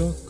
песок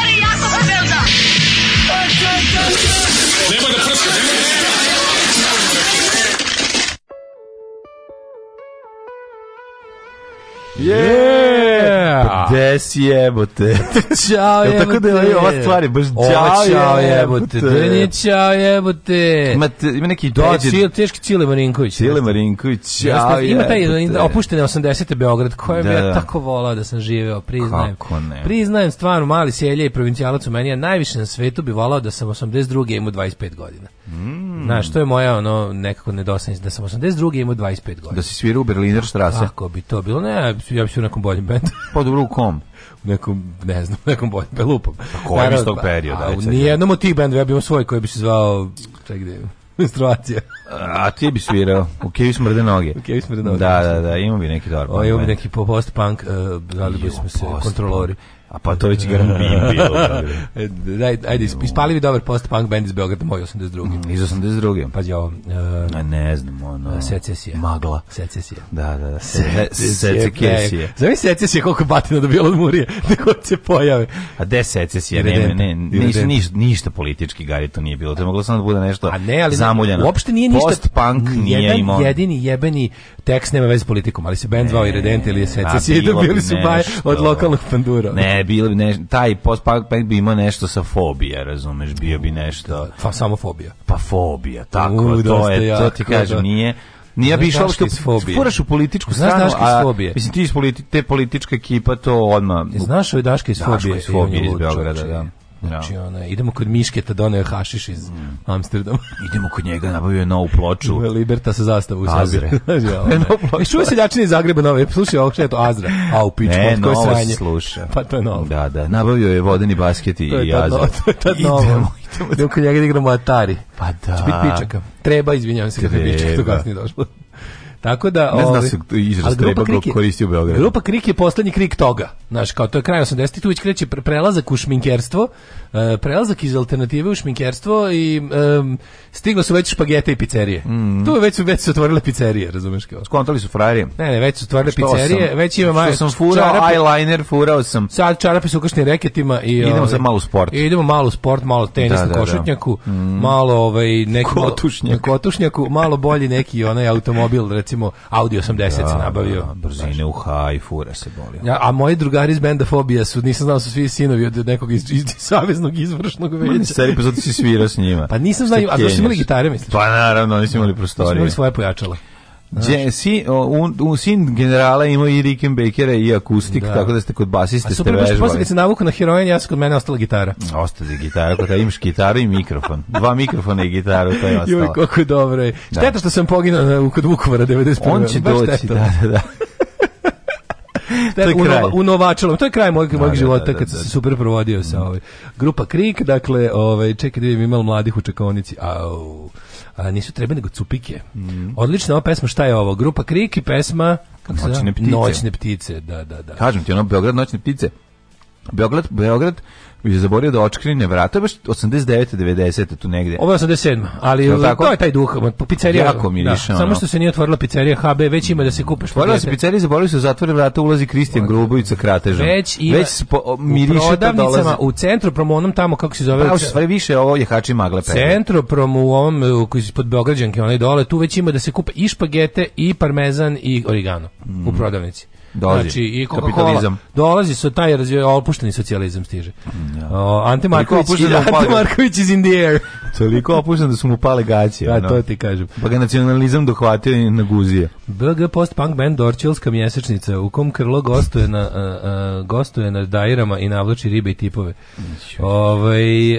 Yeah! Pa gde si jebote? Ćao jebote. Tako da je ova stvari, baš ćao, ćao jebote. Da nije ćao jebote. Ima, ima neki da, cijel, teški Cile Marinković. Cile Marinković, ćao Ima taj opuštene 80. Beograd, koje bi da, ja da. tako volao da sam živeo, priznajem. Kako ne? Priznajem stvarno, mali selje i provincijalac u meni, ja najviše na svetu bi volao da sam 82. imao 25 godina. Mm. Znaš, to je moja ono nekako nedostajanje da sam 82 imao 25 godina. Da si svira u Berliner strase. Kako bi to bilo? Ne, ja bih u nekom boljem bendu. Pod pa dobro u kom? U nekom, ne znam, nekom boljem belupom. Pa koji iz tog perioda? A, u nijednom od tih bendova ja bih imao svoj koji bi se zvao, čak gde menstruacija. A ti bi svirao, u Kevi smrde noge. U Kevi smrde noge. Da, da, da, imao bi neki dobar. O, imao bi neki post-punk, uh, zvali bismo se kontrolori. A pa to već Garambin bilo. E, daj, ajde, ispali mi dobar post-punk band iz Beograda, moj 82. Mm, iz 82. Pazi ovo. Uh, e, A ne znam, ono... E, secesija. Magla. Secesija. Da, da, da. Secesija. Zavi secesija koliko batina dobijala da od Murije, neko kod da se pojave. A de secesija? Ne, ne, ne, ništa, ništa, ništa politički, Gari, to nije bilo. To je moglo samo da bude nešto A ne, ali, zamuljeno. Uopšte nije ništa... Post-punk nije imao... jedini jebeni tekst nema veze s politikom, ali se band zvao Iredente ili je secesija i dobili su baje od lokalnog pandura. Ne, Ne, bilo bi ne, taj postpunk pa-, pa bi imao nešto sa fobije, razumeš, bio bi nešto. Pa samo fobija. Pa fobija, tako, U, to je, jako, to ti kažem, da. nije nije bi išao što furaš u političku znaš stranu, znaš a fobije. mislim ti iz politi, te politička ekipa to odma. Znaš ove daške iz fobije, iz Beograda, da. Znači, no. ona, idemo kod Mišketa, doneo da hašiš iz mm. Amsterdama. idemo kod njega, nabavio je novu ploču. Liberta sa zastavu. Azre. ja, da, da, e, se seljačini iz Zagreba nove, slušaj ovo što je to Azra. A u pič, ne, koje novo sranje. sluša. Pa to je novo. Da, da, nabavio je vodeni basket i, i To je tad novo. Idemo, idemo. Idemo kod njega da igramo Atari. Pa da. Će biti pičaka. Treba, izvinjavam se, kada je pičak, to kasnije došlo. Tako da, ne znam ovaj, se izraz treba krik je, koristio u Beogradu. Grupa Krik je poslednji krik toga. Znaš, kao to je kraj 80-ih, tu već kreće prelazak u šminkerstvo E, prelazak iz alternative u šminkerstvo i um, stiglo su već špagete i pizzerije. Mm. Tu već su već su otvorile pizzerije, razumeš kao. Skontali su frajerije. Ne, ne, već su otvorile pizzerije, sam, već ima Što sam furao čarape, eyeliner, furao sam. Sad čarape su ukašni reketima i idemo ovaj, za malo sport. idemo malo sport, malo da, tenis da, na košutnjaku, da, da. Mhm. malo ovaj neki kotušnjak. na kotušnjaku, malo bolji neki onaj automobil, recimo Audi 80 se da, nabavio. Da, brzine u haj, fura se boli. Ja, a moji drugari iz benda Fobija su, nisam znao su svi sinovi od nekog iz, iz, iz obaveznog izvršnog veća. Stari epizod si svira s njima. Pa nisam znao, a došli da imali gitare, misliš? Pa naravno, nisam imali da, da prostorije. Nisam imali svoje pojačale. Je, sin, un, un, sin generala imao i Rickenbakera i akustik, da. tako da ste kod basiste ste vežbali. A super, posle kad se navuku na heroin, ja sam kod mene ostala gitara. Ostala gitara, kod imaš gitaru i mikrofon. Dva mikrofona i gitaru, to je ostalo. Joj, kako je dobro. Da. Šteta što sam poginao kod Vukovara 91. On će Baš doći, teta. da, da, da. to je da, kraj. U novačelom. To je kraj mojeg, mojeg da, da, života kad sam se super provodio sa ovaj. Grupa Krik, dakle, ovaj, čekaj da vidim imali mladih u čekonici. Au. A, nisu treba nego cupike. Mm. Odlična ova pesma, šta je ovo? Grupa Krik i pesma... Noćne ptice. Noćne ptice, da, da, da. Kažem ti, ono, Beograd noćne ptice Beograd, Beograd je zaborio da očkrine vrata, baš 89. 90. tu negde. Ovo je 87. Ali to je, taj duh. Pizzerija, jako mi Da, samo što se nije otvorila pizzerija HB, već ima da se kupiš. Otvorila se pizzerija, zaboravili su da zatvore vrata, ulazi Kristijan Grubović sa kratežom. Već, ima, već po, miriše u prodavnicama, u centru promu, onom tamo, kako se zove. Pa, sve više ovo je hači magle pere. Centru promu, u ovom, koji se pod Beograđanke, onaj dole, tu već ima da se kupe i špagete, i parmezan, i origano mm. u mhm. prodavnici. Dolazi. Znači, i Kapitalizam. Dolazi se taj razvoj, opušteni socijalizam stiže. Mm, ja. O, Ante Marković, i, da Ante Marković is in the air. Toliko opušten da su mu pale gaće. Da, to ti kažem. Pa ga nacionalizam dohvatio i naguzije. BG post-punk band Dorčilska mjesečnica, u kom krlo gostuje na, uh, uh, gostuje na dajrama i navlači ribe i tipove. Ove, ovaj,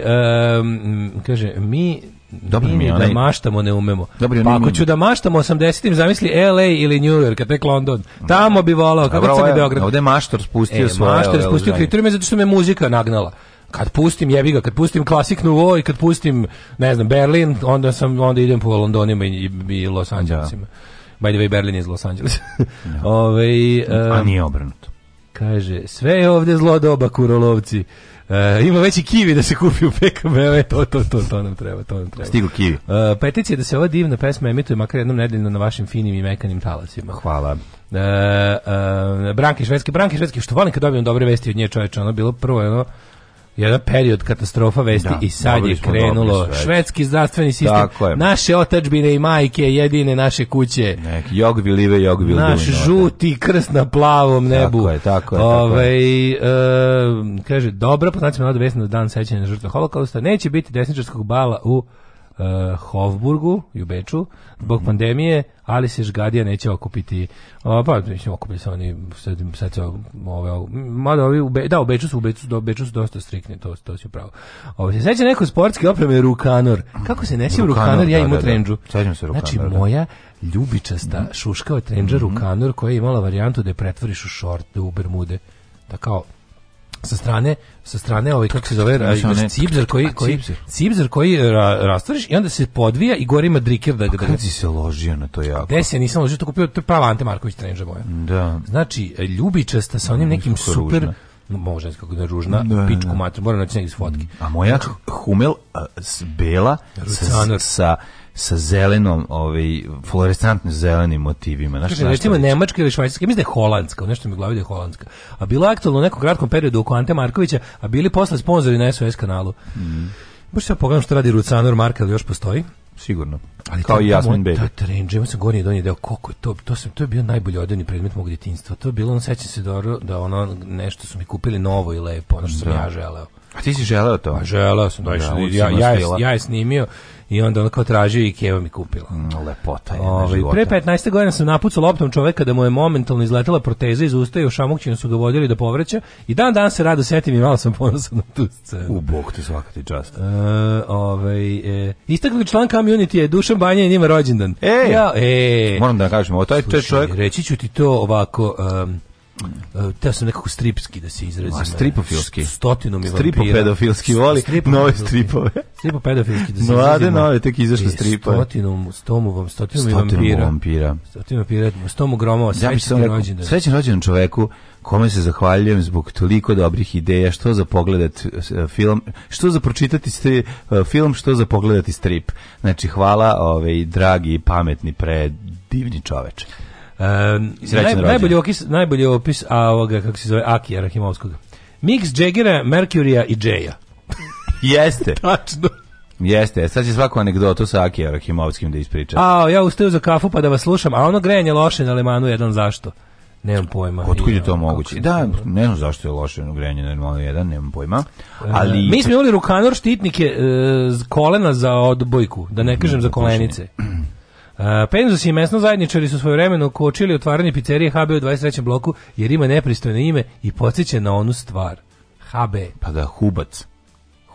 um, kaže, mi Dobro mi, mi da onaj... da maštamo ne umemo. Dobro, pa ako mi... ću da maštamo 80-im, zamisli LA ili New York, a tek London. Tamo bi volao, kako Dobro, sam i Beograd. Ovde je maštor spustio e, svoje. Maštor spustio kriterijume zato što me muzika nagnala kad pustim jebi kad pustim klasik nuvo i kad pustim, ne znam, Berlin, onda sam onda idem po Londonima i, i i Los da. Angelesima. Da. By the way, Berlin je iz Los Angeles. Da. Ove, ovaj, um, A nije obrnuto. Kaže, sve je ovde zlo doba, kurolovci. E, ima veći kivi da se kupi u PKB, e, to, to, to, to nam treba, to nam treba. Stigu kivi. E, eh, peticija da se ova divna pesma emituje makar jednom nedeljno na vašim finim i mekanim talasima. Hvala. E, eh, e, Branke Švedske, Branke Švedske, što volim kad dobijem dobre vesti od nje čoveče, ono bilo prvo, ono, jedan period katastrofa vesti da, i sad je krenulo švedski zdravstveni sistem naše otačbine i majke jedine naše kuće nek jog vilive jog vilive naš žuti da. krst na plavom nebu tako je tako je, Ove, je. Ovaj, e, kaže dobro, po znacima navoda dan sećanja na žrtve holokausta neće biti desničarskog bala u uh, Hofburgu i u Beču zbog mm. pandemije, ali se Žgadija neće okupiti. Uh, pa mislim okupili se oni sad, sad se ove mada ovi u Be, da u Beču su u Beču, do, Beču su dosta striktni, to to se pravo. Ovo se seća neko sportske opreme Rukanor. Kako se neće Rukanor, Rukanor ja da, imam da, da. trendžu. Sećam se Rukanor. Znači moja ljubičasta mm. šuška od trendža mm -hmm. Rukanor koja je imala varijantu da je pretvoriš u šort, u bermude. Da kao sa strane sa strane ovaj kako se zove ne, cibzer koji a, koji cibzer, koji eh, ra, rastvoriš i onda se podvija i gore ima driker da ga da si se ložio na to jako. Gde se nisam ložio, to kupio to je prava Ante Marković trenže moja. Da. Znači eh, ljubičasta sa onim mm, nekim Nisu super ružna može kako da ružna da, pičku da. mater moram naći negdje fotke a moja znači- humel a, eh, s bela sa, sa sa zelenom, ovaj fluorescentno zelenim motivima. Znaš, Kaže, recimo nemačka ili švajcarska, mislim da je holandska, nešto mi glavi da je holandska. A bilo je aktualno u nekom kratkom periodu oko Ante Markovića, a bili posle sponzori na SOS kanalu. Mhm. Možeš ja pogledam što radi Rucanor Marka, ali još postoji sigurno. Ali kao i Jasmin Bey. Ta ima se Gornji i donji deo koliko je to to sam to je bio najbolji odjevni predmet mog detinjstva. To je bilo on seća se dobro da, da ono nešto su mi kupili novo i lepo, ono što sam da. ja želeo. A ti si želeo to? A pa želeo sam, da, da, ja, ja, ja, ja je snimio i onda on kao tražio i Keva mi kupila. Mm, lepota je Ove, ovaj, Pre 15. godina sam napucao loptom čoveka da mu je momentalno izletela proteza iz usta i u Šamukćinu su ga vodili da povraća i dan dan se rado setim i malo sam ponosan na tu scenu. U bog ti svaka ti čast. E, ovaj, e, istakli član community je Dušan Banja i njima rođendan. E, ja, e, moram da kažem, ovo taj čovjek... Reći ću ti to ovako... Um, Uh, teo sam nekako stripski da se izrazim. A eh, stripofilski. Stotinom je vampira. Stripopedofilski voli Stripo nove stripove. Stripopedofilski da se izrazim. Mlade nove, eh, tek izašle stripa. Stotinom, stomu, vam, stotinu stotinom vampira. vampira. Stotinom vampira. Stomu gromova. Srećan ja rođendan. Srećan rođendan čoveku kome se zahvaljujem zbog toliko dobrih ideja, što za pogledat film, što za pročitati stri, film, što za pogledati strip. Znači, hvala ove, ovaj, dragi, pametni, pre divni čoveče. Um, naj, najbolji, opis, najbolji opis a ovoga, kako se zove, Akija Rahimovskog. Mix Jaggera, Mercurija i Jaya. Jeste. Tačno. Jeste, e, sad će svaku anegdotu sa Akija Rahimovskim da ispriča. A, ja ustaju za kafu pa da vas slušam, a ono grejanje loše na Lemanu jedan zašto. Nemam pojma. Od je to e, moguće? Da, ne znam zašto je loše grejanje na normalno jedan, nemam pojma. E, ali... E, mi smo imali rukanor štitnike e, kolena za odbojku, da ne kažem za kolenice. E, Penzus i mesno zajedničari su svoje vremeno kočili otvaranje pizzerije HB u 23. bloku jer ima nepristojno ime i podsjeća na onu stvar. HB. Pa da, hubac.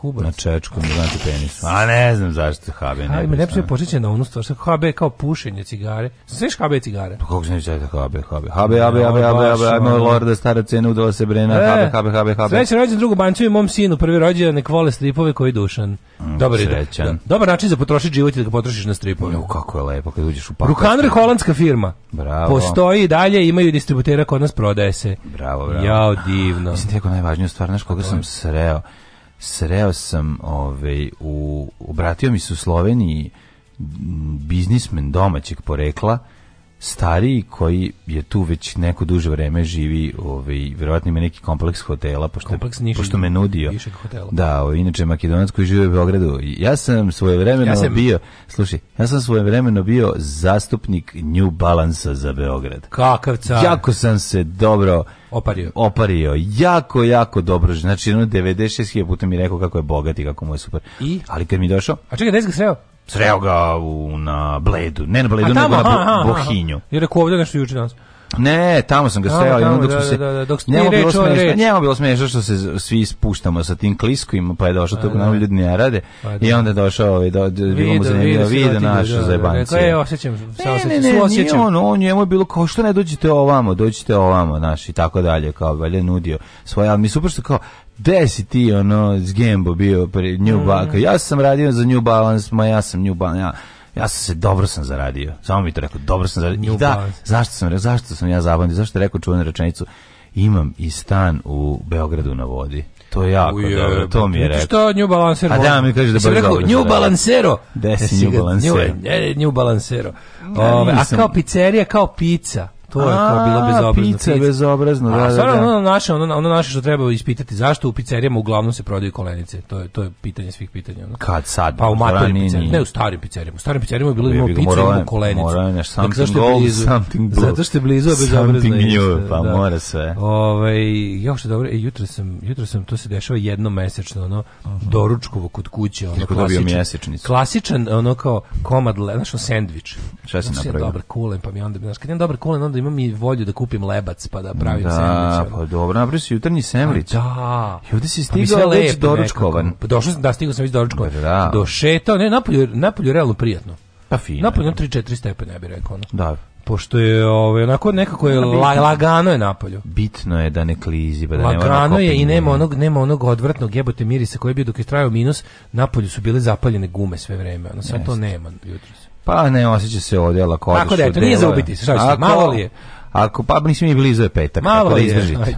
Hubac. Na čečkom, znači penis. A ne znam zašto HB ne. Ajme, lepše počeće na onu stvar, što HB kao pušenje cigare. Sveš HB cigare? Pa kako znaš da HB, HB, HB, HB, HB, HB, ajmo Lorda stara cena udala se brena, HB, HB, HB, HB. Srećan rođendan drugu bancu i mom sinu, prvi rođendan nek vole stripove koji dušan. Dobar srećan. dobar način za potrošiti život i da ga potrošiš na stripove. Jo, kako je lepo kad uđeš u pakao. Rukaner holandska firma. Bravo. Postoji dalje, imaju distributera kod nas prodaje se. Bravo, bravo. Jao divno. Mislim ti najvažniju stvar, znaš koga sam sreo sreo sam ovaj, u, obratio mi se u Sloveniji biznismen domaćeg porekla stariji koji je tu već neko duže vreme živi, ovaj verovatno ima neki kompleks hotela pošto kompleks niši, pošto me nudio. hotela. Da, ovaj, inače makedonac koji živi u Beogradu. Ja sam svojevremeno ja sam... bio, slušaj, ja sam svoje vreme bio zastupnik New Balansa za Beograd. Kakav car. Jako sam se dobro Opario. Opario. Jako, jako dobro. Znači, ono 96.000 puta mi rekao kako je bogat i kako mu je super. I? Ali kad mi došao... A čekaj, da si sreo? sreo ga u, na Bledu, ne na Bledu, tamo, nego na Bohinju. I rekao ovdje nešto juče danas. Ne, tamo sam ga sreo i onda smo da, se... Da, da, da dok njemu bilo ovaj smešno, bilo smešno što se svi spuštamo sa tim kliskovima, pa je došao tog da. nam ljudi ne rade. Pa, I onda je došao ovaj, do, do, bilo mu zanimljivo, vidi našu zajebancu. Rekao je, osjećam, se osjećam, ne, osjećam. on, on njemu je bilo kao što ne dođite ovamo, dođite ovamo, naš, i tako dalje, kao valjda nudio svoje, ali mi super što kao, Gde si ti ono s Gembo bio pre New mm. Balance? Ja sam radio za New Balance, ma ja sam New Balance. Ja ja sam se dobro sam zaradio. Samo mi to rekao, dobro sam zaradio. I da, zašto sam, zašto sam ja zabavio, zašto je rekao čuvenu rečenicu, imam i stan u Beogradu na vodi. To je jako Uje, dobro, to mi je rekao. Što New Balancero? A da, mi kaže da baš rekao, New Balancero! Desi New Balancero. New, New Balancero. Da, Ove, a kao pizzerija, kao pizza. To je kao bilo bezobrazno. Pica bezobrazno, da, da, da. Ono naše, ono, ono naše što treba ispitati, zašto u pizzerijama uglavnom se prodaju kolenice? To je, to je pitanje svih pitanja. Ono. Kad sad? Pa u matornim pizzerijama. Ne, u starim pizzerijama. U starim pizzerijama je bilo imao pizza, imao kolenicu. Mora nešto, dakle, something dakle, gold, blizu, something blue. Zato što je blizu bezobrazno. Something new, da- pa da. mora sve. Ove, jo, što dobro, e, jutro sam, jutro sam, to se dešava jednom mesečno, ono, uh -huh. doručkovo kod kuće, ono, Kako klasičan, klasičan, ono kao komad, le, znaš, sandvič. Šta si napravio? Dobar kulen, pa mi onda, znaš, kad imam dobar kulen, onda da imam i volju da kupim lebac pa da pravim da, sandviče. Da, pa dobro, napravi si jutarnji sandvič. Pa da. I ovde si pa stigao pa već doručkovan. Pa došao sam, da, stigao sam već doručkovan. Pa da. Došetao, ne, napolju, napolju realno prijatno. Pa fino. Napolju 3-4 stepene, ja bih rekao. Ono. Da pošto je ovaj onako nekako je la, lagano je napolju. Bitno je da ne klizi, pa da lagano nema da Lagano je i nema onog nema onog odvratnog jebote mirisa koji je bio dok je trajao minus, napolju su bile zapaljene gume sve vreme. Ono sad to nema jutro. Pa ne, osjeća se ovdje, ako Tako da, to nije za ubiti, šta malo li je? Ako, pa nismo i blizu je petak, malo tako da izdržite. Je,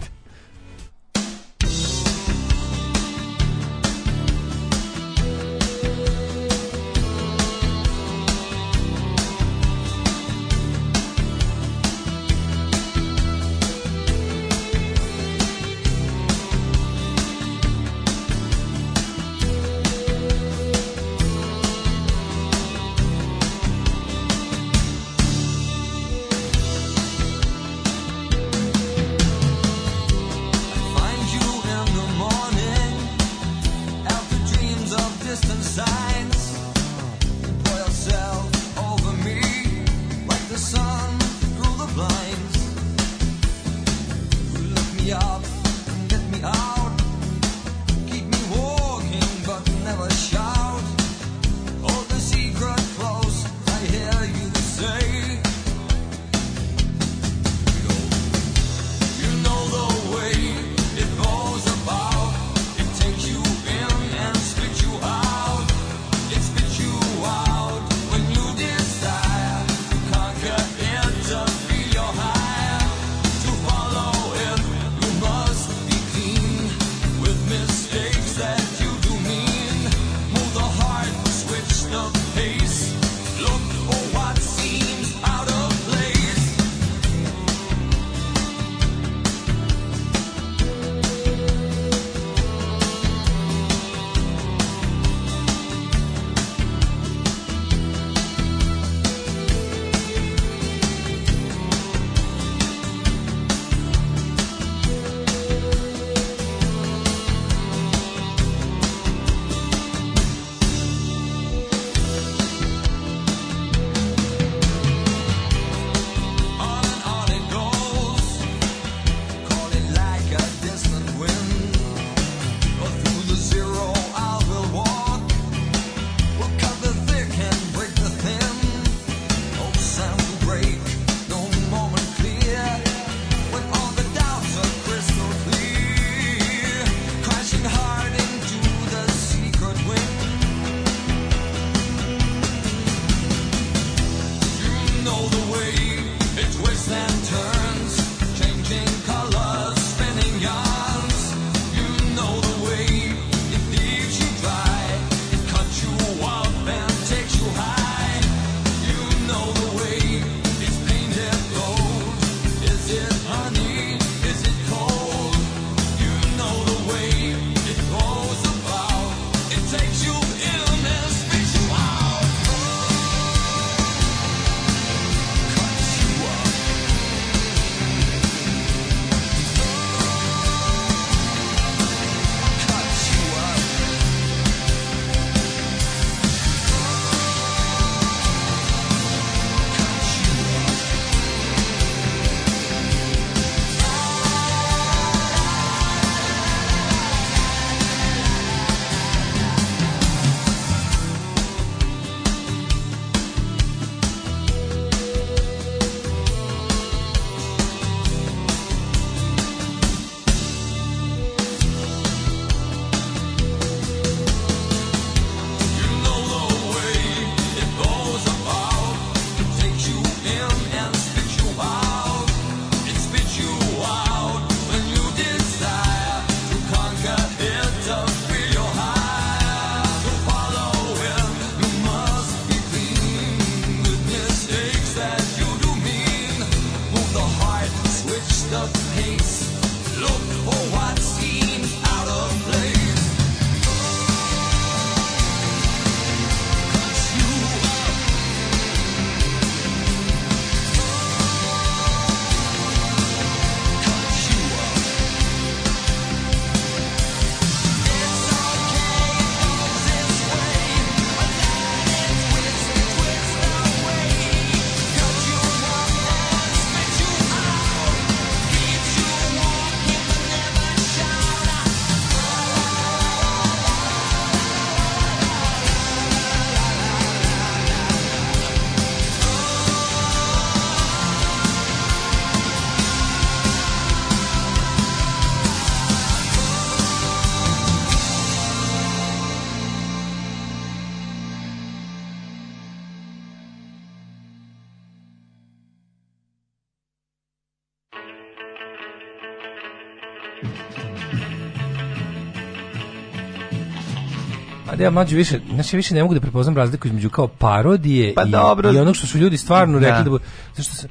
da ja mlađi više, znači više ne mogu da prepoznam razliku između kao parodije pa i, dobro. i onog što su ljudi stvarno da. rekli da, da zašto se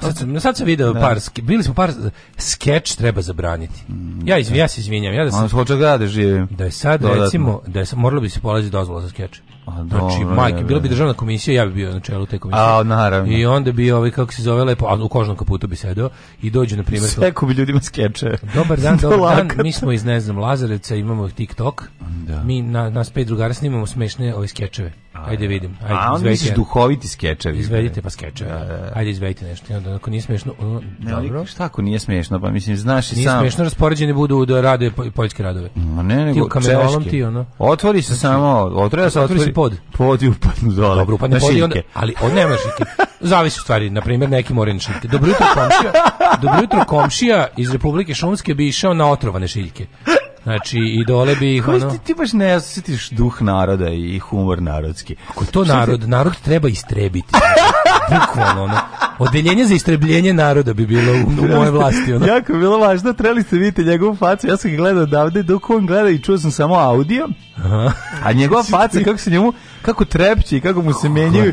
Sad sam, sad sam video da. par, bili smo par, skeč treba zabraniti. Mm. Ja, izvi, ja se izvinjam. Ja da sam, hoće da živim. Da je sad, dodatno. recimo, da je, moralo bi se polaziti dozvola za skeče. A, znači, dobro, znači, majke, bila bi državna komisija, ja bi bio na čelu te komisije. A, naravno. I onda bi ovaj kako se zove lepo, a u kožnom kaputu bi sedeo i dođe na primjer. Seko bi ljudima skeče. Dobar dan, dobar dan. Mi smo iz ne znam Lazareca, imamo TikTok. Da. Mi na nas pet drugara snimamo smešne ove skečeve. Ajde da. vidim. Ajde, a onda misliš duhoviti skečevi. Izvedite pa skečeve. Da, da, ajde izvedite nešto. I onda ako nije smiješno... ono, ne, dobro. Šta ako nije smiješno? Pa mislim znaš i sam. Nije smešno raspoređeni budu da rade poljske radove. Ma ne, nego ti češke. Ti, ono. Otvori se znači, samo, otvori se, otvori, otvori se pod. Pod i upadnu dole. Dobro, upadne pod i onda, ali on nema šike. Zavisi stvari, na primjer, neki mora šike. Dobro jutro komšija, dobro jutro komšija iz Republike Šumske bi išao na otrovane šiljke. Znači, i dole bi ih, ono... Ti, ti baš ne osjetiš duh naroda i humor narodski. Ako to narod, narod treba istrebiti bukvalno ono. Odeljenje za istrebljenje naroda bi bilo u, u moje vlasti. Ono. jako je bilo važno, trebali ste vidjeti njegovu facu, ja sam ga gledao davde, dok on gleda i čuo sam samo audio, Aha. a njegova faca, kako se njemu, kako trepće i kako mu se menjaju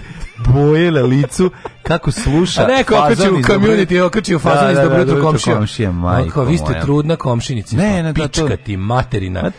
boje na licu, kako sluša. A neko okači u community, okači u fazon iz da, da, da, dobro jutro komšija. komšija majko, vi ste trudna komšinica. Ne, pa ne, da, to... ti materina.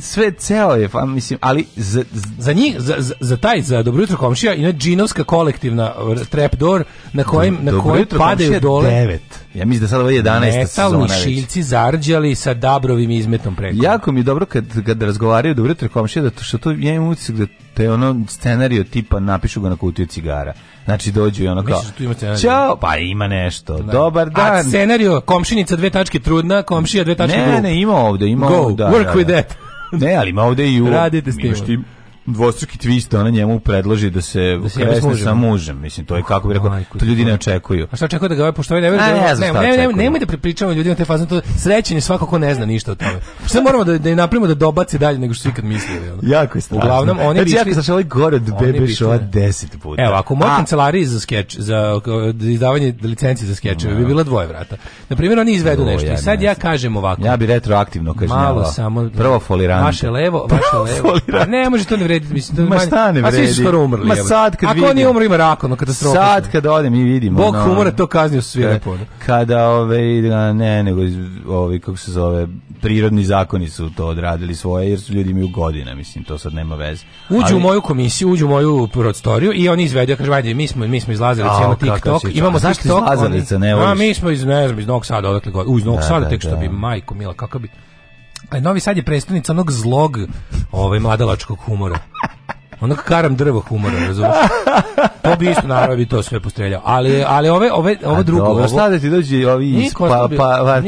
sve ceo je, pa, mislim, ali za, za njih, za, za, za taj, za dobro jutro komšija, ima džinovska kolektivna trapdoor na kojim, na kojem padaju dole. Devet. Ja mislim da sad ovo je 11. sezona. Metalni šiljci zarđali sa dabrovim izmetom preko. Jako mi je dobro kad, kad razgovaraju dobro jutro komšija, da to, što to, ja imam utisak da te ono scenario tipa napišu ga na kutiju cigara Znači dođu i ono kao. Da tu ima Ćao, pa ima nešto. Da. Dobar dan. A scenarijo komšinica dve tačke trudna, komšija dve tačke Ne, glup. ne, ima ovde, ima Go, ovde. Da, work da, with da. that. ne, ali ima ovde i u. Radite s tim dvostruki twist, ona njemu predloži da se da se mužem. sa mužem. Mislim, to je kako bi rekao, to ljudi ne očekuju. A šta očekuje da ga ovaj poštovi? Ovaj da ne, ne, ne, ne, ne, nemoj da prepričavamo ljudima te faze to srećenje svakako ne zna ništa o tome. Šta moramo da, da napravimo da dobace dalje nego što su ikad mislili. Ono. Jako je strašno. Uglavnom, oni znači, jako strašno, ovaj gore od bebe šova 10 puta. Evo, ako moj kancelariji za skeč, za izdavanje licencije za skečeve, bi bila dvoje vrata. Na primjer, oni izvedu nešto. I sad ja kažem ovako. Ja bi retroaktivno kažnjavao. Prvo folirante. Vaše levo, vaše levo. Pa ne, može to ne vredi, mislim da Ma šta ne vredi? A svi su skoro umrli. Ma sad kad Ako vidim. Ako oni umru ima rak, ono katastrofa. Sad kad odem i vidimo. Bog no, humora to kaznio sve lepo. Kada ove ne nego ovi kako se zove prirodni zakoni su to odradili svoje jer su ljudi imaju godina, mislim to sad nema veze. Uđu Ali, u moju komisiju, uđu u moju prostoriju i oni izvedu, kaže ajde mi smo mi smo izlazili cijelo TikTok, imamo TikTok. Zašto ne A mi smo iz ne znam iz Novog Sada odakle god. Uz Novog da, Sada da, tek što da. bi majko mila kako bi Novi Sad je predstavnica onog zlog ovaj, mladalačkog humora. Ono karam drvo humora, razumiješ? To bi isto, naravno, bi to sve postreljao. Ali, ali ove, ove, ovo drugo... Dobro, šta da ti dođe ovi iz pa-, pa, pa, pa,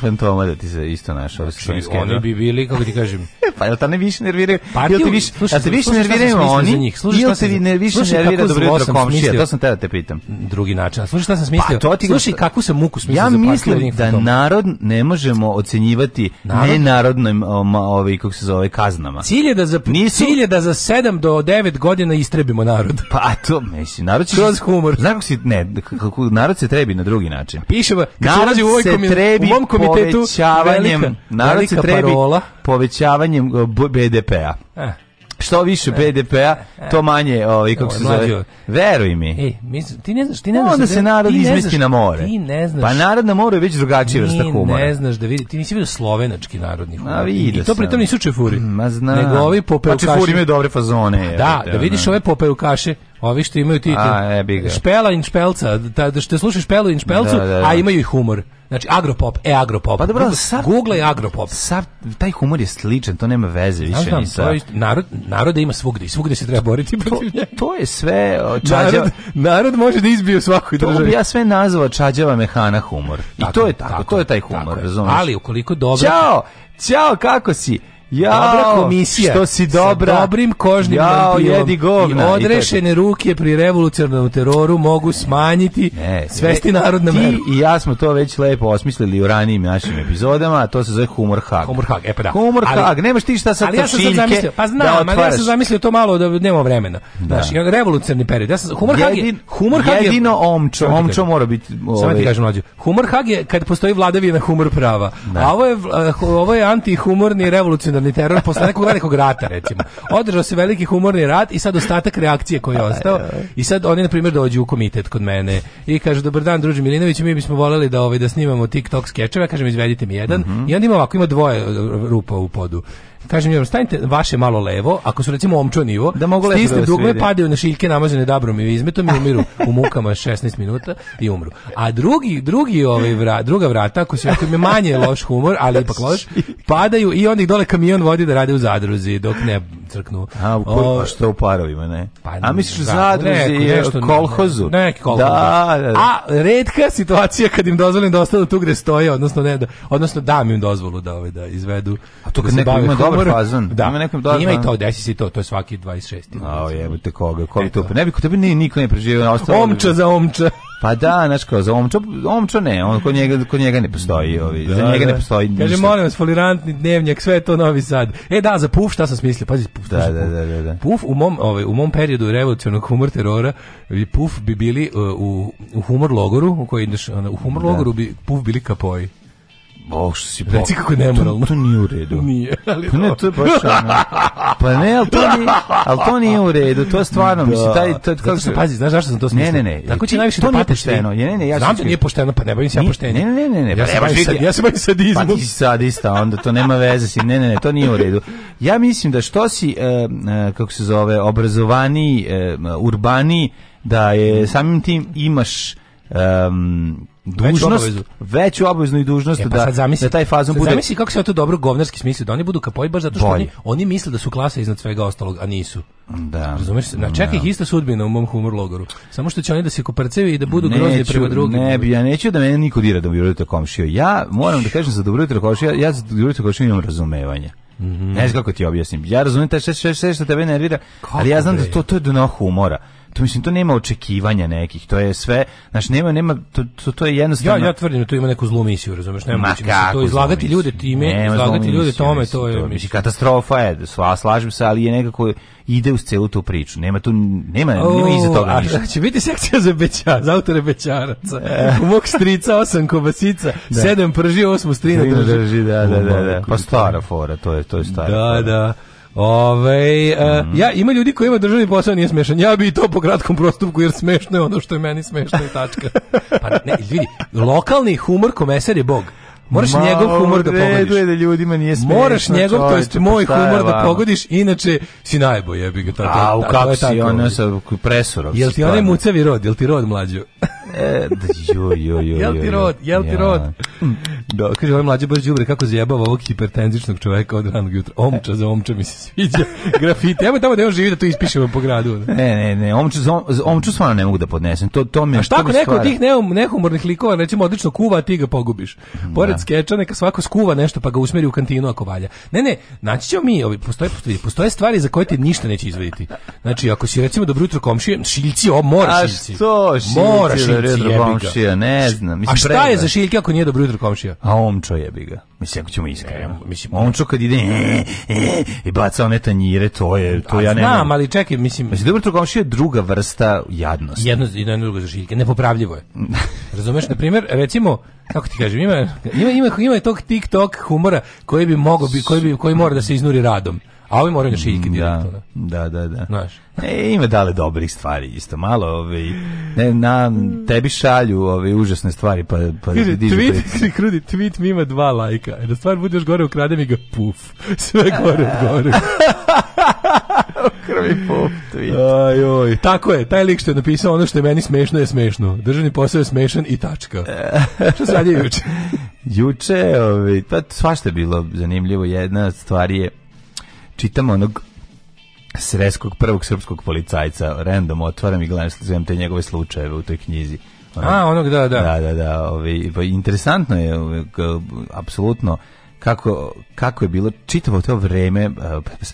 pa, fantoma da ti se isto našao. Znači, oni bi bili pa, ti kažem. Pa jel ta ne više nerviraju? Partiju, jel te više, slušaj, jel te više nerviraju oni? njih. Slušaj, jel te ne više slušaj, nervira dobro jutro komšija? To sam te da te pitam. Drugi način. slušaj šta sam smislio? Pa, to ti slušaj kakvu se muku smislio ja za Ja mislim da narod ne možemo ocenjivati nenarodnim ovaj kako se zove kaznama. Cilj je da za cilj je da za 7 do 9 godina istrebimo narod. Pa to mislim, narod će kroz humor. Znaš kako si ne, kako narod se trebi na drugi način. Piše narod se trebi u mom komitetu velika, narod se trebi povećavanjem e, BDP-a. Eh. Što više e. BDP-a, e. to manje, ovaj kako se zove. Veruj mi. Ej, mi ti ne znaš, ti ne znaš. Onda da se narod izmesti na more. Ti ne znaš. Pa narod na moru je već drugačiji vrsta humora. Ne znaš da vidi, ti nisi vidio slovenački narodni humor. A I to pritom nisu čefuri. Ma znam. Nego ovi popeukaši. Pa čefuri imaju dobre fazone. Da, da vidiš ove popeukaše Ovi što imaju ti špela in špelca, da što slušaš špelu in špelcu, da, da, da. a imaju i humor. Znači agropop, e agropop. Pa dobro, sav, Google je agropop. Sav, taj humor je sličan, to nema veze više znam, da, ni sa. Je, narod naroda ima svugde, i svugde se treba boriti protiv nje. To je sve čađava. Narod, narod može da izbije svaku državu. To bi ja sve nazvao čađava mehana humor. I tako, to je tako, tako, to je taj humor, razumiješ? Ali ukoliko dobro Ćao, Ćao, kako si? Ja, dobra komisija. Što si dobra. Sa dobrim kožnim ja, jedi govna. I odrešene I ruke pri revolucionarnom teroru mogu smanjiti ne, svesti narodna ti meru. i ja smo to već lepo osmislili u ranijim našim epizodama, a to se zove humor hag. Humor hag, e pa da. Humor ali, hag, nemaš ti šta sa ali ja sam sad zamislio, pa da znam, da ali ja sam zamislio to malo da nemamo vremena. Da. Znaš, revolucionarni period. Ja sam, humor Jedin, hag je, humor hag je, jedino omčo, omčo mora biti... Samo ti ovaj- kažem, mlađe. Humor hag je kad postoji vladavina humor prava. Da. A ovo je, eh, ovo je antihumorni revolucionarni nuklearni teror posle nekog velikog rata, recimo. Održao se veliki humorni rat i sad ostatak reakcije koji je ostao. I sad oni, na primjer, dođu u komitet kod mene i kažu, dobar dan, druži Milinović, mi bismo voleli da, ovaj, da snimamo TikTok skečeve, kažem, izvedite mi jedan. Mm -hmm. I onda ima ovako, ima dvoje eh, rupa u podu. Kažem njemu, stanite vaše malo levo, ako su recimo omčo nivo, da mogu stisne da dugme, padaju na šiljke namazane dabrom i izmetom i umiru u mukama 16 minuta i umru. A drugi, drugi ovaj vra, druga vrata, ako se im je manje loš humor, ali ipak loš, padaju i onih dole kamion vodi da rade u zadruzi dok ne crknu. A, u koji, o, što u parovima, ne? Pa, A misliš u da, zadruzi i e, kolhozu? Ne, neki kolhozu. Da, da, da. A redka situacija kad im dozvolim da ostanu tu gde stoje, odnosno ne da, odnosno dam im dozvolu da ovaj da izvedu. A to da kad da neko ima dobar fazon. Da. Ima nekom dobar. Ima i da. to, desi se to, to je svaki 26. Ao jebote koga, ko bi to? Ne bi kod tebe ni niko ne preživio, ostalo. Omča za omča. Pa da, znači kao, za omča, omča ne, on kod njega, kod njega ne postoji, ovi, da, za njega da. ne postoji ništa. Kaže, molim vas, folirantni dnevnjak, sve je to novi sad. E da, za puf, šta sam smislio, pazi, puf, da, da, da, da, da. puf u mom, ovaj, u mom periodu revolucionog humor terora, puf bi bili uh, u, u humor logoru, u koji, u humor da. logoru bi puf bili kapoji. Oh, što si Reci kako je nemoralno. To, to nije u redu. Nije, ali pa ne, to je baš ono. Pa ne, ali to nije, ali to nije u redu. To je stvarno, da. mislim, taj... taj kako se pazi, znaš zašto sam to smislio? Ne, ne, ne. Tako će najviše to da pošteno. Je, ne, ne, ja Znam da nije pošteno, pa ne bavim se ja poštenjem. Ne, ne, ne, ne. Ja, pa se bavim sad, ja se bavim sadizmom. Pa ti si sadista, onda to nema veze si. Ne, ne, ne, to nije u redu. Ja mislim da što si, eh, eh, kako se zove, obrazovaniji, eh, urbaniji, da je samim tim imaš um, dužnost, veću, veću obaveznu i dužnost e, pa da, zamisli, da taj fazon bude... Zamisli kako se to dobro govnarski smisli, da oni budu kapoji baš zato što oni, oni misle da su klasa iznad svega ostalog, a nisu. Da. Razumeš se? Na da. čeka ih ista sudbina u mom humor logoru. Samo što će oni da se koprcevi i da budu neću, grozni prema drugim. Ne, bi, ja neću da mene niko dira da bi jutro komšio. Ja moram da kažem za dobro jutro komšio, ja, za dobro jutro komšio imam razumevanje. Mm -hmm. Ne znam kako ti objasnim. Ja razumijem te sve što tebe nervira, kako ali ja znam da to, to je do humora to mislim to nema očekivanja nekih to je sve znači nema nema to to, to je jednostavno ja ja tvrdim da to ima neku zlu misiju razumeš nema Ma, to izlagati ljude time nema izlagati ljude tome to je to, mislim katastrofa je sva slažem se ali je nekako ide uz celu tu priču nema tu nema o, nema iza toga ništa znači vidi sekcija za beća za autore bećaraca u mog strica osam kobasica da. sedam prži osmu strina drži da da da, da, da. pa stara fora to je to je stara da fora. da Ove, uh, e, mm. ja, ima ljudi koji ima državni posao nije smešan. Ja bi to po kratkom prostupku jer smešno je ono što je meni smešno i tačka. pa ne, ljudi, lokalni humor komesar je bog. Moraš Ma, njegov humor da pogodiš. Je da ljudima nije smiješno, Moraš njegov, to jest pa moj humor da pogodiš, inače si najbo jebi ga. Ta, ta, A u kapsi ona sa presorov. Jel ti onaj mucavi rod, jel ti rod mlađo? e, jo, jo, jo, jel ti rod, jel ti rod? Da, kaže ovaj mlađi baš đubre kako zjebava ovog hipertenzičnog čoveka od ranog jutra. Omča za omča mi se sviđa. Grafiti. Evo tamo da on živi da to ispišemo po gradu. Ne, ne, ne, omču za omču stvarno ne mogu da podnesem. To to mi je. A šta ako neko od tih ne, nehumornih likova recimo odlično kuva, ti ga pogubiš. Pored deset da. skeča, neka svako skuva nešto pa ga usmeri u kantinu ako valja. Ne, ne, naći ćemo mi, ovi, postoje, postoje stvari za koje ti ništa neće izvediti. Znači, ako si recimo dobro jutro komšije, šiljci, o, mora šiljci. A što šiljci, mora šiljci, komšija, ne znam. Mislim, a šta je za šiljke ako nije dobro jutro komšija? A omčo jebi ga. Mislim, ako ćemo iskreno. Mislim, omčo kad ide e, e, e, i baca one tanjire, to je, to a, ja ne znam. ali čekaj, mislim... Mislim, dobro jutro komšija je druga vrsta jadnosti. Jedno, jedno drugo za šiljke, nepopravljivo je. Razumeš, na primjer, recimo, kako ti kažem, ima, ima, ima, ima tog TikTok humora koji bi mogao bi, koji, bi, koji mora da se iznuri radom. A ovi moraju da šiljke da, direktno. Da, da, da. Znaš. E, ima dale dobrih stvari isto, malo ove, ovaj, ne, na, tebi šalju ove ovaj, užasne stvari, pa, pa Kaže, dižu tweet, krudi, tweet mi ima dva lajka, e, da stvar bude još gore, ukrade mi ga, puf, sve gore od gore. krvi pop tweet. Aj, oj. Tako je, taj lik što je napisao ono što je meni smešno je smešno. Državni posao je smešan i tačka. što sad je juče? juče, ovaj, pa svašta je bilo zanimljivo. Jedna stvar je, čitam onog sreskog prvog srpskog policajca, random otvaram i gledam te njegove slučajeve u toj knjizi. Ono, A, onog, da, da. Da, da, da. Ovaj, pa interesantno je, ovaj, apsolutno, kako, kako je bilo čitavo to vreme eh,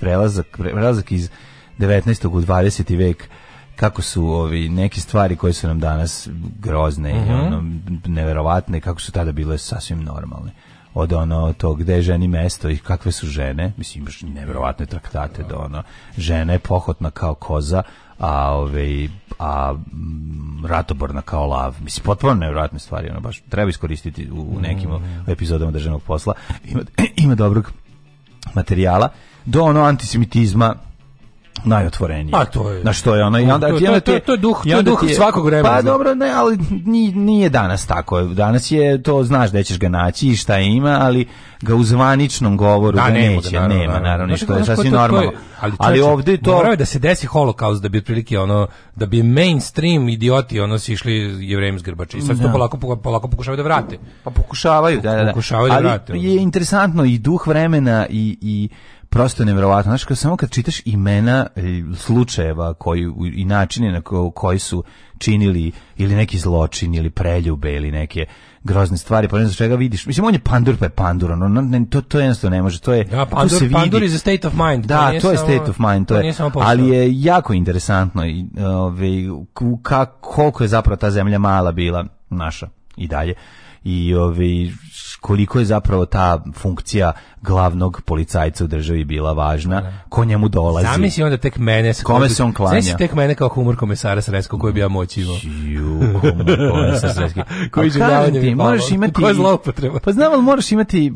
prelazak, prelazak iz 19. u 20. vek kako su ovi neke stvari koje su nam danas grozne mm -hmm. i ono neverovatne kako su tada bile sasvim normalne od ono to gde je ženi mesto i kakve su žene, mislim baš neverovatne traktate da ono žena je pohotna kao koza, a ove a mm, ratoborna kao lav. Mislim potpuno nevjerojatne stvari, ono baš treba iskoristiti u, u nekim mm. epizodama državnog posla. Ima ima dobrog materijala do ono antisemitizma najotvorenije. A to je. Na što je ona i onda ti to, to, to, je duh, to je duh je, svakog vremena. Pa dobro, ne, ali nije danas tako. Danas je to znaš da ćeš ga naći i šta ima, ali ga u zvaničnom govoru da, ga neće, nema, da, naravno, nema, naravno, što je sasvim normalno. ali, ali ovdje to morao je da se desi holokaust da bi otprilike ono da bi mainstream idioti ono si išli jevrejim iz grbača i sad to da. polako polako pokušavaju da vrate. Pa pokušavaju, da, da, da. Pokušavaju da vrate. Ali je interesantno i duh vremena i i prosto nevjerovatno. Znaš, samo kad čitaš imena e, slučajeva koji, i načine na koji su činili ili neki zločin ili preljube ili neke grozne stvari, pa ne znaš čega vidiš. Mislim, on je pandur pa je pandur, ono, no, to, to jednostavno ne može, to je... Da, pandur, se vidi. pandur is a state of mind. Da, to, to je samo, state of mind, to, to je, ali je jako interesantno i, ove, ka, koliko je zapravo ta zemlja mala bila naša i dalje. I ove, koliko je zapravo ta funkcija glavnog policajca u državi bila važna, ne. Da. ko njemu dolazi. Zamisli onda tek mene. Sa Kome se on klanja? Zamisli tek mene kao humor komesara Sresko koji bi ja moći imao. Ju, koji ti, moraš imati... Pa znam, ali moraš imati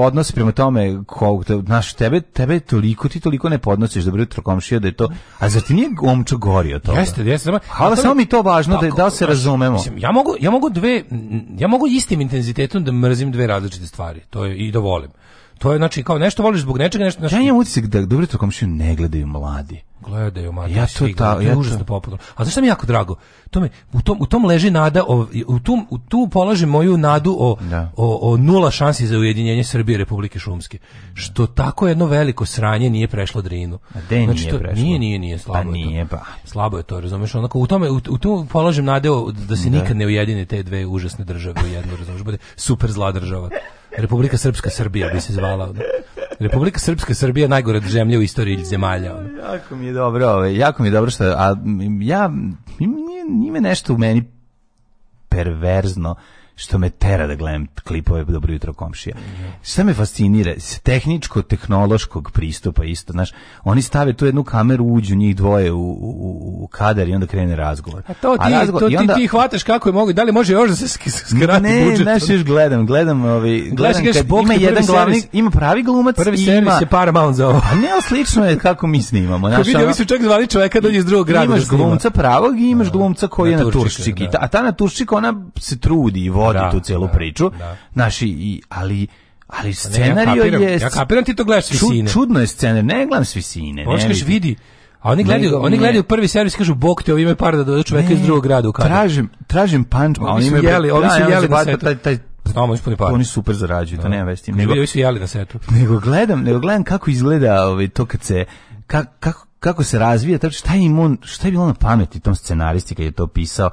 odnos prema tome, ko, znaš, tebe, tebe toliko, ti toliko ne podnosiš, dobro jutro komšija, da je to... A zar ti nije omčo gori od toga? Jeste, jeste. Ali samo da- mi to važno, da, da se razumemo. Ja mogu, ja mogu dve, ja mogu istim intenzitetom da mrzim dve različite stvari. To je i da volim. To je znači kao nešto voliš zbog nečega, nešto. nešto... Ja imam utisak da dobro to komšiju ne gledaju mladi. Gledaju, ma, ja to, ta, to ja užasno to... popularno. A zašto mi jako drago? To me, u, tom, u tom leži nada, o, u, tom, u tu polažem moju nadu o, da. o, o, nula šansi za ujedinjenje Srbije i Republike Šumske. Da. Što tako jedno veliko sranje nije prešlo Drinu. A de znači, nije to, prešlo? Nije, nije, nije, pa slabo pa nije, to. Pa. Slabo je to, razumeš? Onako, u, tome, u, u tu polažem nade o, da se da. nikad ne ujedine te dve užasne države u jednu, razumeš? Bude super zla država. Republika Srpska Srbija bi se zvala. Republika Srpska Srbija najgore zemlja u istoriji zemalja. Ono. Jako mi je dobro, ovaj, jako mi je dobro što a ja njime nešto u meni perverzno što me tera da gledam klipove Dobro jutro komšija. Šta me fascinira s tehničko-tehnološkog pristupa isto, znaš, oni stave tu jednu kameru, uđu njih dvoje u, u, u kadar i onda krene razgovor. A to ti, A razgovor, to ti, onda, ti hvataš kako je mogu, da li može još da se skrati ne, budžet? Ne, znaš, još gledam, gledam, ovi, ovaj, gledam, gledam kad ima jedan glavni, servis, ima pravi glumac prvi i servis ima... je Paramount za ovo. A pa ne, slično je kako mi snimamo. Znaš, vidio, ono, su čak zvali čoveka da iz drugog grada. Imaš da glumca pravog i imaš da. glumca koji je na turščiki. Da. A ta na turščik, ona se trudi i vodi da, tu celu da, priču. Da. Naši, i, ali ali scenario pa ne, ja kapiram, je... Ja kapiram ti to gledaš s visine. Čudno je scenario, ne gledam s visine. Počkaš, vidi, a oni gledaju, ne, oni gledaju prvi servis, kažu bok te, ovi imaju par da dođe čoveka iz drugog grada u kadar. Tražim, tražim punch, oni, oni jeli, oni da, su jeli da Taj, taj, Znamo, oni su par. Oni super zarađuju, to da. nema već tim. Nego, su jeli na setu. Nego gledam, nego gledam kako izgleda ovaj, to kad se, kako, kako se razvija, šta je im on, šta je bilo na pameti tom scenaristi kad je to pisao,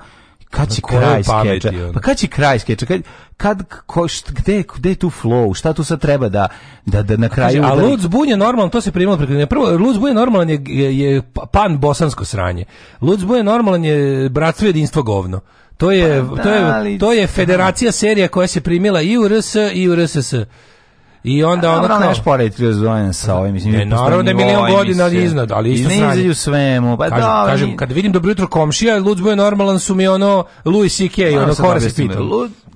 kad će kraj skeča? Pa kad će kraj skeča? Kad, kad ko, št, gde, gde je tu flow? Šta tu sad treba da, da, da na kraju... Kaže, a udari... Lud Bunje normalan, to se primilo preko... Prvo, Lud Bunje normalan je, je, je pan bosansko sranje. Lud Bunje normalan je bratstvo jedinstvo govno. To je, pa, da, to je, da, to je da. federacija serija koja se primila i u RS i u RSS. I onda ona kao pored porediti Zojan sa ovim mislim. Ne, naravno da je milion ovaj, godina iznad, ali isto ne izađu svemu. Pa kažem, da, kažem kad vidim dobro jutro komšija, Lud Zbunje normalan su mi ono Louis CK, ono da kore se pita.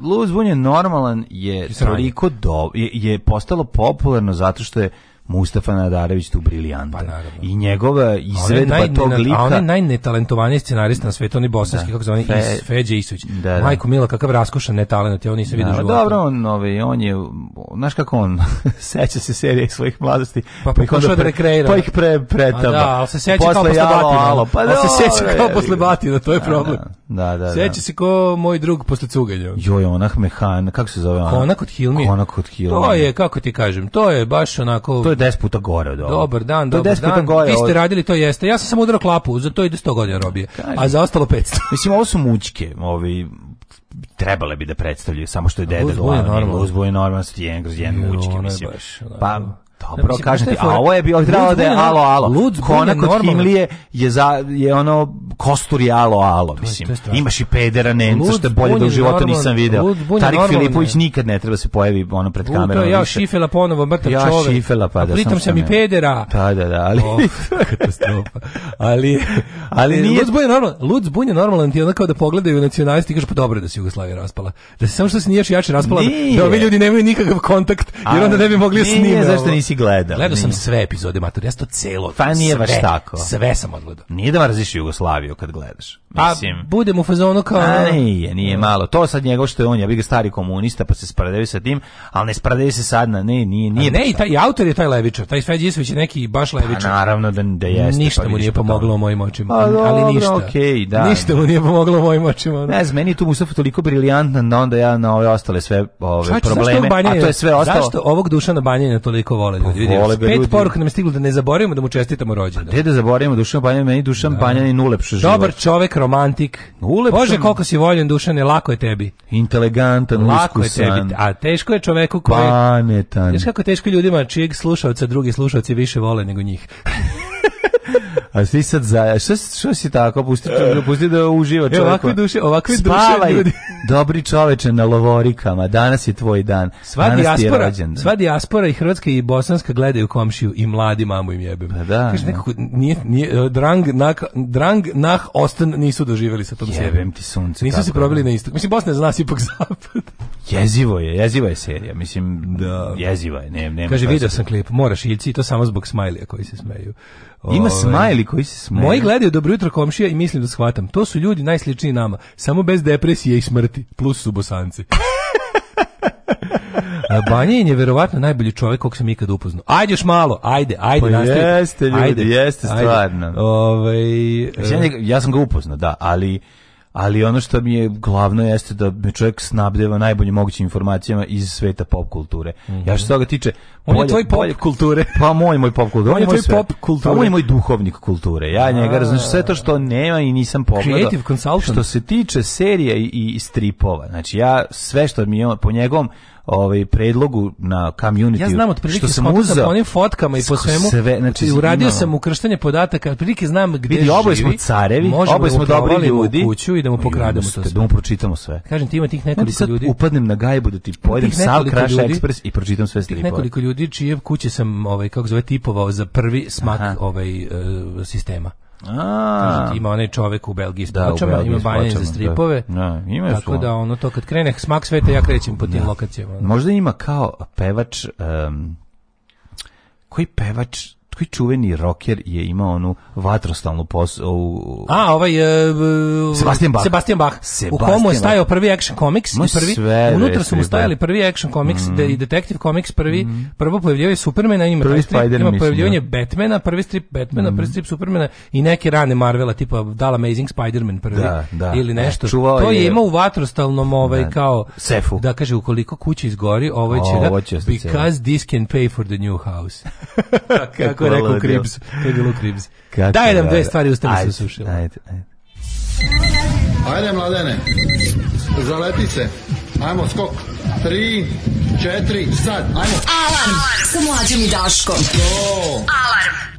Lud Zbunje normalan je toliko do je, je postalo popularno zato što je Mustafa Nadarević tu briljantan. Pa, I njegova izvedba naj, tog lika... A on je najnetalentovaniji scenarista na svetu, on je bosanski, da, kako zove, Fe, Feđe Isović. Da, da. Majko Mila, kakav raskošan netalent, ja on nisam da, vidio života. Dobro, on, ove, ovaj, on je, znaš kako on, seća se serije svojih mladosti. Pa, pa, pa, da rekreira. Pa ih pre, pretaba. Pa da, ali se seća kao posle batina. pa da, se seća kao posle batina, to je da, problem. Da, da, da. Seća se ko moj drug posle cuganja. Joj, onah mehan, kako se zove ona? Ona kod Hilmi. Ona kod Hilmi. To je, kako ti kažem, to je baš onako... To je 10 puta gore od ovoga. Dobar dan, to dobar dan. Gore, Vi ste radili, to jeste. Ja sam samo udarao klapu, za to ide 100 godina robije. A za ostalo 500. Mislim, ovo su mučke, ovi trebale bi da predstavljaju samo što je deda Luz normalno, Luzboj normalno, jedan kroz jedan mučke, mislim. Baš, pa Dobro, da, kažem a ovo je bilo trebalo da je alo alo. Lud Kona kod Himlije je za je ono kosturi alo alo, mislim. To je, to je Imaš i pedera Nemca što je bolje da u životu nisam video. Tarik Filipović nikad ne treba da se pojavi ono pred kamerom. Ja Šifela ponovo mrtav ja čovek. Ja Šifela pa da. Pritom sam i pedera. Da, da, da, ali oh, katastrofa. Ali ali e, nije Lud Bunjan normalno, Lud Bunjan normalno, ti onda kao da pogledaju nacionalisti i kažu pa dobro da se Jugoslavija raspala. Da se samo što se nije još jače raspala, da ovi ljudi nemaju nikakav kontakt jer onda ne bi mogli snimati. Nije zašto nisi nisi gledao. Gledao sam sve epizode Matori, ja sam to celo. Pa nije sve, baš tako. Sve sam odgledao. Nije da mraziš Jugoslaviju kad gledaš. Pa, mislim. Pa budem u fazonu kao... A, nije, nije malo. To sad njegov što je on, ja bih ga stari komunista, pa se spradevi sa tim, ali ne spradevi se sad na, ne, nije, nije. A ne, i taj autor je taj Levičar, taj Fred Jisović je neki baš pa Levičar. Pa naravno da, da jeste. Pa ništa pa mu nije pomoglo u mojim očima, pa, dobro, ali ništa. Okay, da, ništa mu nije pomoglo u mojim očima. Ne znam, meni je tu Mustafa toliko briljantan da onda ja na ove ostale sve ove Čači, probleme, a to je sve ostalo. Zašto ovog Dušana Banjanja toliko vole? Pa ljudi. Vidi, vole pet ljudi. poruka nam je stiglo da ne zaboravimo da mu čestitamo rođendan. Pa gde da zaboravimo Dušan Panjanin, meni Dušan da. Panjanin ulepšo život. Dobar čovek, romantik. Ulepšo. Bože, koliko si voljen Dušan, je lako je tebi. Inteligentan, lako uskusan. je tebi, a teško je čoveku koji pametan. Znaš kako je teško ljudima čijeg slušaoca drugi slušaoci više vole nego njih. A ti sad za šta što si tako pusti to pusti da uživa čovjek. E, ovakve duše, ovakve Spavaj, duše ljudi. dobri čoveče na lovorikama. Danas je tvoj dan. Sva dijaspora, sva dijaspora i hrvatska i bosanska gledaju komšiju i mladi mamu im jebem. Pa da. Kaže da. nekako nije, nije drang nah drang nah ostan nisu doživeli sa tom serijom. Jebem ti sunce. Nisu se probili da. na istok. Mislim Bosna je za nas ipak zapad. jezivo je, jeziva je serija. Mislim da jeziva je. Ne, nema Kaže video sam klip, moraš ići to samo zbog smajlija koji se smeju. Ima smajli koji se smeju. Moji gledaju Dobro jutro komšija i mislim da shvatam. To su ljudi najsličniji nama, samo bez depresije i smrti, plus su bosanci. Banjanin je verovatno najbolji čovjek kog sam ikad upoznao. Ajde još malo, ajde, ajde, pa nastavi. jeste ljudi, ajde, jeste stvarno. Ajde. Ovaj, Ovej, znači, ja, ja sam ga upoznao, da, ali ali ono što mi je glavno jeste da me čovjek snabdeva najbolje mogućim informacijama iz sveta pop kulture. Mm -hmm. Ja što se toga tiče, On bolje, je tvoj pop kulture. Pa moj moj pop kulture. On, je tvoj pop kulture. Pa on je moj duhovnik kulture. Ja njega razumem sve to što nema i nisam pogledao. Creative consultant. Što se tiče serija i, i stripova. Znači ja sve što mi je po njegovom ovaj predlogu na community ja znam otprilike što sam uzeo onim fotkama i po svemu sve, znači, uradio sam ukrštanje podataka otprilike znam gdje vidi oboje smo carevi oboje da smo dobri ljudi kuću i da mu pokrademo to sve. da mu pročitamo sve kažem ti ima tih nekoliko ljudi upadnem na gajbu da ti pojedem sav Crash Express i pročitam sve stripove nekoliko ljudi ljudi čije kuće sam ovaj kako zove tipovao za prvi smak Aha. ovaj uh, sistema. A, Kažete, ima onaj čovek u Belgiji s da, pločama, ima banje za da. stripove. Da. Da, ima tako da ono to kad krene smak sveta ja krećem po tim da. lokacijama. Možda ima kao pevač um, koji pevač koji čuveni roker je imao onu vatrostalnu pos... A, ovaj... E, Sebastian Bach. Sebastian Bach. Sebastian u komu je stajao prvi action comics. Ma, i prvi, sve, unutra su mu stajali prvi action comics mm. i detective komiks. prvi. Mm. Prvo pojavljivanje Supermana, ima, prvi strip, Spider, ima pojavljivanje da. Batmana, prvi strip Batmana, mm. prvi strip Supermana i neke rane Marvela, tipa Dal Amazing Spider-Man prvi. Da, da. Ili da. nešto. E, to je, je imao u vatrostalnom ovaj, da, kao... Sefu. Da kaže, ukoliko kuća izgori, ovaj da- ovo će... ovo će because this can pay for the new house. Kako je rekao u Kribs. To je bilo Kribs. Daj nam da, dve da. stvari, ustane se sušilo. Ajde, ajde. Ajde, mladene. Zaleti se. Ajmo, skok. Tri, četiri, sad. Ajmo. Alarm! Sa mlađom i Daškom. Alarm!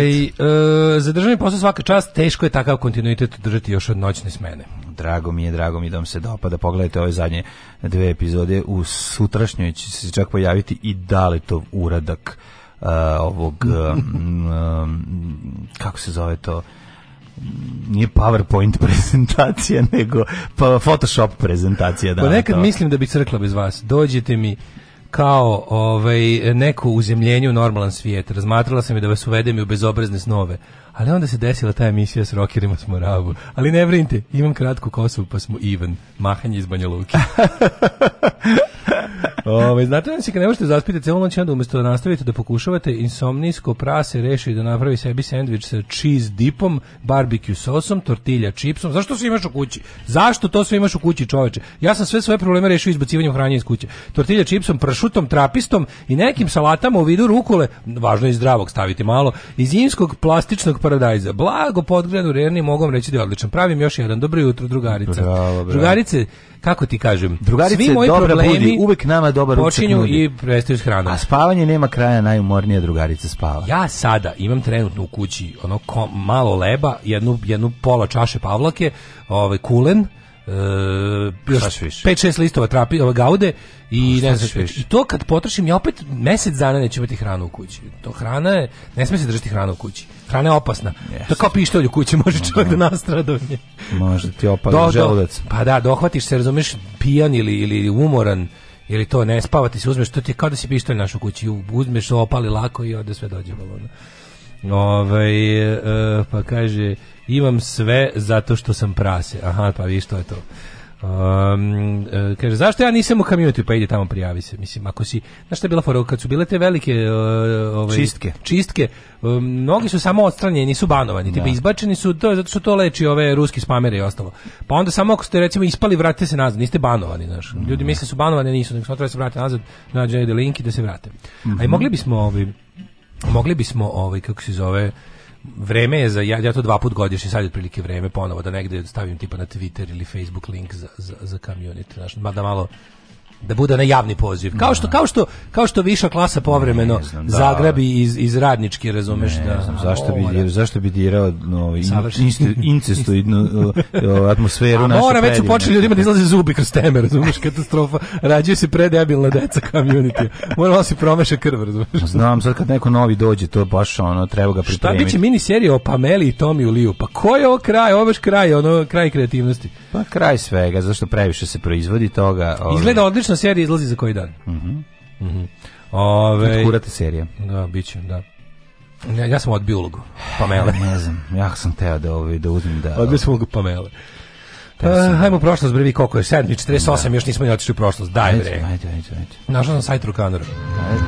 Ove, ovaj, e, za državni posao svaka čast, teško je takav kontinuitet držati još od noćne smene. Drago mi je, drago mi je da vam se dopada. Pogledajte ove zadnje dve epizode. U sutrašnjoj će se čak pojaviti i Dalitov uradak uh, ovog, um, kako se zove to, nije PowerPoint prezentacija, nego pa Photoshop prezentacija. Da, pa nekad to. mislim da bi crkla bez vas. Dođite mi, kao ovaj, neko uzemljenje u normalan svijet. Razmatrala sam je da vas uvedem i u bezobrazne snove. Ali onda se desila ta emisija s rokerima s Moravu. Ali ne brinite, imam kratku kosu pa smo even. Mahanje iz Banja Luki. Ove, znate vam se kad ne možete zaspiti celu noć, onda umesto da nastavite da pokušavate insomnijsko prase reši da napravi sebi sandvič sa cheese dipom, barbecue sosom, tortilja čipsom. Zašto sve imaš u kući? Zašto to sve imaš u kući, čoveče? Ja sam sve svoje probleme rešio izbacivanjem hranje iz kuće. Tortilja čipsom, pršutom, trapistom i nekim salatama u vidu rukule, važno je zdravog staviti malo, iz zimskog plastičnog Paradajza. Blago podgledan u Rerni, mogu vam reći da je odličan. Pravim još jedan. Dobro jutro, drugarice. Bravo, bravo. Drugarice, kako ti kažem, drugarice, svi moji dobra budi, uvek nama dobar počinju i prestaju s hranom. A spavanje nema kraja, najumornija drugarica spava. Ja sada imam trenutno u kući ono ko, malo leba, jednu, jednu pola čaše pavlake, ovaj, kulen, Uh, još 5-6 listova trapi, ove gaude i ne znam i to kad potrošim ja opet mesec dana neću imati hranu u kući to hrana je, ne sme se držati hranu u kući strane opasna. Yes. To kao pištolj u kući, može čovjek da nastrada od nje. Može ti opada da. želudac. Pa da, da, dohvatiš se, razumeš, pijan ili, ili umoran, ili to ne spava, se uzmeš, to ti je kao da si pištolj naš u kući, uzmeš, opali lako i ode sve dođe balona. Ovaj, e, pa kaže, imam sve zato što sam prase. Aha, pa vi što je to. Um, kaže, zašto ja nisam u kamionetu? pa ide tamo prijavi se. Mislim, ako si, znaš šta je bila fora, kad su bile te velike uh, ovaj, čistke, čistke um, mnogi su samo odstranjeni, nisu banovani, tipa da. izbačeni su, to, zato što to leči ove ruski spamere i ostalo. Pa onda samo ako ste recimo ispali, vratite se nazad, niste banovani, znaš. Ljudi da. misle da su banovani, nisu, nego treba se vratiti nazad, nađe link da se vrate. Mm -hmm. A i mogli mhm. bismo, ovaj, mogli bismo, ovaj, kako se zove, vreme je za ja, ja to dva put godišnje sad je otprilike vreme ponovo da negde stavim tipa na Twitter ili Facebook link za za za community, znači da malo da bude onaj javni poziv. Kao što da. kao što kao što viša klasa povremeno ne znam, da, zagrabi da. iz iz radnički, razumeš ne da. Ne znam zašto bi jer, zašto bi dirao no, incestoidnu atmosferu naše. Mora već počeli ljudima da izlaze zubi kroz teme, razumeš, katastrofa. Rađaju se predebilna deca community. Mora Moralo se promeša krv, razumeš. Znam, sad kad neko novi dođe, to baš ono, treba ga pripremiti. Šta biće mini serija o Pameli i Tomiju Liju? Pa ko je ovo kraj? Ovo je kraj, ono kraj kreativnosti. Pa kraj svega, zašto previše se proizvodi toga. Ove. Ovaj. Izgleda odlično Konačno serija izlazi za koji dan. Mhm. mhm. Mm Ove, Kurate serija. Da, biće, da. Ja, ja sam od ulogu Pamele. ne znam, ja sam teo da, ovaj, da uzmem da... Odbio sam ulogu Pamele. Uh, hajmo u prošlost, bre, koliko je? 7, 48, da. još nismo ni otišli u prošlost. Daj, bre. Ajde, ajde, ajde. Našao sam sajt Rukanora. Ajde.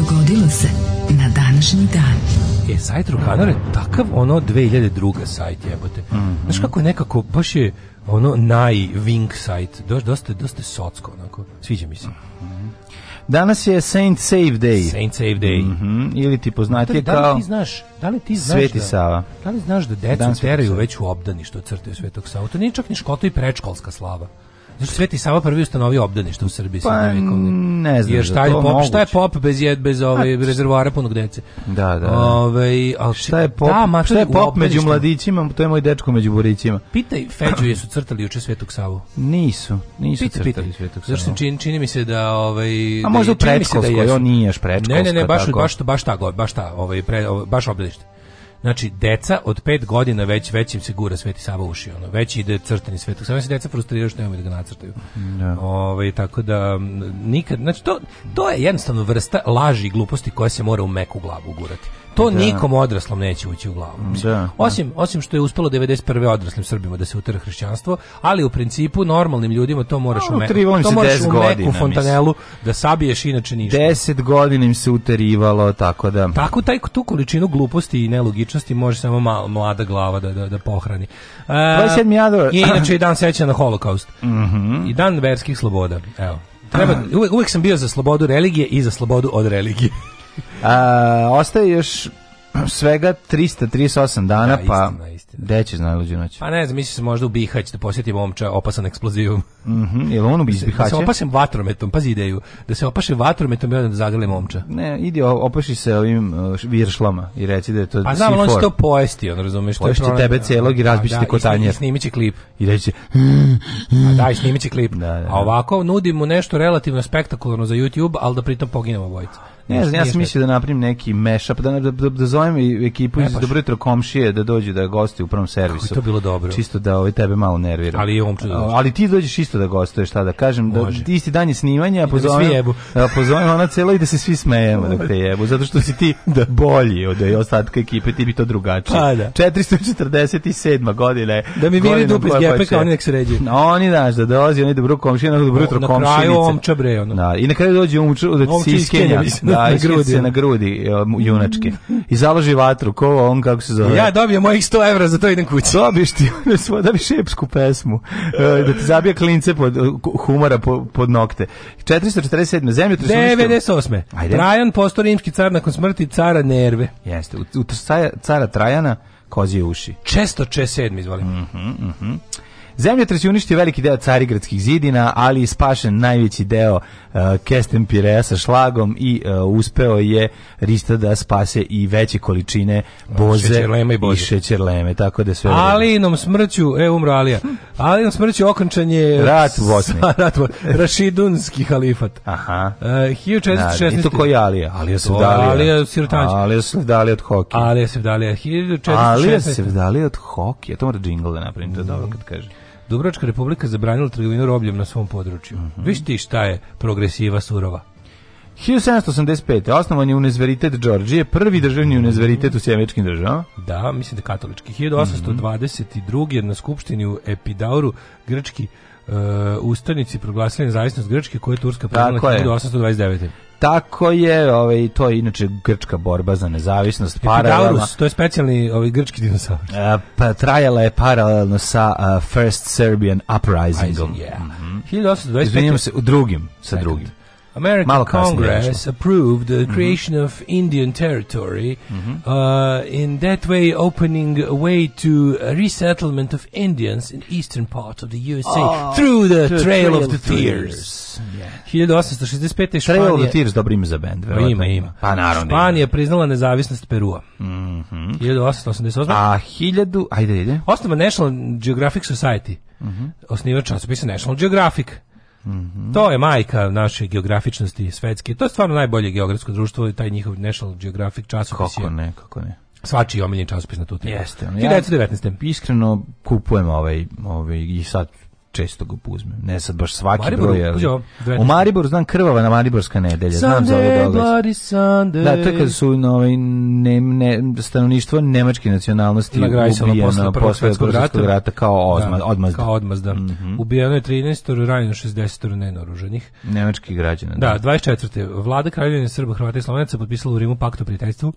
Dogodilo se na današnji dan sajt Rukanar je takav ono 2002. sajt jebote. Mm -hmm. Znaš kako je nekako, baš je ono naj-wing sajt, dosta, dosta socko onako, sviđa mi se. Mm -hmm. Danas je Saint Save Day. Saint Save Day. Mm -hmm. Ili ti poznatije da, da kao... ti znaš, da li ti znaš Sveti da, Sava. Da li znaš da decu teraju već u obdaništu od crte Svetog Sava? To nije čak ni škoto i prečkolska slava. Znači, Sveti Sava prvi ustanovio obdanište u Srbiji. Pa, ne znam. Jer šta je, pop, moguće. šta je pop bez, jed, bez ove, ovaj A, rezervoara punog dece? Da, da. Ove, ovaj, ali, šta je pop, da, mater, šta je pop među mladićima, to je moj dečko među burićima. Pitaj, Feđu, jesu crtali juče Svetog Savu? Nisu, nisu pitaj, crtali pitaj. Svetog Savu. Zašto čini, čini mi se da... Ovaj, A možda da, u predškolskoj, on nije još predškolska. Ne, ne, ne, baš, tako. baš, baš, ta, baš ta, ovaj, pre, ovaj, baš obdanište. Znači, deca od pet godina već većim se gura Sveti Sava uši, ono, već ide crtani Svetog Sava, se deca frustriraju što nemaju da ga nacrtaju. Da. Ove, ovaj, tako da, nikad, znači, to, to je jednostavno vrsta laži i gluposti koja se mora u meku glavu gurati. To da. nikom odraslom neće ući u glavu. Da, osim, osim što je uspelo 91. odraslim Srbima da se utera hrišćanstvo, ali u principu normalnim ljudima to moraš no, u, me, to moraš u neku fontanelu mislim. da sabiješ inače ništa. 10 godina im se uterivalo, tako da... Tako taj, tu količinu gluposti i nelogičnosti može samo mal, mlada glava da, da, da pohrani. E, 27. januar... I inače i dan sećanja na holokaust. Mm -hmm. I dan verskih sloboda. Evo. Treba, uvek, uvek sam bio za slobodu religije i za slobodu od religije. A, ostaje još svega 338 dana, da, pa istina, istina. gde ćeš najluđu noć? Pa ne znam, mislim se možda u Bihać da posjetim momča opasan eksplozivom. Mhm, mm -hmm. Jel on u Bihaće? Da se da opašem vatrometom, pazi ideju, da se opašem vatrometom i onda da zagale momča. Ne, idi opaši se ovim uh, viršlama i reci da je to Pa znam, on će to pojesti, on razumeš. Poješće tebe cijelog i razbići da, ti kotanjer. I snimit će klip. I reći A da, i snimit će klip. Da, da, da. A ovako nudim mu nešto relativno spektakularno za YouTube, ali da pritom poginemo obojica. Ne znam, ja sam mislio da napravim neki mashup, da, da, da, da zovem i ekipu iz Dobro jutro komšije da dođu da gosti u prvom servisu. Kako to bilo dobro. Čisto da ovaj tebe malo nervira. Ali je Ali ti dođeš isto da gostuješ, šta da kažem, da Može. isti dan je snimanje, a da pozovem, da jebu. a pozovem ona celo i da se svi smejemo dok te jebu, zato što si ti da bolji od ostatka ekipe, ti bi to drugačije. Pa, da. 447. godine. Da mi bili dupe iz GPK, oni nek sređuju. Oni daš da dolazi, oni dobro komšije, dobro jutro komšije. Na kraju omča bre, ono. Da, i na kraju dođe omča da od siskenja. Da, da, na grudi. na grudi, e, junački. I založi vatru, ko on, kako se zove. Ja dobijem mojih 100 evra, za to idem kući. Dobiš ti, dobiš epsku pesmu, e, da ti zabija klince pod, e, humora pod, nokte. 447. zemlje, 98. Ajde. Trajan postao rimski car nakon smrti cara Nerve. Jeste, u, u cara Trajana kozije uši. Često če sedmi, izvolim. Mhm, mm mhm. Mm Zemljotres je uništio veliki deo carigradskih zidina, ali spašen najveći deo uh, Kesten Pireja sa šlagom i uh, uspeo je Rista da spase i veće količine boze šećerleme i, boze. i šećerleme, tako da sve... Alinom smrću, e, umro Alija, Alinom smrću okončan je... Rat u Bosni. Rat u Rašidunski halifat. Aha. E, uh, 1416. Da, I to koji Alija? Alija Sevdalija. Alija Sirotanđe. Alija Sevdalija od hokija. Alija Sevdalija. 1416. Alija Sevdalija od hokija. To mora džingl da napravim, to je dobro kad kaže. Dubrovačka republika zabranila trgovinu robljem na svom području. Mm -hmm. Viš ti šta je progresiva surova? 1785. osnovan je Univerzitet Đorđije, prvi državni mhm. univerzitet u sjemečkim državama. Da, mislim da katolički. 1822. na skupštini u Epidauru grčki uh, ustanici proglasili nezavisnost Grčke koje je Turska primila 1829. Tako je, ovaj to je inače grčka borba za nezavisnost paralelno. to je specijalni ovaj grčki dinosaur. Uh, pa trajala je paralelno sa uh, First Serbian Uprisingom. Rising, yeah. mm -hmm. 1825. Izvinjamo se u drugim, sa Second. drugim. American Malo Congress approved the mm -hmm. creation of Indian territory, mm -hmm. uh, in that way opening a way to resettlement of Indians in eastern part of the USA oh, ah, through the trail, trail, of the Tears. Yeah. 1865. Španija, of the Tears, dobro ime za band. Ima, ima. Pa naravno. Španija priznala nezavisnost Perua. Mm -hmm. 1888. A 1000, ajde, ajde. Osnova National Geographic Society. Mm -hmm. Osnivač časopisa National Geographic. -hmm. To je majka naše geografičnosti svetske. To je stvarno najbolje geografsko društvo i taj njihov National Geographic časopis. Kako ne, kako ne. Svači omiljeni časopis na tu temu. Jeste. Ono, ja, 19. Iskreno kupujem ovaj, ovaj i sad često ga uzmem. Ne sad baš svaki Mariboru, broj, ali... Jo, u Mariboru znam krvava na Mariborska nedelja. Sunday, znam za Da, to je kad su no, ovaj, ne, ne, stanovništvo nemačke nacionalnosti ubijeno posle Prvog rata, rata kao ozma, da, odmazda. Kao odmazda. Mm -hmm. Ubijeno je 13, ranjeno 60 nenoruženih. Nemačkih građana. Da, da 24. Vlada Kraljevine Srba, Hrvata i Slovenaca potpisala u Rimu pakt o prijateljstvu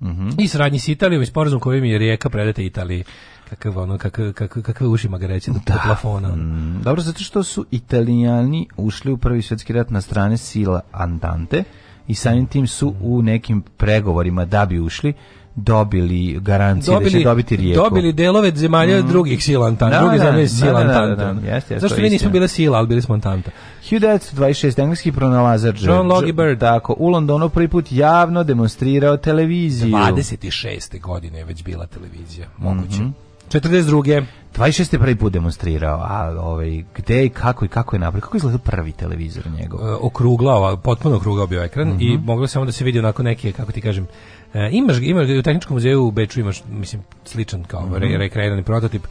Mm -hmm. i saradnji s Italijom i sporazum kojim je rijeka predate Italiji kakav ono kak, kak, kakve uši ga reći do, da. plafona. Mm, dobro zato što su Italijani ušli u prvi svjetski rat na strane sila Andante i samim tim su u nekim pregovorima da bi ušli dobili garancije dobili, da će dobiti rijeku. Dobili delove zemalja mm. drugih sila Antanta, da, druge da, zemlje da, sila Antanta. Zašto mi nismo bile sila, ali bili smo Antanta. 1926. engleski pronalazač John Logie Bird. Tako, u Londonu prvi put javno demonstrirao televiziju. 26. godine je već bila televizija, moguće. Mm -hmm. 42. 26. prvi put demonstrirao, a ovaj, gde i kako i kako je napravio, kako je izgledao prvi televizor njegov? E, okruglao, potpuno okruglao bio ekran mm -hmm. i mhm. moglo samo da se vidi onako neke, kako ti kažem, e, imaš, imaš u tehničkom muzeju u Beču imaš, mislim, sličan kao mm -hmm. rekreirani prototip, e,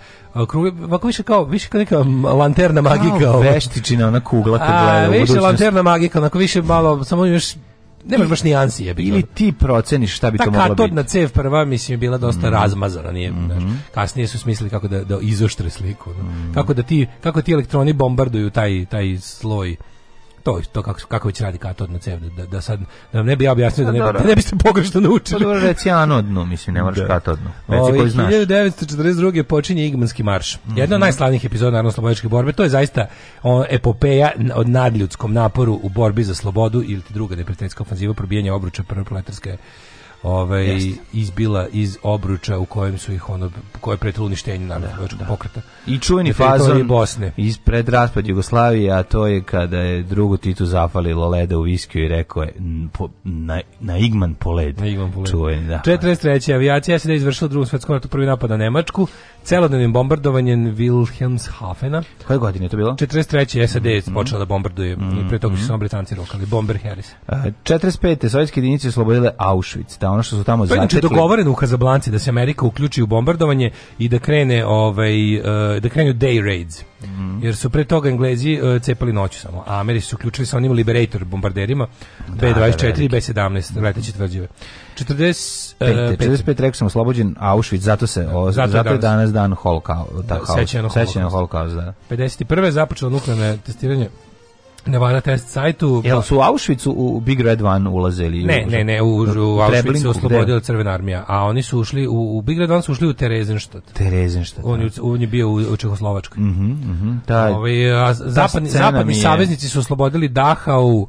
Krugle, ovako više kao, više kao neka lanterna magika. Kao ovaj. veštičina, ona kugla te gleda. A, više lanterna magika, onako više malo, samo još nema baš nijansi je Ili ti proceniš šta bi Ta to moglo biti. Ta katodna cev prva mislim je bila dosta mm. razmazana, nije, mm -hmm. kasnije su smislili kako da da izoštre sliku, no. mm. kako da ti kako ti elektroni bombarduju taj taj sloj to to kako kako već radi katodna cev da da sad da ne bi ja objasnio da ne, pa da ne biste pogrešno naučili. Pa dobro reci anodno, mislim ne moraš da. katodno. Reci koji znaš. 1942 počinje Igmanski marš. Jedna od najslavnijih epizoda narodno slobodičke borbe. To je zaista epopeja od nadljudskom naporu u borbi za slobodu ili druga neprijateljska ofanziva probijanje obruča prve proletarske ovaj Jeste. izbila iz obruča u kojem su ih ono koje pretilo uništenju da, narodnog da, pokreta. I čuveni fazon Bosne iz pred raspad Jugoslavije, a to je kada je drugu Titu zafalilo leda u viskiju i rekao je po, na, na Igman po led. Na Igman po led. Čuveni, da. 43. avijacija SED da izvršila drugom svetskom ratu prvi napad na Nemačku, celodnevnim bombardovanjem Wilhelmshafena. Koje godine je to bilo? 43. SAD je mm -hmm. počela da bombarduje mm -hmm. pre toga su mhm. samo Britanci rokali, bomber Harris. A, 45. sovjetske jedinice oslobodile Auschwitz, da ono što su tamo zatekli. To je dogovoreno u Kazablanci da se Amerika uključi u bombardovanje i da krene ovaj uh, da krenu day raids. Mm -hmm. Jer su pre toga Englezi uh, cepali noću samo, a Americi su uključili sa onim Liberator bombarderima B24 i B17 leteće tvrđave. 40 e, Pet, 45 rekao sam oslobođen Auschwitz, zato se o, zato, zato je danas, danas dan holokausta, da, sećanje na holokaust. Da. 51. započelo nuklearno testiranje Nevada Test sajtu. Jel su u Auschwitzu u Big Red One ulaze ili? Ne, ne, ne, u, u Auschwitz se oslobodila Crvena armija, a oni su ušli, u, u Big Red One su ušli u Terezenštad. Terezenštad. On, je, da. on je bio u, u Čehoslovačkoj. Mhm, mm mhm. taj, Ove, a zapadni, zapadni je... saveznici su oslobodili Dachau, um,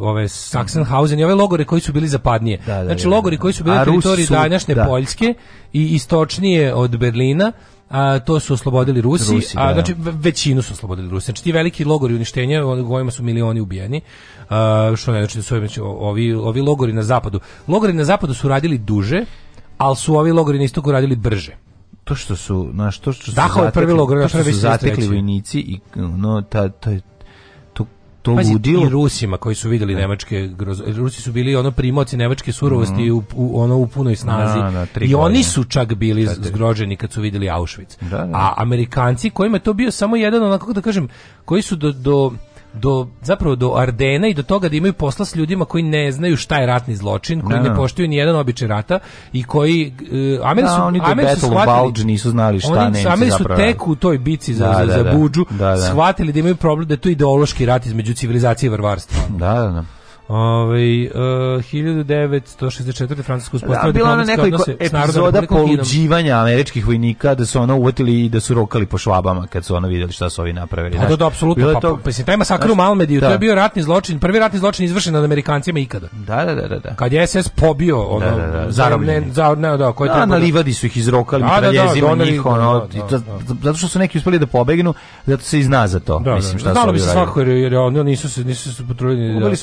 ove Sachsenhausen i ove logore koji su bili zapadnije. Da, da, znači da, logori da, koji su bili na teritoriji današnje da. Poljske i istočnije od Berlina a, to su oslobodili Rusi, Rusi a, da, da. znači većinu su oslobodili Rusi. Znači ti veliki logori uništenja, gojima su milioni ubijeni, a, što ne znači da su znači, ovi, ovi logori na zapadu. Logori na zapadu su radili duže, ali su ovi logori na istoku radili brže to što su na što što su Dahao je prvi logor, što su zatekli vojnici i no ta taj to Pazi, ludilo. I Rusima koji su videli ne. nemačke grozo... Rusi su bili ono primoci nemačke surovosti mm. u, u, ono u punoj snazi. Na, da, na, da, I oni su čak bili Sada. zgroženi kad su videli Auschwitz. Da, da. A Amerikanci kojima je to bio samo jedan onako da kažem koji su do, do do zapravo do Ardena i do toga da imaju posla s ljudima koji ne znaju šta je ratni zločin, koji da, ne, ne da. poštuju ni jedan običaj rata i koji uh, Ameri su oni Ameri do su shvatili, nisu znali šta oni, Ameri su tek u toj bici za da, za, za da, Budžu shvatili da imaju problem da je to ideološki rat između civilizacije i varvarstva. Da, da, da. Ovaj uh, 1964. Francusku uspostavili da, diplomatske nekoliko odnose s epizoda poluđivanja američkih vojnika da su ono uvatili i da su rokali po švabama kad su ono videli šta su ovi napravili. Pa da, da, da, apsolutno. Pa, to... pa, pa, taj masakr u Malmediju, da. to je bio ratni zločin, prvi ratni zločin izvršen nad Amerikancima ikada. Da, da, da. da. da. Kad je SS pobio da, ono, da, da, da, zarobljeni. Ne, za, ne, da, koji da, da- na livadi su ih izrokali, da, da, da, njih, ono, da, da, zato što su neki uspeli da pobegnu, zato se i zna za to. Da, mislim, šta da, da, da, da, da, da, da, da, da, da, da, da, da, da,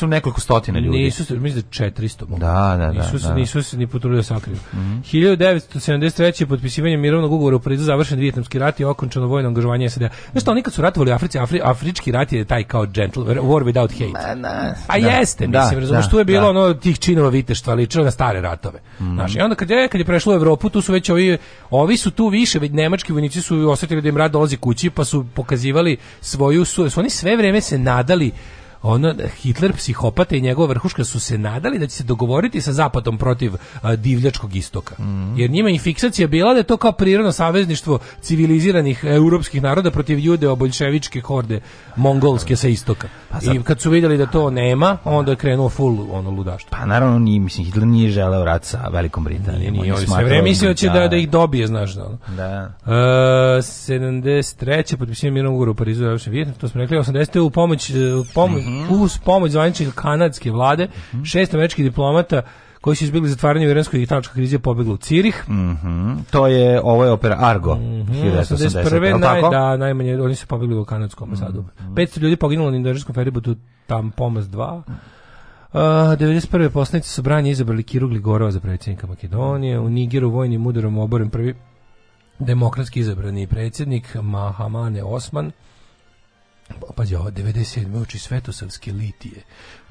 da, da, da, da, da, stotina ljudi. Nisu se, mislim da 400. Mogu. Da, da, da. Nisu se, da. nisu se ni potrudili da sakriju. Mm -hmm. 1973. potpisivanje mirovnog ugovora u Parizu završen vijetnamski rat i okončano vojno angažovanje SAD. Znaš što, oni kad su ratovali u Africi, Afri, afrički rat je taj kao gentle, war without hate. Na, na, da. A da, jeste, da, mislim, da, razumiješ, tu je bilo da. ono tih činova viteštva, ličilo na stare ratove. Mm -hmm. Znaš, i onda kad je, kad je prešlo u Evropu, tu su već ovi, ovi su tu više, već nemački vojnici su osetili da im rad dolazi kući, pa su pokazivali svoju, su, su oni sve vreme se nadali ono Hitler psihopata i njegova vrhuška su se nadali da će se dogovoriti sa zapadom protiv a, divljačkog istoka. Mm -hmm. Jer njima i fiksacija bila da je to kao prirodno savezništvo civiliziranih europskih naroda protiv jude oboljševičke horde mongolske sa istoka. Pa sad, I kad su vidjeli da to nema, onda je krenuo full ono ludaštvo. Pa naravno ni mislim, Hitler nije želeo rat sa Velikom Britanijom. Nije, nije, sve vreme mislio da će da-, da, da ih dobije, znaš da. Ono. Da. Uh, e, 73. potpisivanje mirovnog ugovora u Parizu, to smo rekli, 80. u pomoć, e, pomoć -hmm. uz pomoć zvaničnika kanadske vlade, mm -hmm. šest američkih diplomata koji su izbjegli zatvaranje u iranskoj i italijanskoj krizi pobegli u Cirih. Mm -hmm. To je, ovo je opera Argo, mm -hmm. 1981. Naj, da, najmanje, oni su pobegli u kanadskom ambasadu. Mm -hmm. 500 ljudi poginulo na indoričkom feribotu, tam Pomas 2. Uh, 91. poslanici su branje izabrali Kiru Gligorova za predsjednika Makedonije, u Nigeru vojnim udarom oboren prvi demokratski izabrani predsjednik Mahamane Osman, Pa, pazi ovo, 97. uči Svetosavske litije,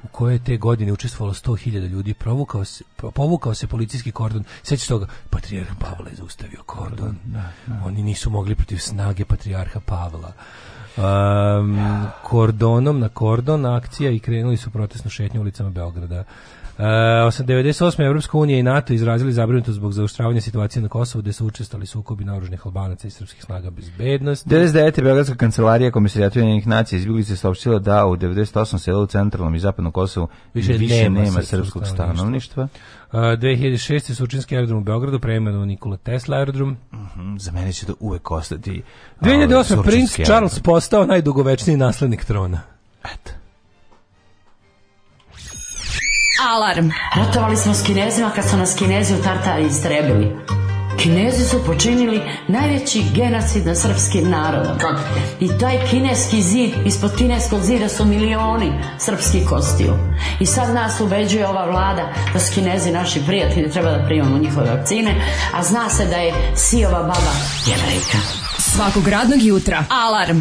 u koje te godine učestvovalo 100.000 ljudi, provukao se, povukao se policijski kordon, sećaš toga, patrijarh Pavla je zaustavio kordon, da, da. oni nisu mogli protiv snage patrijarha Pavla. Um, kordonom na kordon akcija i krenuli su protestno šetnje ulicama Beograda. Eh, e, 98. Evropska unija i NATO izrazili zabrinutost zbog zauštravanja situacije na Kosovu gdje su učestali sukobi naoružnih Albanaca i srpskih snaga bezbednosti. 99. Beogradska kancelarija Komisarijata Ujedinjenih nacija izbjeglice saopštila da u 98 selu u centralnom i zapadnom Kosovu više, više nema, nema srpskog stanovništva. Uh, 2006. Sučinski aerodrom u Beogradu preimenu Nikola Tesla aerodrom. Mm -hmm, za mene će to uvek ostati. 2008. Ovaj, uh, Prince Charles postao najdugovečniji naslednik trona. Eto. Alarm. Ratovali smo s kinezima kad su nas kinezi u Tartari istrebili. Kinezi su počinili najveći genocid na srpskim narodom. Kako? I taj kineski zid, ispod kineskog zida su milioni srpskih kostiju. I sad nas ubeđuje ova vlada da su kinezi naši prijatelji, treba da primamo njihove vakcine, a zna se da je Sijova baba jevrejka. Svakog radnog jutra. Alarm!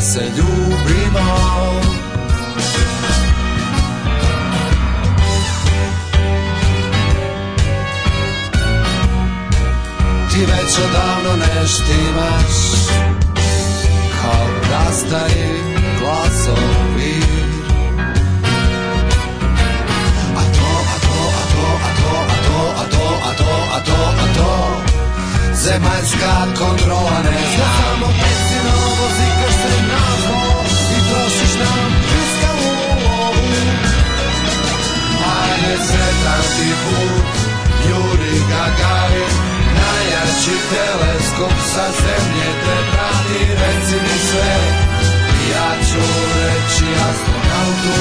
se ljubimo Ti već odavno ne štimaš Kao rastari glasovi A to, a to, a to, a to, a to, a to, a to, a to, a to kontrola ne znamo vozikaš i trošiš nam kristalu lovu. Ajde, sretan ti put, Juri Gagarin, najjači teleskop sa zemlje te prati, reci ja ću reći astronautu.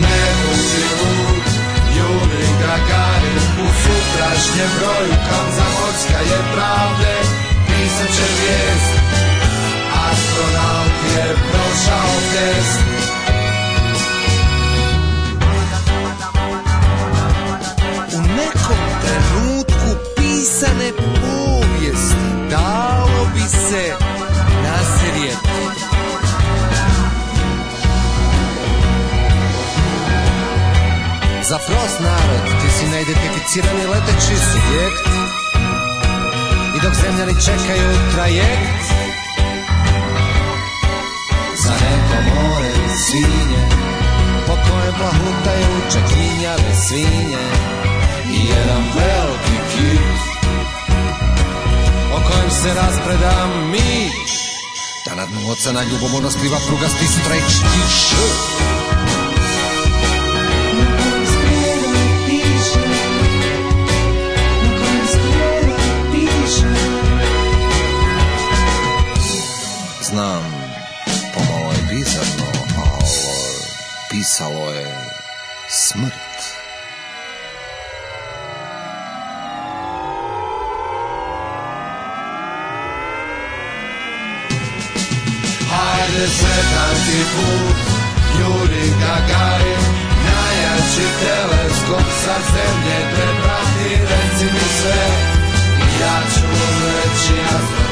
Nego si lud, Juri Gagarin, u kam za kocka je pravde, tisuće vijest Astronaut je prošao test U nekom trenutku pisane povijesti dalo bi se nasrijeti Za prost narod, ti si neidentificirani leteći subjekt Zemljani čekaju trajekt Za neko more svinje Po kojem plahutaju čekinjave svinje I jedan veliki kit O kojem se raspreda mić Da na dnu ocena ljubomorno skriva prugasti strajk štić kucalo je smrt. Hajde sretan ti put, Juri Gagarin, najjači teleskop sa zemlje te prati, reci mi sve, ja ću reći, ja znam.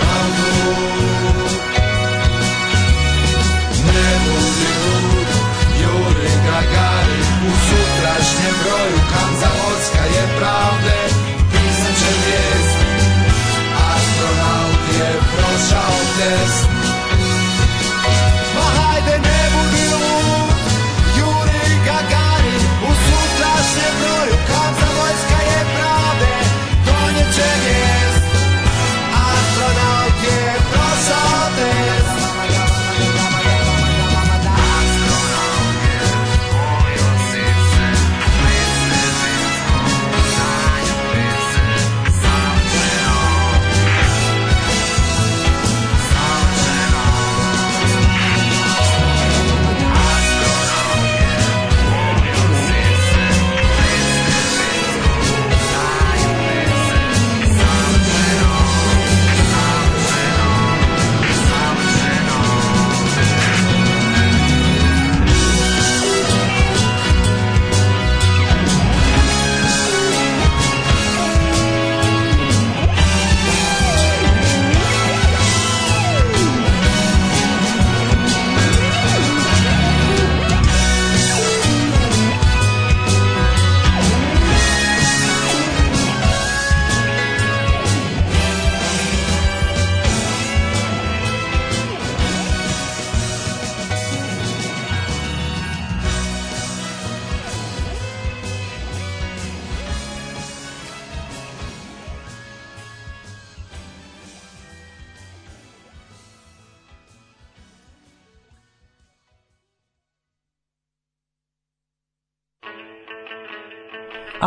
današnjem broju Kanza Ocka je pravde Pisat će vijest Astronaut je prošao test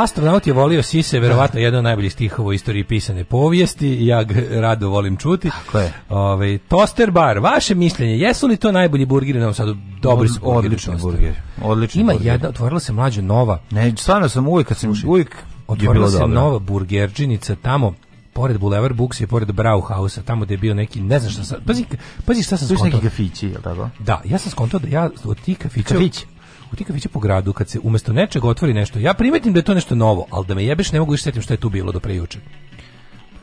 Astronaut je volio sise, verovatno da. jedan od najboljih stihova u istoriji pisane povijesti, ja ga rado volim čuti. Tako je. Ove, ovaj, toster bar, vaše mišljenje, jesu li to najbolji burgeri na Sadu? Dobri su burgeri. Odlični burgeri. Odlični Ima burgeri. jedna, otvorila se mlađa nova. Ne, stvarno sam uvijek, kad sam uvijek Otvorila se dobra. nova burgerđinica tamo pored Boulevard Books i pored Brauhausa, tamo gde je bio neki, ne znam šta sam, pazi, pazi šta sam skontao. neki kafići, je li tako? Da, ja sam skontao da ja od tih kafića... Kafić. Utikam po gradu kad se umesto nečeg otvori nešto. Ja primetim da je to nešto novo, ali da me jebeš ne mogu više da setim što je tu bilo do pre juče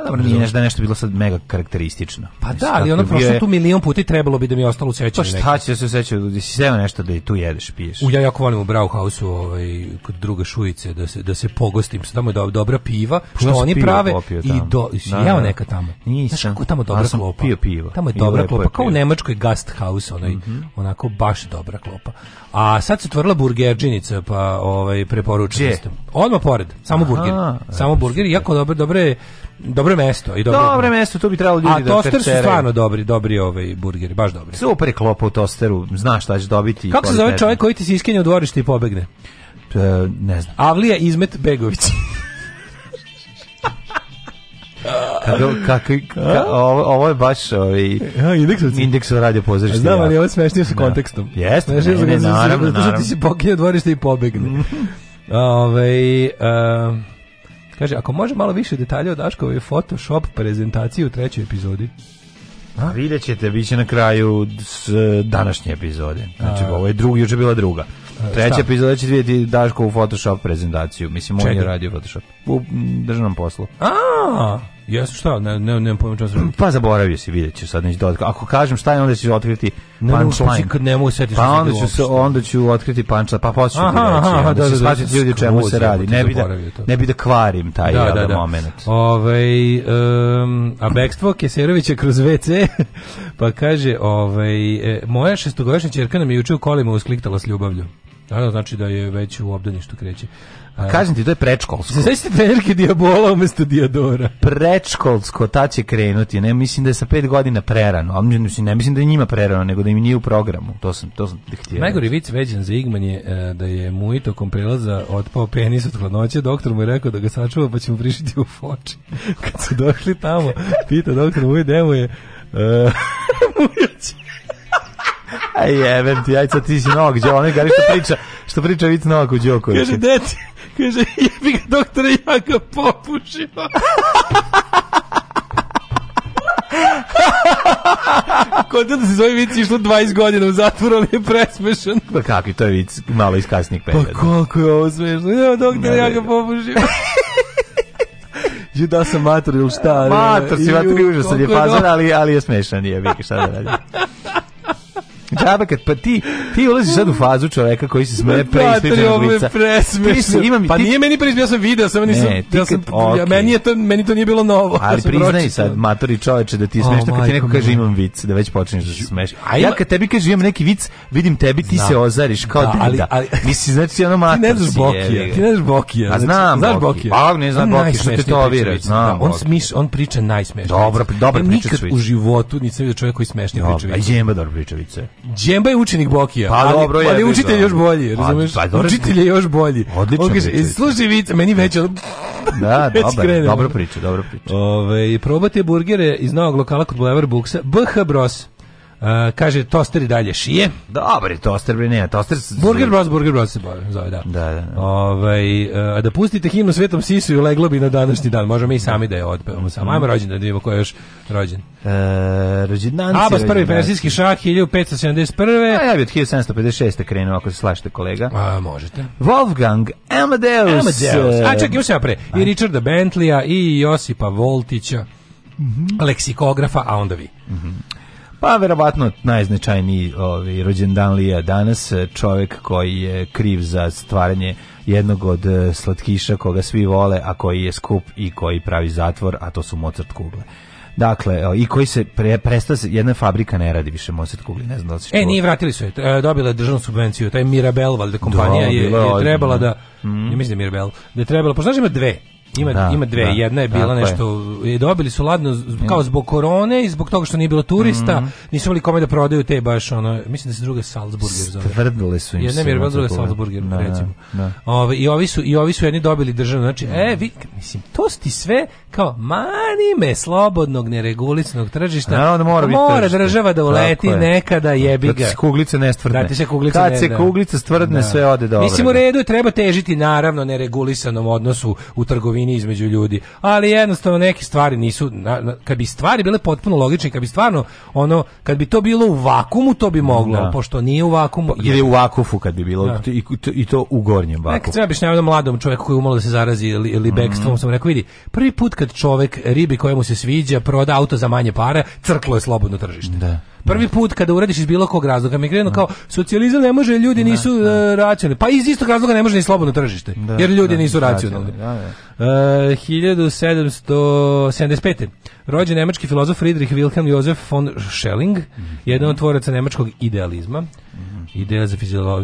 dobro, nije da nešto bilo sad mega karakteristično. Pa da, ali ono prošlo tu milion puta i trebalo bi da mi ostalo u sećanju. Pa šta će se sećati, da si seo nešto da i tu jedeš, piješ. U ja jako volim u Brauhausu, ovaj kod druga Šujice da se da se pogostim, tamo je dobra piva, pa što oni prave i do da, da, jeo da. neka tamo. Nisam. Kako tamo dobra klopa. Pio pivo. Tamo je dobra klopa, kao u nemačkoj Gasthaus, onaj mhm. onako baš dobra klopa. A sad se otvorila burgerđinica, pa ovaj preporučujem. Odmah pored, samo burger. Samo burger, jako dobro, dobro je. Dobro mesto i dobro. Dobro mesto, tu bi trebalo ljudi da A toster su stvarno dobri, dobri ovaj burgeri, baš dobri. Super je klopa u tosteru, znaš šta ćeš dobiti. Kako se zove čovjek koji ti se iskenja u dvorište i pobegne? P, e, ne znam. Avlija Izmet Begović. Kako, kako, ka, ovo, ovo je baš ovaj, indeksovci. Indeksov radio pozorište. Znam, ali ovo je smešnije sa da. kontekstom. Jeste, ne, ne, ne, naravno, naravno. Ti se pokinje dvorište i pobegne. Ove, ovaj, uh, Kaže, ako može malo više detalja o Daškovoj Photoshop prezentaciji u trećoj epizodi. A? Vidjet ćete, bit će na kraju s, e, današnje epizode. Znači, A... ovo je druga, juče bila druga. Treća epizoda će vidjeti Daško Photoshop prezentaciju. Mislim, on je radio Photoshop. U državnom poslu. A, Jesu šta, ne, ne, nemam pojma čemu se radi. Pa zaboravio si, vidjet ćeš sad, neću da Ako kažem šta je, onda ćeš otkriti ne, punchline. Ne, ne mogu setiti pa da onda ću, se, onda ću otkriti punchline, pa poslije ću ti reći. Aha, onda da, će da, da, shvatiti da, ljudi čemu se radi. Ne bi, da, ne bi da kvarim taj da, da, da. moment. Ove, um, a bekstvo Keserovića kroz WC, pa kaže, ove, e, moja šestogodišnja čerka nam je juče u kolima uskliktala s ljubavlju. Da, znači da je već u obdaništu kreće. A kažem ti, to je prečkolsko. Se sećate trenerke Diabola umesto Diadora? Prečkolsko, ta će krenuti. Ne, mislim da je sa pet godina prerano. Ali ne mislim da je njima prerano, nego da im nije u programu. To sam, to sam htio. Najgori vic veđen za Igman je e, da je mu i tokom prelaza otpao penis od hladnoće. Doktor mu je rekao da ga sačuva pa će mu prišiti u foči. Kad su došli tamo, pita doktor mu je demo je uh, Aj, jebem ti, aj sad ti si Novak Đoković, onaj gari što priča, što priča Vic Novak u Đokoviću. Kaže, deti, Kaže, jebi ga doktore, ja ga popušio. Kod da se zove vici išlo 20 godina u zatvoru, ali je presmešan. Pa kakvi, to je vic malo iz kasnijeg pa perioda. Pa koliko je ovo smešno. Ja, doktore, ja ga popušio. Ju da sam mator ili šta? Mator si, mator i užasan je pazar, ali, ali je smešan, je, bih šta da radi. Džaba kad pa ti ti ulaziš sad u fazu čoveka koji se smeje preismišljenog lica. Ti si, pa ti... nije meni preismišljeno, ja sam video, samo nisam ne, ja sam okay. ja, meni je to meni to nije bilo novo. Ali priznaj sad matori čoveče da ti smešno oh, kad ti neko kaže imam vic, da već počneš da se smeješ. A ja kad tebi kažem neki vic, vidim tebi ti se ozariš kao da, ali, ali misli znači ono mator. Ti ne znaš Bokija, ti ne znaš Bokija. A znači, znam, znaš Bokija. Pa ne znam Bokija što te to ovira. Da, on smiš, on priča najsmešnije. Dobro, dobro e, priča u životu nisam video čovjeka koji smešnije priča. Ajde, ima dobro priča pa vice. Džemba je učenik Bokija, pa, ali, dobro, ali učitelj još bolji, pa, razumeš? Pa, dobro, učitelj je još bolji. Odlično On Služi slušaj meni već... Da, dobro, dobro priča, dobro priča. Ove, probate burgere iz novog lokala kod Boulevard Buksa, BH Bros. Uh, kaže toster i dalje šije. Dobar je toster, bre, ne, toster. Burger Bros, Burger Bros se zove, da. Da, da. da. Ovaj, e, a da pustite himnu Svetom Sisu i leglo bi na današnji dan. Možemo i da. sami da je odpevamo. Samo ajmo rođendan, da vidimo ko je još rođen. E, rođendanci. Abbas prvi persijski šah 1571. A ja bih 1756. krenuo ako se slažete kolega. A možete. Wolfgang Amadeus. Amadeus. E, a čekaj, još ja pre. I Richarda Bentleya i Josipa Voltića. Mm -hmm. leksikografa, a onda vi. Mm -hmm. Pa verovatno najznačajniji ovaj rođendan Lija danas, čovjek koji je kriv za stvaranje jednog od eh, slatkiša koga svi vole, a koji je skup i koji pravi zatvor, a to su Mozart kugle. Dakle, eh, i koji se pre, presta jedna fabrika ne radi više Mozart kugli, ne znam da li se E, nije vratili su je, eh, dobila je državnu subvenciju, taj Mirabel, valjda kompanija Do, da, je, je, trebala da, mm. ne mislim da Mirabel, da je trebala, pošto pa ima dve, Ima, da, ima dve, da, jedna je bila nešto, je. dobili su ladno kao zbog korone i zbog toga što nije bilo turista, mm -hmm. nisu mogli kome da prodaju te baš ono, mislim da se druga Salzburger zove. Stvrdili su im Jedna mi je bila druga da, da. Salzburger, da, recimo. Da. Ove, i, ovi su, I ovi su jedni dobili državno, znači, da. e, vi, mislim, to ti sve kao, mani me slobodnog, neregulisanog tržišta, A, onda mora, pa mora država da uleti Tako nekada da, jebi ga. Da se kuglice ne stvrdne. Da se kuglice, Kad se kuglice stvrdne, sve ode dobro. Mislim, u redu treba težiti, naravno, neregulisanom odnosu u trgovini liniji između ljudi. Ali jednostavno neke stvari nisu na, na, kad bi stvari bile potpuno logične, kad bi stvarno ono kad bi to bilo u vakumu, to bi moglo, da. pošto nije u vakumu. Pa, ili je u vakufu kad bi bilo da. i, to, i to u gornjem vakufu. Nek sam objašnjavao mladom čovjeku koji je umalo da se zarazi ili libekstvom, mhm. mm. sam rekao vidi, prvi put kad čovjek ribi kojemu se sviđa proda auto za manje para, crklo je slobodno tržište. Da. Prvi put kada uradiš iz bilo kog razloga, mi krenu kao socijalizam ne može, ljudi nisu uh, racionalni. Pa iz istog razloga ne može ni slobodno tržište, da, jer ljudi da, nisu racionalni. Da, e, uh, 1775. Rođen nemački filozof Friedrich Wilhelm Josef von Schelling, jedan od tvoraca nemačkog idealizma. Ideja za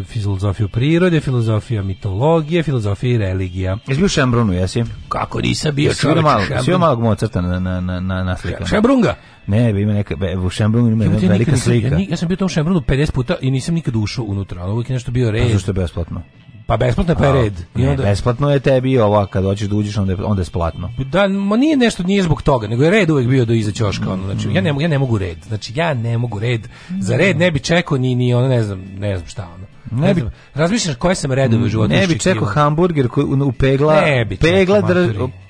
filozofiju prirode, filozofija mitologije, filozofija i religija. Jesi bio Šembrunu, jesi? Kako nisam bio čovječ? Svi malog Mozarta na, na, na, na slikama. Šembrunga! Ne, ima neka, be, u Šembrunu ima jedna velika slika. Ja, ja sam bio u tom Šembrunu 50 puta i nisam nikad ušao unutra, ali uvijek je nešto bio red. Pa zašto je besplatno? Pa besplatno je pa red. I onda... Ne, besplatno je tebi ova, kad hoćeš da uđeš, onda je, onda je splatno. Da, ma nije nešto, nije zbog toga, nego je red uvek bio do da iza ćoška. Ono, znači, ja, mm. ne, ja ne mogu red, znači ja ne mogu red. Za red ne bi čekao ni, ni ono, ne znam, ne znam šta ono. Ne bi razmišljaš koje sam redove u životu. Ne znači, bi čekao hamburger koji u pegla, ne bi pegla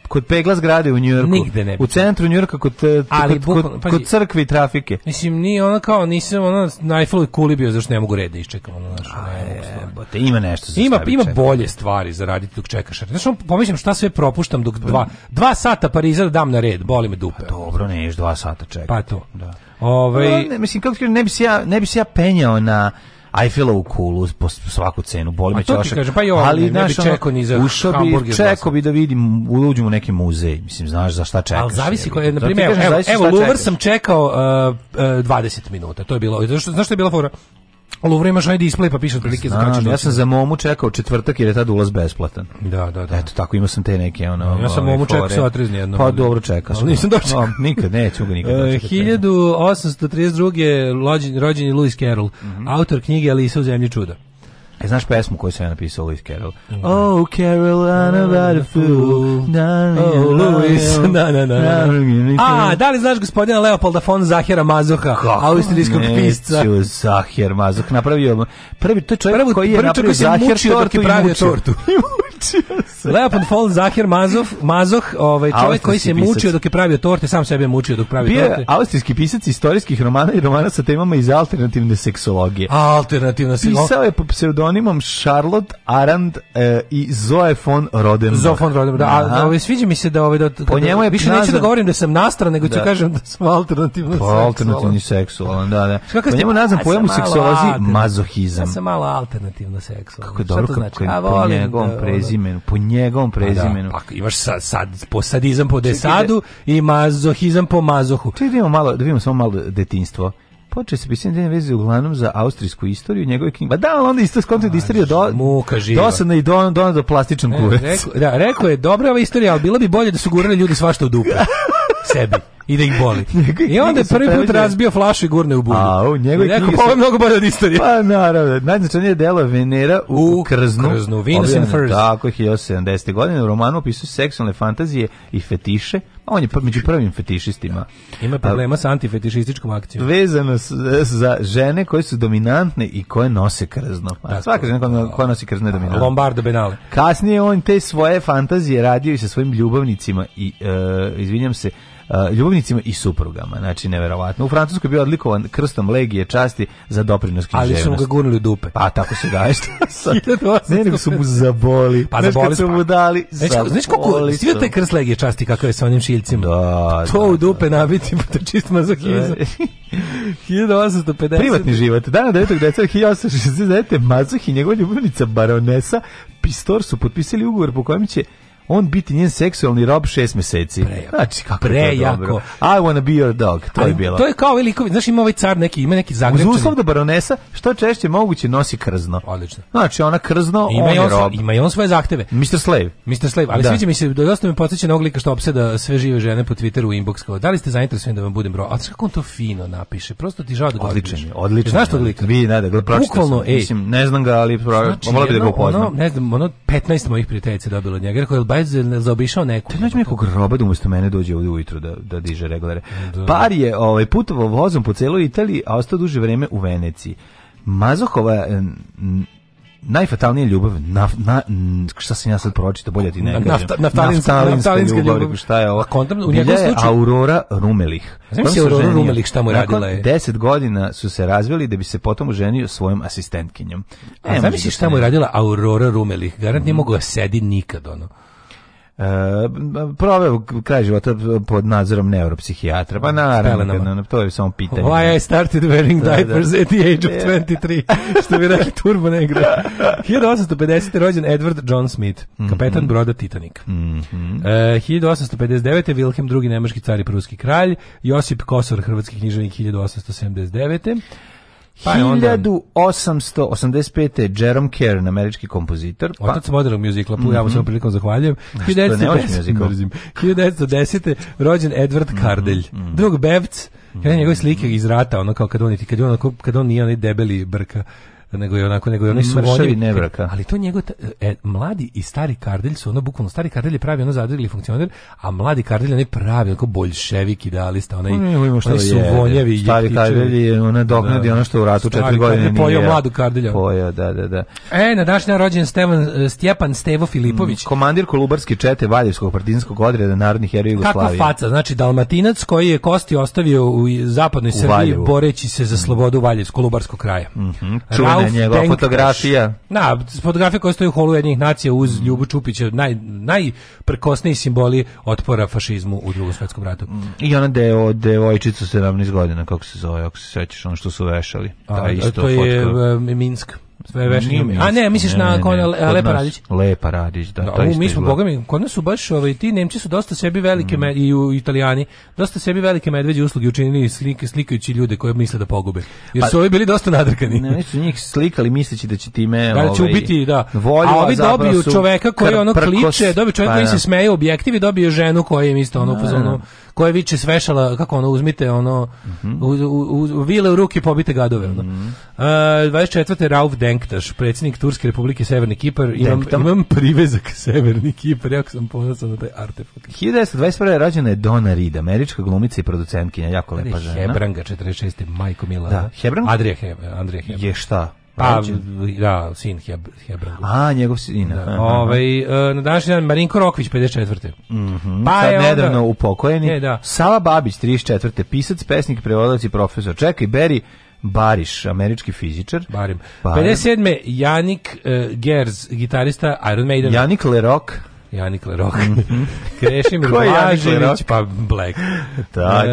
kod pegla zgrade u Njujorku. Nigde ne. Bi. U centru Njujorka eh, kod, ali, kod, kod, kod, crkvi trafike. Mislim, ni ona kao, nisam ono na Eiffeloj kuli bio, zašto ne mogu red da iščekam. Ono, znaš, ne, ima nešto za ima, ima bolje stvari za raditi dok čekaš. Znaš, pomišljam šta sve propuštam dok dva, dva sata Pariza da dam na red, boli me dupe. Pa, dobro, ne, još dva sata čekati. Pa to. Da. Ove... Ovaj- no, mislim, kako ne bi se ja, ne bi se ja penjao na Eiffelovu kulu po svaku cenu, boli me ćošak. Kažem, pa jo, ali ne, naš, ne bi ni za ušao bi, čekao bi da vidim, uđem u neki muzej, mislim, znaš za šta čekaš. Ali zavisi, ko, na da primjer, evo, evo Louvre sam čekao uh, uh, 20 minuta, to je bilo, znaš što je bila fora? Louvre imaš onaj display pa piše otprilike za kačenje. Ja sam za Momu čekao četvrtak jer je tad ulaz besplatan. Da, da, da. Eto tako imao sam te neke ono. Ja sam Momu čekao sa atrizne jedno. Pa dobro čeka. Ali nisam da. dočekao. No, nikad neću ga nikad. E, Dočekati. 1832. rođen Lewis Carroll, mm -hmm. autor knjige Alisa u zemlji čuda. E, znaš pesmu koju sam ja napisao Lewis Carroll? Mm. Oh, Carol, I'm da, about da, a fool. Na, na, oh, Lewis, na, na, na, na. A, da li znaš gospodina Leopolda von Zahera Mazoha, austrijskog pisca? Neću Zaher Mazoh, napravio prvi, to je čovjek prvi, koji je prvi napravio Zaher tortu i pravio tortu. Leopold von Zahir Mazov, Mazoh, ovaj čovjek austrijski koji se pisac. mučio dok je pravio torte, sam sebe mučio dok pravio Bio torte. austrijski pisac istorijskih romana i romana sa temama iz alternativne seksologije. Alternativna seksologija. Pisao je po pseudonimu pseudonimom Charlotte Arand e, i Zoe von Rodenburg. Zoe von Rodenburg, da. A, ovaj, sviđa mi se da, ovaj, da, po da, da njemu je više nazvan... neću da govorim da sam nastran, nego da. ću kažem da sam alternativno pa, seksualan. Alternativni seksualan, da, da. Kako po njemu nazvan pojemu seksolozi mazohizam. Ja sam malo alternativno seksualan. Kako je dobro, kako znači? A, po da njegovom da, prezimenu, po njegovom pa da, prezimenu. Da, pa, imaš sad, sad, po sadizam po desadu i mazohizam po mazohu. Čekaj, da vidimo malo, da vidimo samo malo detinjstvo. Poče se pisanje dnevne veze uglavnom za austrijsku istoriju, njegove knjige. Da, ali onda isto skontent istorija do, muka živa. dosadna i do, do, do plastičan e, kurac. Rekao, da, rekao je, dobra ova istorija, ali bilo bi bolje da su gurali ljudi svašta u dupe. Sebi i da ih boli. I onda je prvi put preveđe... razbio flašu i gurne u bulju. A, u njegove I rekao, mnogo bolje od istorije. Pa naravno, najznačajnije delo Venera u, u Krznu. Krznu, Venus in First. Tako, 1970. godine u romanu opisuje seksualne fantazije i fetiše, on je među prvim fetišistima. Da. Ima problema sa antifetišističkom akcijom. Vezano s, za žene koje su dominantne i koje nose krzno. A svaka žena koja, koja nosi krzno je dominantna. Lombardo Benale. Kasnije on te svoje fantazije radio i sa svojim ljubavnicima i, uh, izvinjam se, ljubavnicima i suprugama. Znači, neverovatno. U Francuskoj je bio odlikovan krstom legije časti za doprinos književnosti. Ali su mu ga gurnuli dupe. Pa tako se daje. ne, nego su mu zaboli. Pa znaš pa. zaboli. Znaš su mu dali, znaš, zaboli. Znaš kako, krst legije časti kakav je sa onim šiljcima. Da, to da, u da. dupe da. nabiti, pa to čist mazohizam. 1850. Privatni život. Dana 9. decembra 1869. Mazoh i njegova ljubavnica baronesa Pistor su potpisali ugovor po kojem će on biti njen seksualni rob šest meseci. Prejako. Znači, kako prejako. To je dobro. I wanna be your dog, to Ali, je bilo. To je kao velikovi, znaš ima ovaj car neki, ima neki zagrebčani. Uz uslov da baronesa što češće moguće nosi krzno. Odlično. Znači, ona krzno, ima on, je on rob. Ima i on svoje zahteve. Mr. Slave. Mr. Slave, ali da. sviđa mi se, dosta me podsjeća na oglika što opseda sve žive žene po Twitteru u inbox kao, da li ste zainteresovani da vam budem bro? A kako on to fino napiše, prosto ti žao da Odličan je, odličan. Znaš to odlika? Vi, da, da, Bukvalno, ej. Mislim, ne znam ga, ali znači, bi da ga upoznam. Ono, ne znam, ono 15 mojih prijateljica dobilo od njega, rekao, ajde zaobišao neku. Te nađu nekog roba da umesto mene dođe ovde ujutro da, da diže reglere. Da. Par je ovaj, putovao vozom po celoj Italiji, a ostao duže vreme u Veneciji. Mazohova eh, najfatalnija ljubav na, na šta se ja sad pročitao bolje ti ne kažem nafta, naftalinska, naftalinska ljubav, ljubav šta je ovo kontam, u njegovom slučaju Aurora Rumelih znači se Aurora Rumelih šta mu radila je 10 godina su se razveli da bi se potom oženio svojom asistentkinjom a e, zamisli šta mu radila Aurora Rumelih garant nije mhm. mogla da sedi nikad ono E, proveo kraj života pod nadzorom neuropsihijatra. Pa naravno, to je samo pitanje. Why I started wearing diapers da, da. at the age of 23, što bi rekli turbo negro. 1850. rođen Edward John Smith, kapetan mm -hmm. broda Titanic. Mm -hmm. e, 1859. Wilhelm II. nemački car i pruski kralj, Josip Kosor, hrvatski književnik 1879. Pa 1885. Jerome Kern, američki kompozitor. Pa... Otac modernog muzikla, mm -hmm. ja mu mhm. se prilikom zahvaljujem. 1910. 1910. rođen Edward mm Kardelj, mm -hmm. drug Bevc, kada je mhm. njegove slike iz rata, ono kao kad on, kad on, kad on nije onaj debeli brka nego je onako nego je oni su nevraka. Ali to njegov e, mladi i stari Kardelj su ono bukvalno stari Kardelj je pravi ono zadrgli funkcioner, a mladi Kardelj ne pravi onako boljševik idealista, onaj ne, što su vonjevi stari Kardelj je ona doknadi da. ono što u ratu 4 godine nije. Pojeo mladu Kardelja. Pojeo, da, da, da. E, na današnji rođen Stevan e, Stjepan Stevo Filipović, mm, komandir Kolubarski čete Valjevskog partizanskog odreda narodnih heroja Jugoslavije. Kakva faca, znači Dalmatinac koji je kosti ostavio u zapadnoj Srbiji boreći se za slobodu Valjevskog Kolubarskog kraja. Mm Lauf, njegova Denk, fotografija. Na, fotografija koja stoji u holu jednih nacija uz mm. Ljubu Čupića, naj, najprekosniji simboli otpora fašizmu u drugom svetskom ratu. I ona deo, devojčica 17 godina, kako se zove, ako se sećaš, ono što su vešali. Ta A, isto to je fotka. Minsk. Sve vešnje A ne, misliš ne, na kona Lepa Radić? Lepa Radić, da. da u, mi smo, boga mi, kod nas su baš, ovaj, ti Nemci su dosta sebi velike, mm. med, i u Italijani, dosta sebi velike medveđe usluge učinili slike, slikajući ljude koje misle da pogube. Jer pa, su pa, ovi bili dosta nadrkani. Ne, su njih slikali misleći da će time... Da će ovaj, ubiti, da. Volju, a ovi dobiju čoveka koji ono kliče, dobiju čoveka pa, koji se da. smeje objektivi, dobiju ženu koja im isto ono, pa, koje viče svešala, kako ono, uzmite ono, mm -hmm. u, u, u, vile u ruke pobite gadove. Ono. Mm -hmm. uh, 24. Rauf Denktaš, predsjednik Turske republike Severni Kipar. Imam, imam privezak Severni Kipar, jako sam ponosan na taj artefakt. 1921. rođena je Donna Reed, američka glumica i producentkinja, jako lepa žena. Hebranga, 46. Majko Mila. Da, Hebrang? Andrija Hebrang. Je šta? Pa, da, sin Hebran. A, njegov sin. Da. Ovaj, e, na današnji dan Marinko Rokvić, 54. Mm -hmm. pa Sad nedavno onda... upokojeni. Je, da. Sava Babić, 34. Pisac, pesnik, prevodilac i profesor. Čekaj, Beri, Bariš, američki fizičar. Barim. Barim. 57. Janik uh, Gerz, gitarista Iron Maiden. Janik Lerok. Janikle Rok. Krešimir Blažević, pa Black. Tako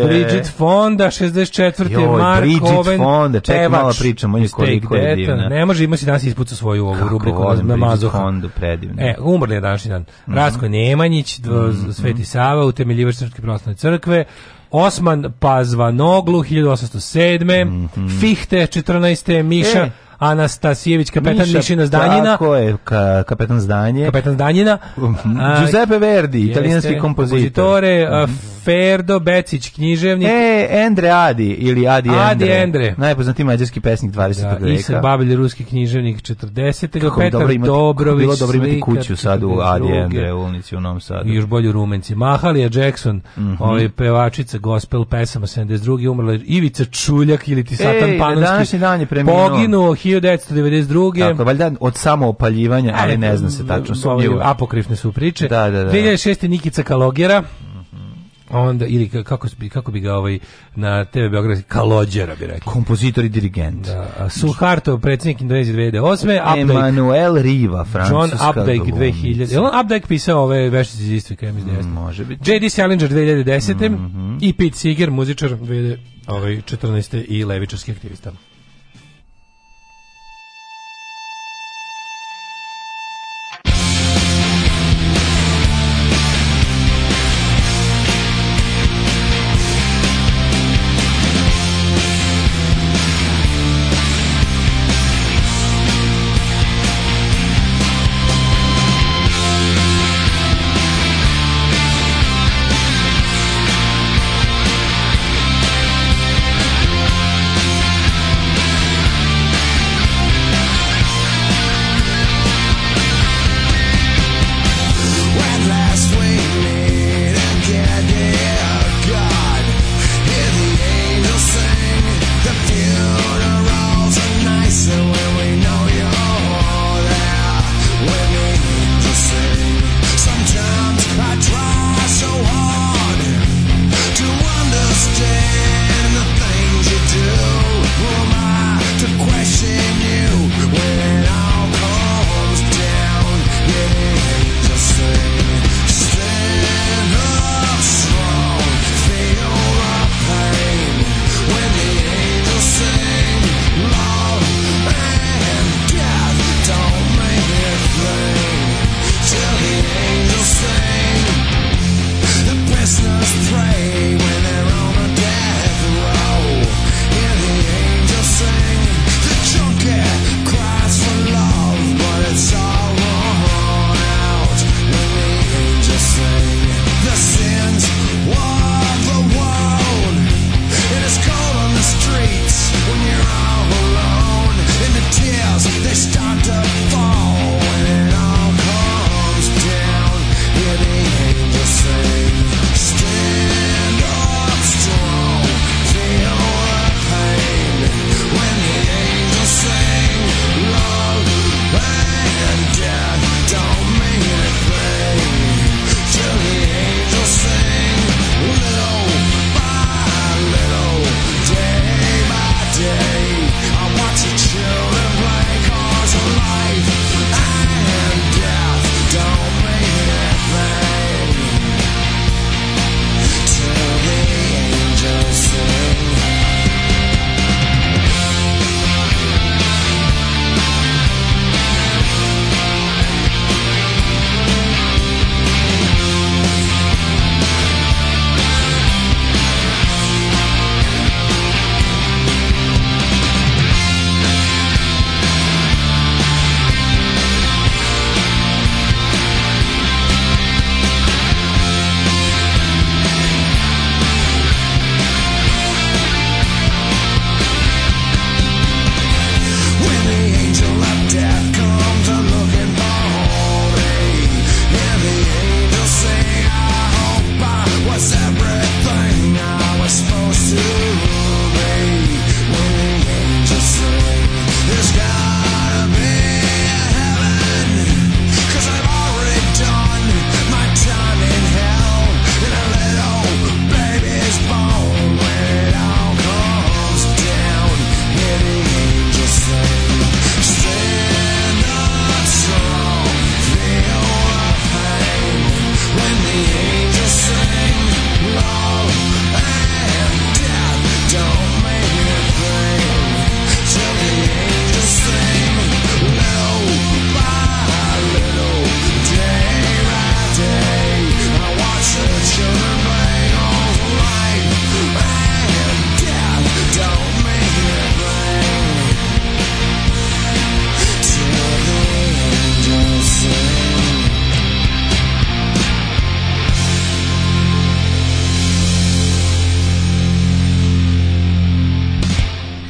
uh, Bridget Fonda, 64. Joj, Mark Bridget Oven, Fonda, ček pevač, malo pričamo nju koliko je divna. Ne može, ima si danas ispuca svoju ovu Kako rubriku volim, na Mazoha. Fondu, predivna. E, umrli je današnji dan. Mm -hmm. Rasko Nemanjić, dv, mm -hmm. Sveti Sava, utemeljivač Srpske pravoslavne crkve, Osman Pazvanoglu, 1807. Mm -hmm. Fihte, 14. Miša, e Anastasijević, kapetan Miša, Mišina Zdanjina. Tako je, ka, kapetan Zdanje. Kapetan Zdanjina. Mhm. Giuseppe Verdi, italijanski kompozitor. Mhm. Ferdo Becić, književnik. E, Endre Adi, ili Adi Endre. Adi Endre. Najpoznatiji mađarski pesnik 20. Da, veka. Isak Babilj, ruski književnik 40. Kako Petar dobro imati, Dobrović. Bilo dobro imati kuću sad u Adi Endre ulici u Novom Sadu. I još bolje Rumenci. Mahalija Jackson, mm -hmm. ovaj pevačica gospel pesama 72. umrla Ivica Čuljak ili ti Satan Ej, Panonski. Današnji dan je preminuo. Poginuo 1992. Tako, valjda od samoopaljivanja, ali ne znam se tačno. Sumnjivo. Ovaj, apokrifne su priče. Da, da, da. 2006. Da. Nikica Kalogera onda ili kako kako bi ga ovaj na TV Beograd kalođera bi rekao kompozitor i dirigent da Suharto predsjednik Indonezije 2008 Abdek Emanuel Riva francuska John Updike 2000 jel on Updike pisao ove veštice iz Istve da kaj mm, može biti J.D. Salinger 2010 mm -hmm. i Pete Seeger muzičar 2014 ovaj, i levičarski aktivista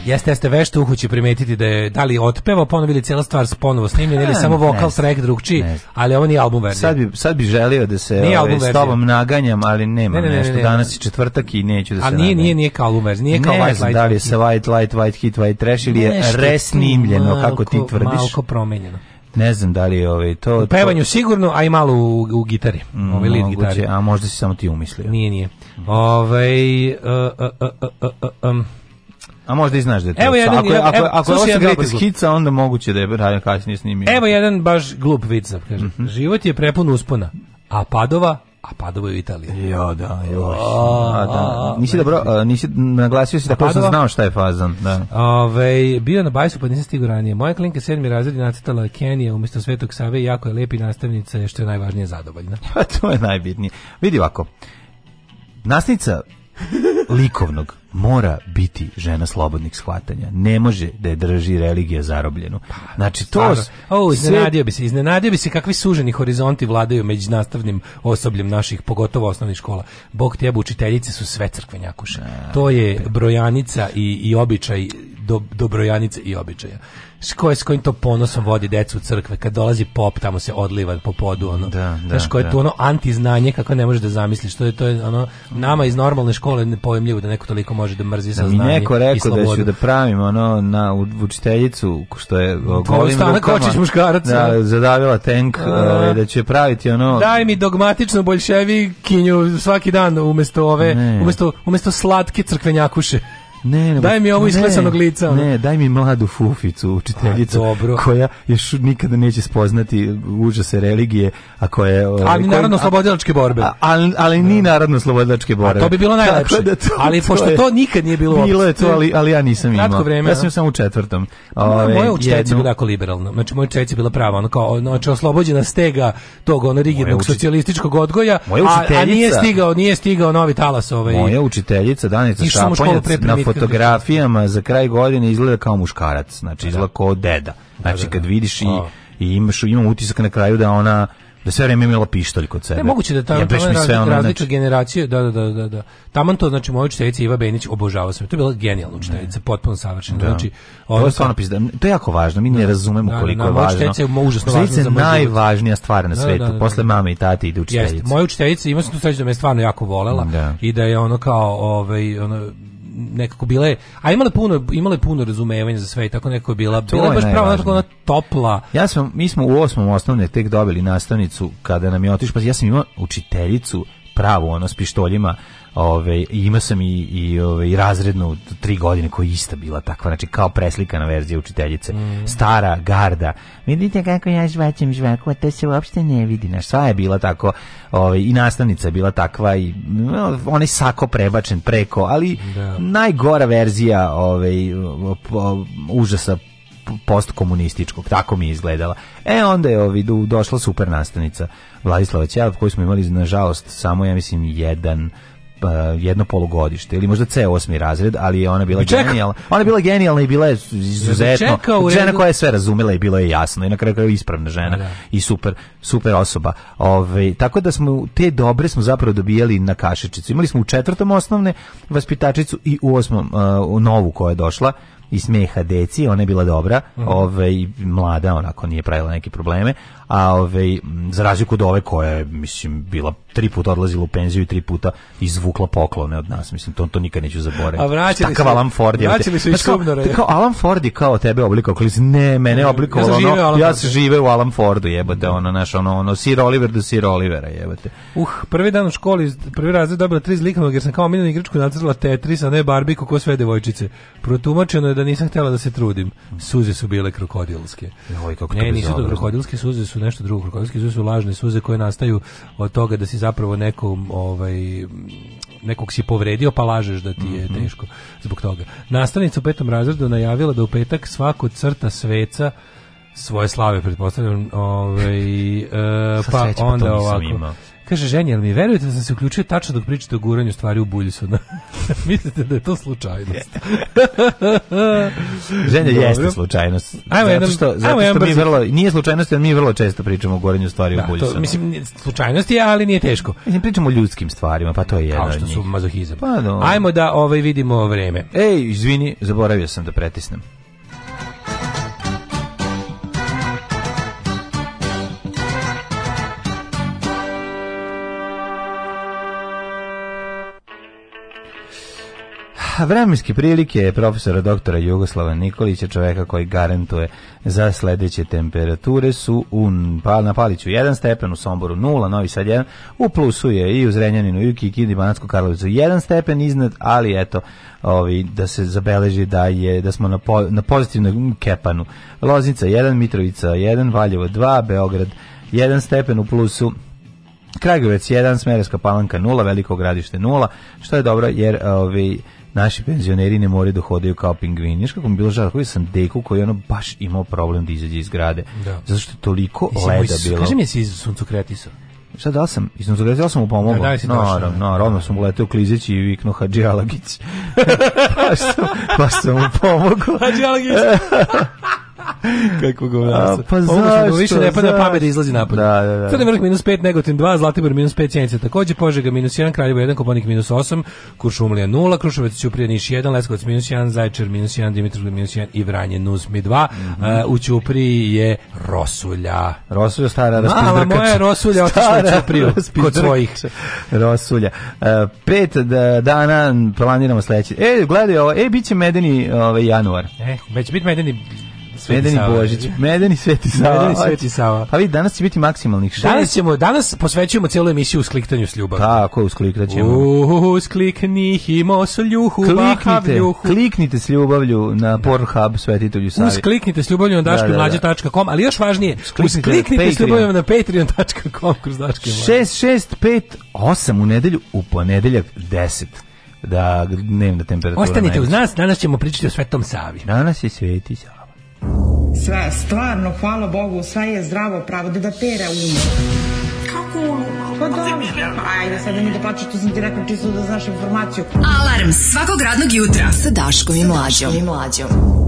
Jeste, jeste vešto uho će primetiti da je da li otpeva ponovili pa cela stvar stvar ponovo snimljena ili samo vokal ne, track drugčiji, ali on je album verzija. Sad bi sad bi želio da se nije ove, ovaj, s tobom naganjam, ali nema ne, ne, nešto. Danas je četvrtak i neću da se. A nije nije nije kao album verzija, nije kao ne, Light Light. Da li je se White Light White Hit White Trash ili je resnimljeno kako ti tvrdiš? Malo promenjeno. Ne znam da li je ovaj to. U pevanju to... sigurno, a i malo u, u gitari. Mm, ovaj lead gitari. A možda si samo ti umislio. Nije, nije. Mm. Ovaj uh, uh, uh, um. A možda i znaš da je to. Evo jedan, ako je, ako, evo, ako je Greatest Hits, onda moguće da je Ryan kasnije snimio. Evo jedan baš glup vic, za, da kažem. Mm -hmm. Život je prepun uspona, a padova a padova je u Italiji. Jo, da, još. A, da. Nisi dobro, nisi naglasio si da tako sam znao šta je fazan. Da. Ove, bio na bajsu pa nisam stigao ranije. Moja klinka sedmi razred je nacrtala Kenija umjesto Svetog Save i jako je lepi nastavnica, što je najvažnije zadovoljna. to je najbitnije. Vidi ovako, nastavnica likovnog mora biti žena slobodnih shvatanja. Ne može da je drži religija zarobljenu. Pa, znači to o, iznenadio bi se, iznenadio bi se kakvi suženi horizonti vladaju među nastavnim osobljem naših pogotovo osnovnih škola. Bog tebe, učiteljice su sve crkvenjakuše. To je brojanica i, i običaj do, do brojanice i običaja s, koj, s kojim to ponosom vodi decu u crkve, kad dolazi pop, tamo se odliva po podu, ono, da, da, znaš, koje da. tu ono antiznanje, kako ne možeš da zamisliš, to je, to je ono, nama iz normalne škole ne pojemljivo da neko toliko može da mrzi da sa znanjem neko rekao da ću da pravim, ono, na učiteljicu, što je golim kočić rukama, da, zadavila tank, A, da će praviti, ono... Daj mi dogmatično bolševikinju svaki dan umesto ove, ne. umesto, umesto slatke crkvenjakuše. Ne, ne, daj mi ovo isklesanog lica. Ne, daj mi mladu fuficu, učiteljicu, pa, dobro. koja još nikada neće spoznati užase religije, a koja je... Ovaj, ali ni da. narodno-slobodilačke borbe. A, ali, ali ni narodno-slobodilačke borbe. A to bi bilo najlepše. Da to, ali pošto to, je, to nikad nije bilo... Bilo je to, ali, ali ja nisam imao. Kratko vreme. Ja sam sam u četvrtom. Ove, moja učiteljica je bila jako liberalna. Znači, moja učiteljica bila prava. Ono kao, znači, oslobođena stega tog ono rigidnog socijalističkog odgoja, a, a, nije stigao, nije stigao novi talas ovaj. Moja učiteljica Danica Šaponjac fotografijama za kraj godine izgleda kao muškarac, znači da. izgleda kao deda. Znači da, da, kad vidiš i, i imaš imam utisak na kraju da ona da sve vreme imala pištolj kod sebe. Ne, moguće da tamo tamo različite znači... generacije, da, da, da, da, da. Taman to, znači, moja učiteljica Iva Benić obožava sam. To je bila genijalna učiteljica, potpuno savršena. Da. Znači, ono to, je stvarno, to je jako važno, mi ne razumemo da, koliko da, je važno. Moja učiteljica je užasno važna. je najvažnija stvar na svetu, da, da, posle mame i tate ide učiteljica. Jeste, moja učiteljica, imao sam tu sreću da me stvarno jako volela i da je ono kao, ovaj, ono, nekako bile, a imale puno, imale puno razumevanja za sve i tako nekako je bila, bila je baš pravo tako ona topla. Ja sam, mi smo u osmom osnovne tek dobili nastavnicu kada nam je otišla, pa ja sam imao učiteljicu pravo ona s pištoljima Ove, ima sam i, i ove, i razrednu tri godine koja je ista bila takva, znači kao preslikana verzija učiteljice. Mm. Stara, garda. Vidite kako ja žvaćem žvaku, a to se uopšte ne vidi. Na sva je bila tako, ove, i nastavnica je bila takva, i no, onaj sako prebačen preko, ali da. najgora verzija ove, užasa postkomunističkog, tako mi je izgledala. E, onda je ovi, došla super nastavnica Vladislava Ćelap, koju smo imali, nažalost, samo, ja mislim, jedan Pa, jedno polugodište ili možda ceo osmi razred, ali ona bila genijalna. Ona je bila genijalna i bila je izuzetno žena koja je sve razumela i bilo je jasno i na kraju krajeva ispravna žena da. da. i super super osoba. Ove, ovaj, tako da smo te dobre smo zapravo dobijali na kašičicu. Imali smo u četvrtom osnovne vaspitačicu i u osmom uh, u novu koja je došla i smeha deci, ona je bila dobra, mm. ovaj mlada, onako nije pravila neke probleme, a ovaj za razliku od ove koja je mislim bila tri puta odlazila u penziju i tri puta izvukla poklone od nas, mislim to to nikad neću zaboraviti. A vraćali Takav Alan Ford je. Vraćali su i Subnore. Kao, kao Alan Ford kao tebe oblikovao, ne, mene oblikovao, ja, ja se žive u Alan Fordu, jebote, ono naš ono ono Sir Oliver do Sir Olivera, jebote. Uh, prvi dan u školi, prvi razred dobila tri zlikovnog jer sam kao miljenu igračku nacrtala Tetris, a ne Barbie kako sve devojčice. Protumačeno je da nisam htjela da se trudim. Suze su bile krokodilske. Joj, kako ne, nisu to krokodilske suze, su nešto drugo. Krokodilske suze su lažne suze koje nastaju od toga da si zapravo nekom, ovaj, nekog si povredio pa lažeš da ti je mhm. teško zbog toga. Nastavnica u petom razredu najavila da u petak svako crta sveca svoje slave pretpostavljam, ovaj e, pa, pa onda ovako. Kaže, ženja, jel mi verujete da sam se uključio tačno dok pričate o guranju stvari u Buljsona? Mislite da je to slučajnost? ženja Dobro. jeste slučajnost. Ajmo jedan, zato što, zato što mi vrlo, nije slučajnost, jer mi vrlo često pričamo o guranju stvari da, u Buljsona. Mislim, slučajnost je, ali nije teško. Mislim, pričamo o ljudskim stvarima, pa to je jedno. Kao što su mazohizam. Pa, no. Da. Ajmo da ovaj, vidimo vreme. Ej, izvini, zaboravio sam da pretisnem. Vremenske prilike profesora doktora Jugoslava Nikolića, čoveka koji garantuje za sledeće temperature su u, pa, na Paliću 1 stepen, u Somboru 0, Novi Sad 1, u plusu je i u Zrenjaninu i u Kikindi, Banacku Karlovicu 1 stepen iznad, ali eto, ovi, da se zabeleži da je da smo na, po, na pozitivnom kepanu. Loznica 1, Mitrovica 1, Valjevo 2, Beograd 1 stepen u plusu, Kragujevac 1, Smereska palanka 0, Veliko gradište 0, što je dobro jer ovi, naši penzioneri ne moraju da hodaju kao pingvini. Znaš kako mi bilo žao, koji sam deku koji ono baš imao problem da izađe iz grade. Da. Zato što je toliko Mislim, leda isu, bilo. Kaži mi si iz suncokretisao. Šta da sam? Iz Nuzogreza da sam mu pomogao. Da, da, si naravno, no, da. naravno sam uleteo klizeći i viknuo Hadži Alagić. pa, sam, pa sam mu pomogao. Hadži Alagić. Kako govnarstvo. Pa zašto? Više ne pada pamet da izlazi napolje. Da, da, da. Crni vrh minus 5, Negotin 2, Zlatibor minus 5, Sjenica takođe, Požega minus 1, Kraljevo 1, Koponik minus 8, Kuršumlija 0, Kruševac Ćuprija Niš 1, Leskovac minus 1, Zaječar minus 1, Dimitrovgrad minus 1 i Vranje nus mi 2. Mm -hmm. uh, u Ćupriji je Rosulja. Rosulja stara raspindrkača. Mala moja Rosulja otišla u Ćupriju kod svojih. Rosulja. Uh, pet da, dana planiramo sledeći. E, gledaj ovo, e, bit će medeni ovaj, januar. E, već bit medeni Medeni Sava. Božić, Medeni Sveti Sava. Medeni Sveti Sava. Pa vi danas će biti maksimalnih šest. Danas ćemo danas posvećujemo celu emisiju uskliktanju s ljubavi. Tako, uskliktaćemo. Usklikni himo s ljubav. Kliknite, kliknite s ljubavlju na da. Pornhub Svetitelju Savi. Uskliknite s ljubavlju na da, da, daškomlađa.com, ali još važnije, uskliknite s ljubavlju na patreon.com kroz daške. 6658 u nedelju u ponedeljak 10 da dnevna temperatura. Ostanite najveća. uz nas, danas ćemo pričati o Svetom Savi. Danas je Sveti Savi. Sve, stvarno, hvala Bogu, sve je zdravo pravo, da da pere umu. Kako umu? Pa dobro, pa ajde, sad da mi da plaću, tu sam ti rekao čisto da znaš informaciju. Alarm svakog radnog jutra sa Daškom i Mlađom. Daškom i Mlađom.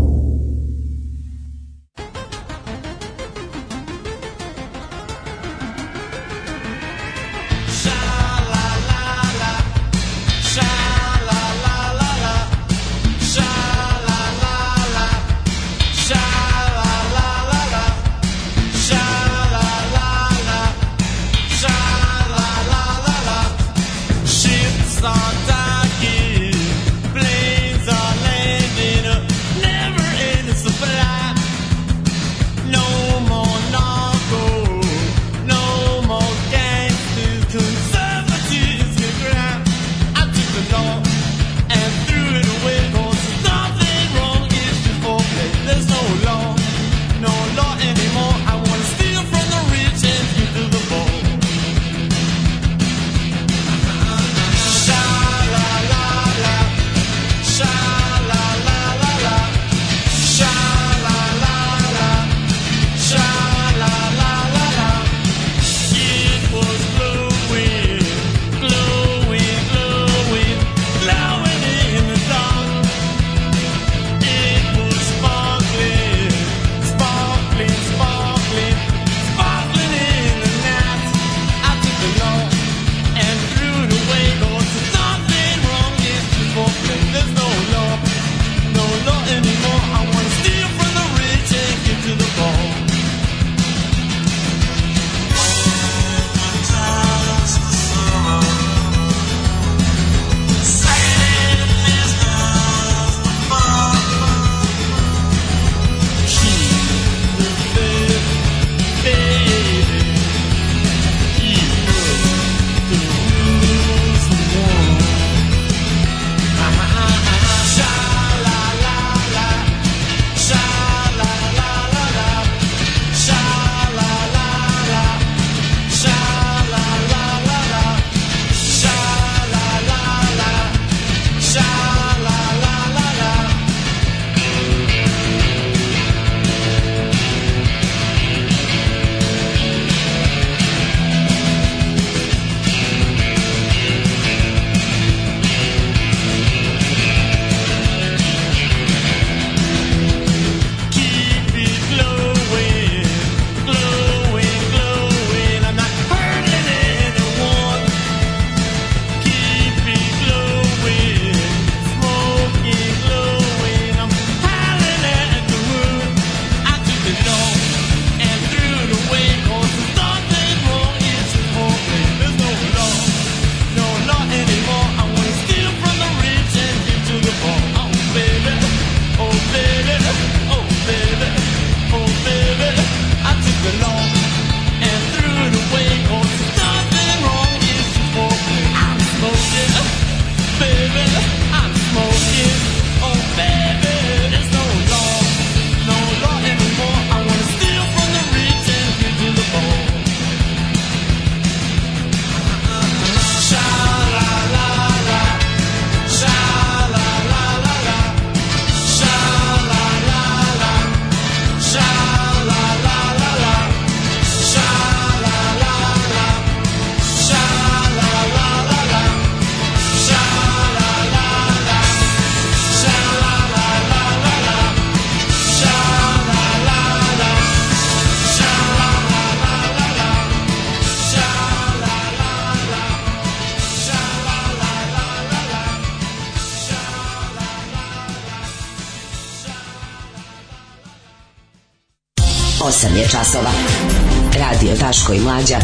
Daško i Mlađa.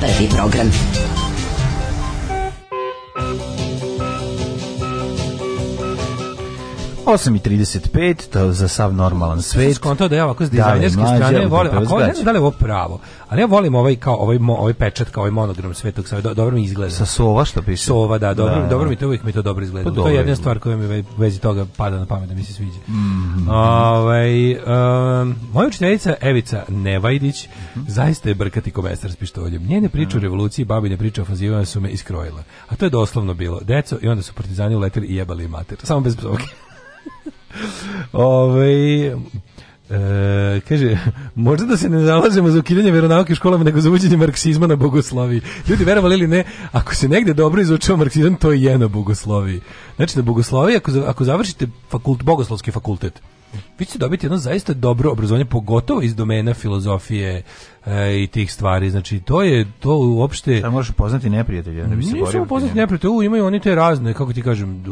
Prvi program. Osam i trideset to za sav normalan svet. Skontao da ja ovako s dizajnerske da strane volim, ako ne znam da li je ovo pravo, Ali ja volim ovaj kao ovaj mo, ovaj pečat kao ovaj monogram Svetog Save. Do, dobro mi izgleda. Sa sova što piše. Sova, da, dobro, da, dobro da. mi to uvijek mi to dobro izgleda. Pa, to je jedna stvar koja mi vezi toga pada na pamet da mi se sviđa. Mm. Ovaj um, moja učiteljica Evica Nevajdić mm. zaista je brkati komesar s pištoljem. Njene priče mm. o mhm. revoluciji, babine priče o fazivama su me iskrojile. A to je doslovno bilo. Deco i onda su partizani uleteli i jebali mater. Samo bez psovke. Ove, ovaj, E, kaže, možda da se ne zalažemo za ukidanje veronauke u školama, nego za uđenje marksizma na bogosloviji. Ljudi, verovali ili ne, ako se negde dobro izučava marksizam, to je jedno bogosloviji. Znači na da bogosloviji ako, ako završite fakult, bogoslovski fakultet, vi ćete dobiti jedno zaista dobro obrazovanje, pogotovo iz domena filozofije e, i tih stvari. Znači, to je to uopšte... Sad možeš poznati neprijatelje, ne da bi se borio. poznati neprijatelje, u, imaju oni te razne, kako ti kažem,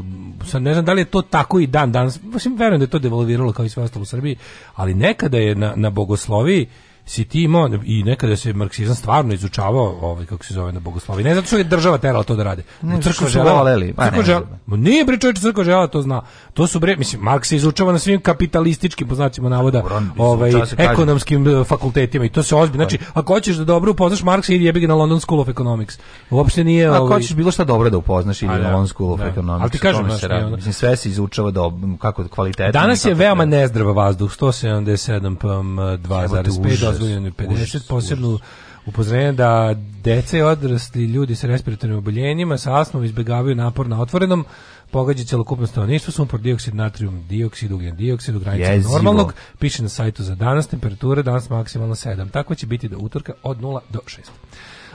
sad ne znam da li je to tako i dan danas, mislim, verujem da je to devolviralo kao i sve ostalo u Srbiji, ali nekada je na, na bogosloviji si ti imao, i nekada se marksizam stvarno izučavao, ovaj, kako se zove na bogoslovi, ne zato što je država terala to da rade. Ne, crkva žela, voleli. Pa, crkva žela, nije bre čovječe, crkva žela to zna. To su bre, mislim, Marks je izučava na svim kapitalističkim, po znacima navoda, Bron, ovaj, ekonomskim kažem. Eh, fakultetima i to se ozbiljno. Znači, pa- ako hoćeš da dobro upoznaš Marksa, idi jebi ga na London School of Economics. Uopšte nije... Ako ovaj... hoćeš bilo šta dobro da upoznaš, idi na da. London School of da. Economics. Ali ti kažem, baš, se radi. Mislim, sve se izučava do, kako kvalitetno. Danas je veoma nezdrava vazduh, 177 pm, 2,5 dozvoljeno 50, posebno upozorenje da deca i odrasli ljudi sa respiratornim oboljenjima sa asmom izbegavaju napor na otvorenom, pogađa celokupno stanovništvo, sumpor dioksid, natrijum dioksid, ugljen dioksid, u granici normalnog, piše na sajtu za danas, temperature danas maksimalno 7, tako će biti do utorka od 0 do 6.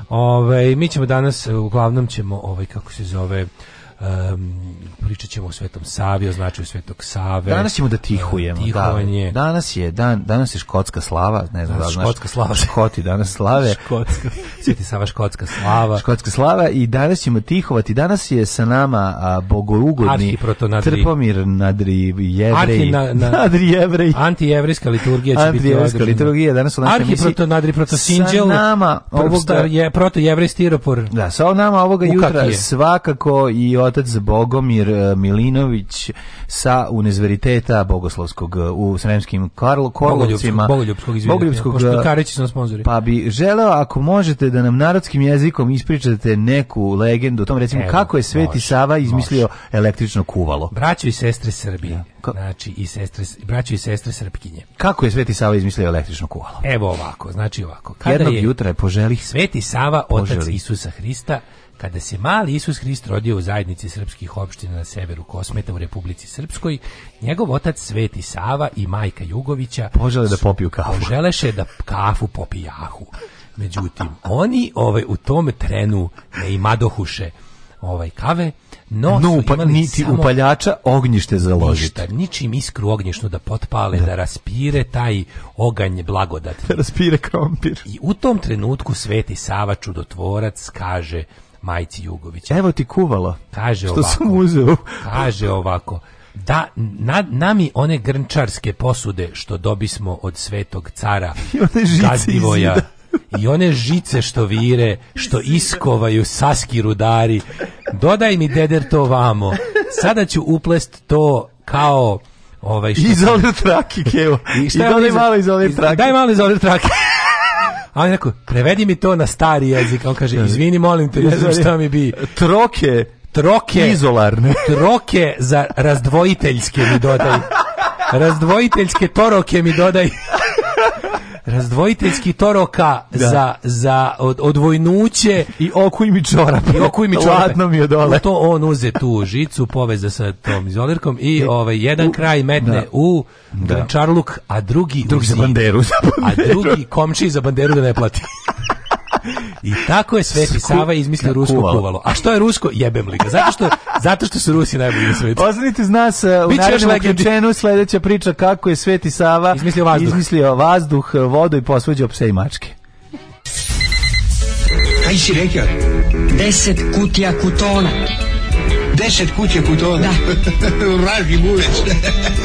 Ove, ovaj, mi ćemo danas, uglavnom ćemo, ovaj, kako se zove, Um, pričat ćemo o Svetom Savi, o značaju Svetog Save. Danas ćemo da tihujemo. Tihovanje. Da. Danas je, dan, danas je škotska slava. Ne znam da znaš, škotska slava. Škoti danas slave. škotska. Sveti Sava, škotska slava. Škotska slava i danas ćemo tihovati. Danas je sa nama a, bogougodni nadri. Trpomir Nadri Jevrej. Na, na, nadri Jevrej. Antijevrijska liturgija će biti održana. liturgija danas u našoj emisiji. Arhiproto Nadri Proto Sinđel. Sa nama ovoga... Je, proto Jevrej Stiropor. Da, sa nama ovoga Ukak jutra je. svakako i otac Bogomir e, Milinović sa univerziteta Bogoslovskog e, u Sremskim Karlovcima. Bogoljubskog, Bogoljubskog, Bogoljubskog e, sponzori. Pa bi želeo, ako možete, da nam narodskim jezikom ispričate neku legendu o tom, recimo, Evo, kako je Sveti može, Sava izmislio može. električno kuvalo. Braćo i sestre Srbije. Ka znači i sestre braćo i sestre Srpkinje. Kako je Sveti Sava izmislio električno kuvalo? Evo ovako, znači ovako. Kada Jednog je, jutra je poželih Sveti Sava, otac Isusa Hrista, Kada se mali Isus Hrist rodio u zajednici srpskih opština na severu Kosmeta u Republici Srpskoj, njegov otac Sveti Sava i majka Jugovića požele da popiju kafu. Poželeše da kafu popijahu. Međutim, oni ovaj u tom trenu ne dohuše ovaj kave, no, no pa imali niti upaljača ognjište založiti. Ništa, ničim iskru ognjišnu da potpale, da. da raspire taj oganj blagodat. Da raspire krompir. I u tom trenutku Sveti Sava čudotvorac kaže majci Jugović. Evo ti kuvalo. Kaže što ovako. Što sam uzeo. kaže ovako. Da, na, nami one grnčarske posude što dobismo od svetog cara I one žice Gazdivoja. I one žice što vire, što iskovaju saski rudari. Dodaj mi deder to vamo. Sada ću uplest to kao ovaj što... Izolir trakike, evo. I, I dodaj malo izolir trakike. Daj malo izolir trakike. A on je rekao, prevedi mi to na stari jezik. On kaže, da. izvini, molim te, ne znam šta mi bi. Troke, troke, izolarne. troke za razdvojiteljske mi dodaj. Razdvojiteljske toroke mi dodaj razdvojiteljski toroka da. za, za od, odvojnuće i oku i mi čorape. I oku i mi čorape. Ladno mi je dole. U to on uze tu žicu, poveza sa tom izolirkom i e, ovaj, jedan u, kraj metne da. u da. čarluk, a drugi, drugi u za banderu. Za banderu. A drugi komči za banderu da ne plati. I tako je Sveti Sava izmislio rusko kuvalo. kuvalo. A što je rusko? Jebem li ga. Zato što, zato što su Rusi najbolji e, u svetu. Ostanite z nas uh, u narednom uključenu sledeća priča kako je Sveti Sava izmislio vazduh, izmislio vazduh e, vodu i posvađao pse i mačke. Kaj si rekao? Deset kutija kutona. Deset kutija kutona? Da. Vraži bulec.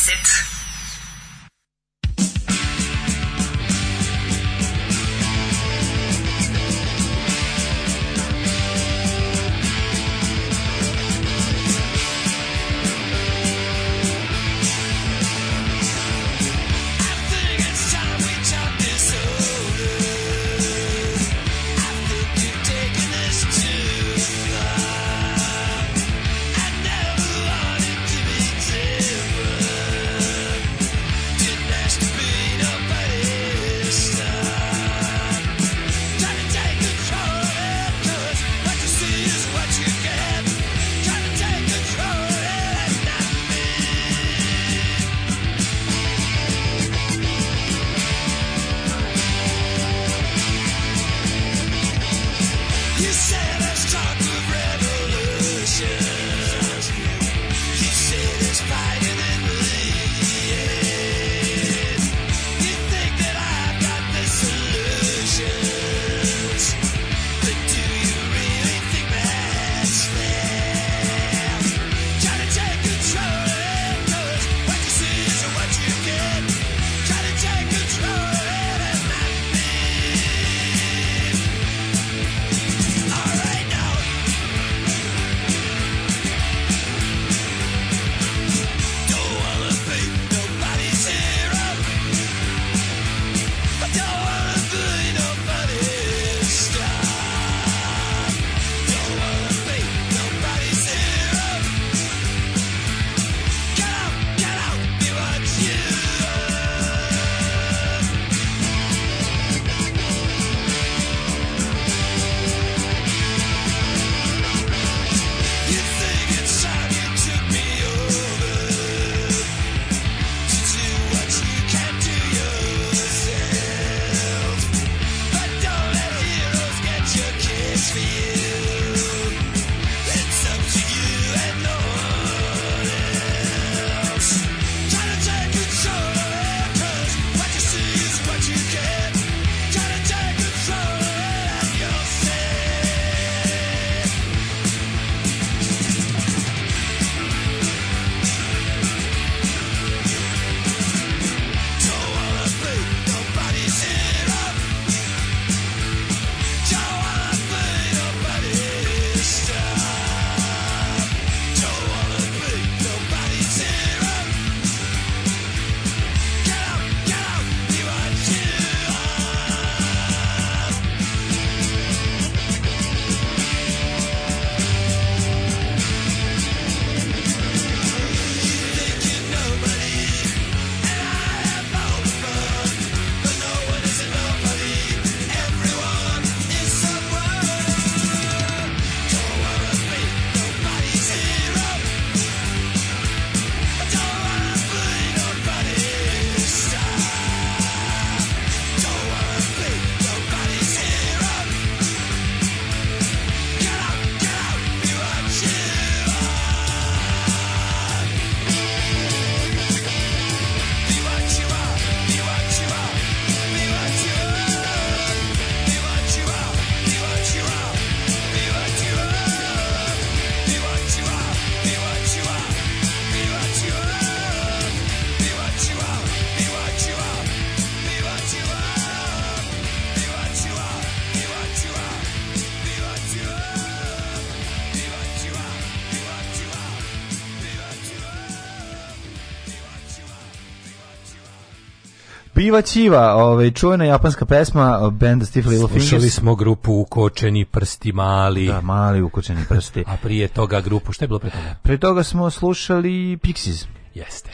Biva Čiva, ovaj, čuvena japanska pesma benda Stiff Little Fingers. Slušali smo grupu Ukočeni prsti mali. Da, mali ukočeni prsti. A prije toga grupu, šta je bilo pre toga? Pre toga smo slušali Pixies. Jeste.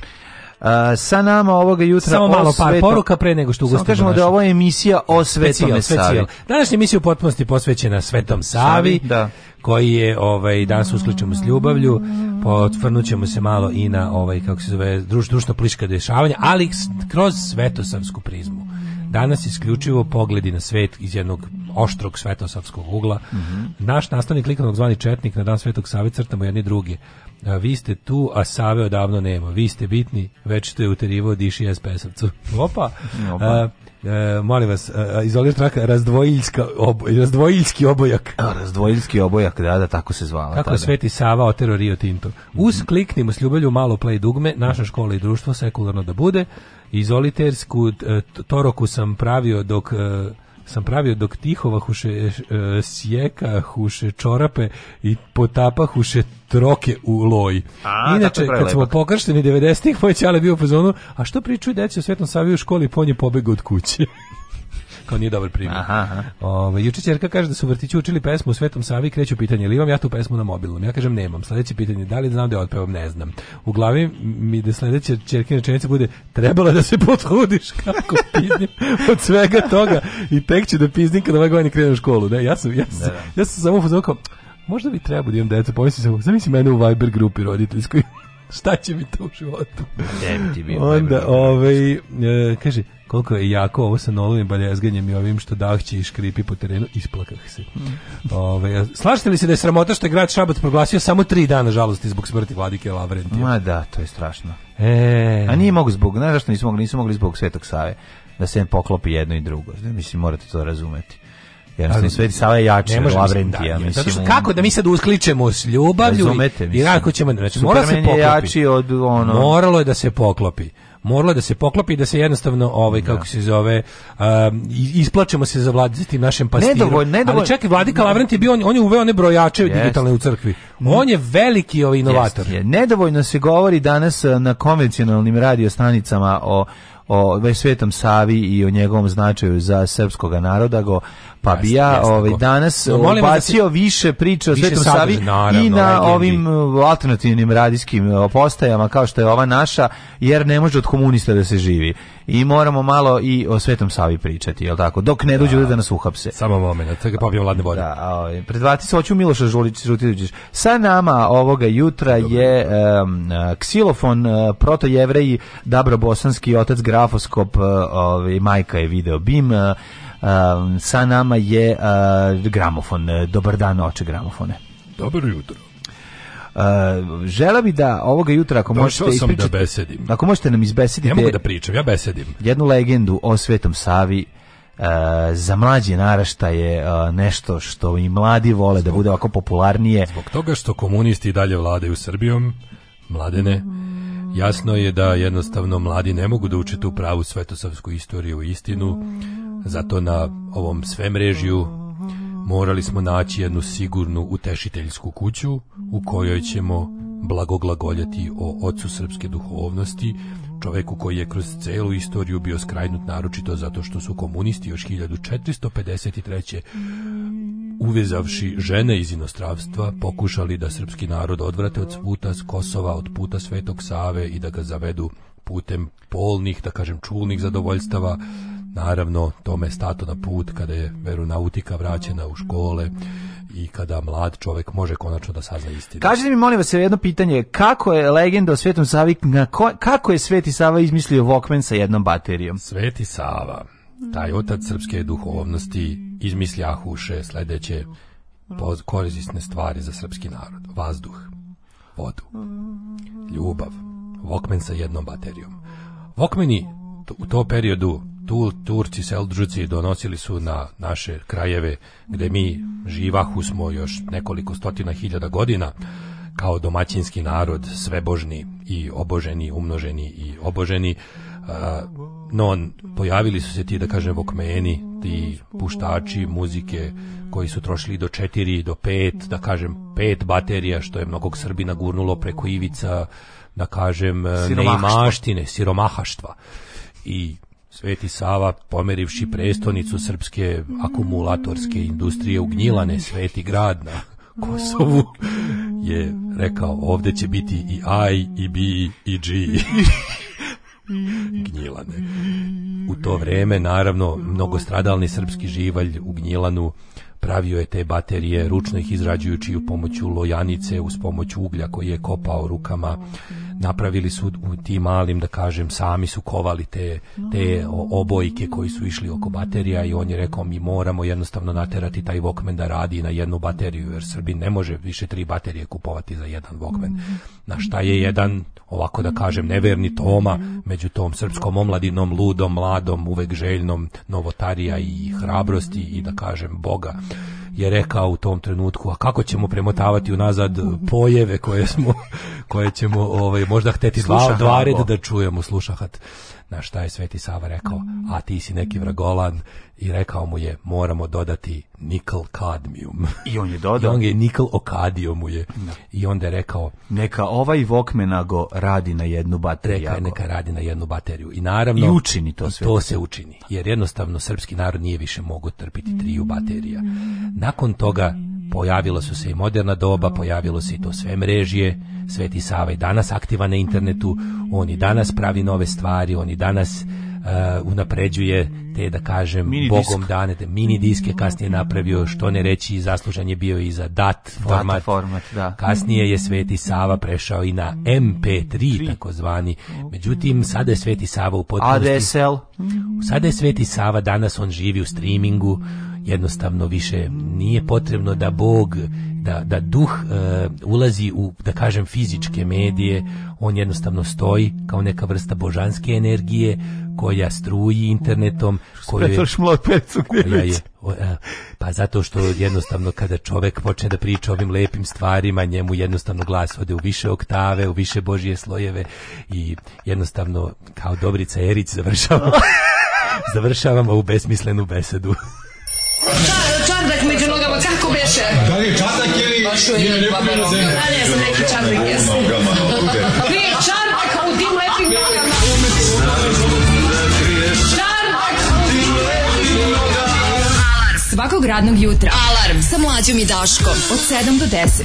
Uh, sa nama ovoga jutra Samo malo par poruka pre nego što ugostimo. kažemo naša. da ovo je emisija o Svetom specijal, Savi. Današnja emisija u potpunosti posvećena Svetom Savi, da. koji je ovaj danas uskličemo s ljubavlju, potvrnućemo se malo i na ovaj kako se zove druš, društvo pliška dešavanja, ali kroz svetosavsku prizmu. Danas isključivo pogledi na svet iz jednog oštrog svetosavskog ugla. Mm -hmm. Naš nastavnik likovnog zvani Četnik na dan Svetog Save crtamo jedni drugi. A vi ste tu, a Save odavno nema. Vi ste bitni, već ste uterivao diši SPS-ovcu. Opa! Opa. E, molim vas, e, e, izolir traka razdvojiljska obo, razdvojiljski obojak. A, razdvojiljski obojak, da, da, tako se zvala. Kako tada. Sveti Sava otero Rio Tinto. Uz kliknimo s ljubavlju malo play dugme, naša škola i društvo sekularno da bude. Izolitersku e, toroku sam pravio dok e, sam pravio dok tihova huše e, sjeka huše čorape i potapa huše troke u loj. A, Inače, kad smo pokršteni 90-ih, moj čale bio u fazonu, a što pričaju deci o Svetom Savi u školi, po pa nje pobega od kuće kao nije dobar primjer. Aha, aha. Ove, ovaj, juče čerka kaže da su vrtići učili pesmu u Svetom Savi, kreću pitanje, ili imam ja tu pesmu na mobilnom? Ja kažem nemam. Sledeće pitanje, da li znam da je otpevam? Ne znam. U glavi mi da sledeća čerke rečenica bude trebala da se potrudiš kako pizdim od svega toga i tek će da pizdim kada ovaj godin krenem u školu. Ne, ja sam, ja sam, da, da. ja sam samo uzokao, možda bi trebao da imam decu, pomislim sam, zamisli mene u Viber grupi roditeljskoj šta će mi to u životu? Ti bio, onda, ovaj, e, kaže, koliko je jako ovo sa nolovim baljezganjem i ovim što dahći i škripi po terenu, isplakah se. Mm. Ove, slažete li se da je sramota što je grad Šabac proglasio samo tri dana žalosti zbog smrti vladike Lavrentija? Ma da, to je strašno. E... A nije mogu zbog, ne zašto nisu mogli, nisu mogli zbog Svetog Save, da se poklopi jedno i drugo. Mislim, morate to razumeti. Jednostavno, Sveti Sava je jače ne Lavrentija. Da, mislim, zato što kako da mi sad uskličemo s ljubavlju i, i ćemo... Znači, mora se poklopi. jači od ono... Moralo je da se poklopi morala da se poklopi da se jednostavno ovaj kako da. se zove um, isplaćemo se za vladitim našem pastiru. Nedovoljno, nedovoljno. Ali čekaj, Vladika Lavrent je bio on, on je uveo one brojače yes. digitalne u crkvi. Mm. On je veliki ovaj inovator. Yes, je. Nedovoljno se govori danas uh, na konvencionalnim radio stanicama o o Svetom Savi i o njegovom značaju za srpskog naroda go pa bi ja ovaj danas no, bacio da više priče o više Svetom Savi i na ovim e, alternativnim radijskim e, postajama kao što je ova naša jer ne može od komunista da se živi i moramo malo i o Svetom Savi pričati, jel tako? Dok ne dođu da, da nas uhapse. Samo moment, tako da popijem vladne vode. Da, ovaj, predvati se hoću Miloša Žulić, Žutić. Sa nama ovoga jutra Dobre. je um, ksilofon uh, protojevreji Dabro Bosanski otac grafoskop, uh, ovaj majka je video Bim. Uh, sa nama je gramofon. Dobar dan, oče gramofone. Dobro jutro. Uh, žela bi da ovoga jutra ako Došao možete da ispričati, da besedim. Ako možete nam izbesediti. Ja mogu da pričam, ja besedim. Jednu legendu o Svetom Savi. Uh, za mlađe naraštaje uh, nešto što i mladi vole da zbog, da bude ovako popularnije. Zbog toga što komunisti i dalje vladaju Srbijom, mladene, jasno je da jednostavno mladi ne mogu da uče tu pravu svetosavsku istoriju i istinu, zato na ovom svemrežju morali smo naći jednu sigurnu utešiteljsku kuću u kojoj ćemo blagoglagoljati o ocu srpske duhovnosti, čoveku koji je kroz celu istoriju bio skrajnut naročito zato što su komunisti još 1453 uvezavši žene iz inostravstva, pokušali da srpski narod odvrate od puta s Kosova, od puta Svetog Save i da ga zavedu putem polnih, da kažem čulnih zadovoljstava, Naravno, tome je stato na put kada je veronautika vraćena u škole i kada mlad čovek može konačno da sazna istinu. Kažite mi, molim vas, jedno pitanje. Kako je legenda o Svetom Savi, na ko, kako je Sveti Sava izmislio Walkman sa jednom baterijom? Sveti Sava, taj otac srpske duhovnosti, izmisljahuše sledeće korisne stvari za srpski narod. Vazduh, vodu, ljubav, Walkman sa jednom baterijom. Walkmani u to periodu tu Turci Seldžuci donosili su na naše krajeve gde mi živahu smo još nekoliko stotina hiljada godina kao domaćinski narod svebožni i oboženi, umnoženi i oboženi no pojavili su se ti da kažem vokmeni, ti puštači muzike koji su trošili do 4 do 5, da kažem pet baterija što je mnogog Srbina gurnulo preko ivica da kažem neimaštine, siromahaštva i Sveti Sava, pomerivši prestonicu srpske akumulatorske industrije u Gnjilane, sveti grad na Kosovu, je rekao ovde će biti i I, i B, i G. Gnjilane. U to vrijeme naravno, mnogostradalni srpski živalj u Gnjilanu pravio je te baterije, ručno ih izrađujući u pomoću lojanice, uz pomoć uglja koji je kopao rukama napravili su u tim malim, da kažem, sami su kovali te, te obojke koji su išli oko baterija i on je rekao mi moramo jednostavno naterati taj Walkman da radi na jednu bateriju, jer Srbi ne može više tri baterije kupovati za jedan Walkman. Na šta je jedan, ovako da kažem, neverni Toma, među tom srpskom omladinom, ludom, mladom, uvek željnom novotarija i hrabrosti i da kažem Boga je rekao u tom trenutku, a kako ćemo premotavati unazad pojeve koje smo koje ćemo ovaj možda hteti dva, dva reda da čujemo slušahat na šta je Sveti Sava rekao, a ti si neki vragolan i rekao mu je moramo dodati nikl kadmijum. I on je dodao. I on je nikl okadio mu je. No. Da. I onda je rekao neka ovaj Vokmenago radi na jednu bateriju. Reka, neka radi na jednu bateriju. I naravno I učini to sve. To se učini. Jer jednostavno srpski narod nije više mogao trpiti triju baterija. Nakon toga pojavila su se i moderna doba, pojavilo se i to sve mrežije. Sveti Sava je danas aktiva na internetu, on i danas pravi nove stvari, on i danas uh, unapređuje te da kažem mini bogom disk. dane mini diske kasnije napravio što ne reći zaslužan je bio i za DAT format, format da. kasnije je Sveti Sava prešao i na MP3 takozvani međutim sada je Sveti Sava u potpunosti ADSL sada je Sveti Sava danas on živi u streamingu jednostavno više nije potrebno da Bog da, da duh e, ulazi u, da kažem, fizičke medije, on jednostavno stoji kao neka vrsta božanske energije koja struji internetom. Koju je, koja je, e, pa zato što jednostavno kada čovek počne da priča o ovim lepim stvarima, njemu jednostavno glas ode u više oktave, u više božije slojeve i jednostavno kao Dobrica Erić završavamo, završavamo u besmislenu besedu. Ča, čardak među nogama, kako beše? Da li je čardak ili je nepomjena zemlja? Da, ne znam, neki čardak jesam. Vi, da, da, da, čardak u Alarm svakog radnog jutra. Alarm sa mlađom i Daškom od 7 do 10.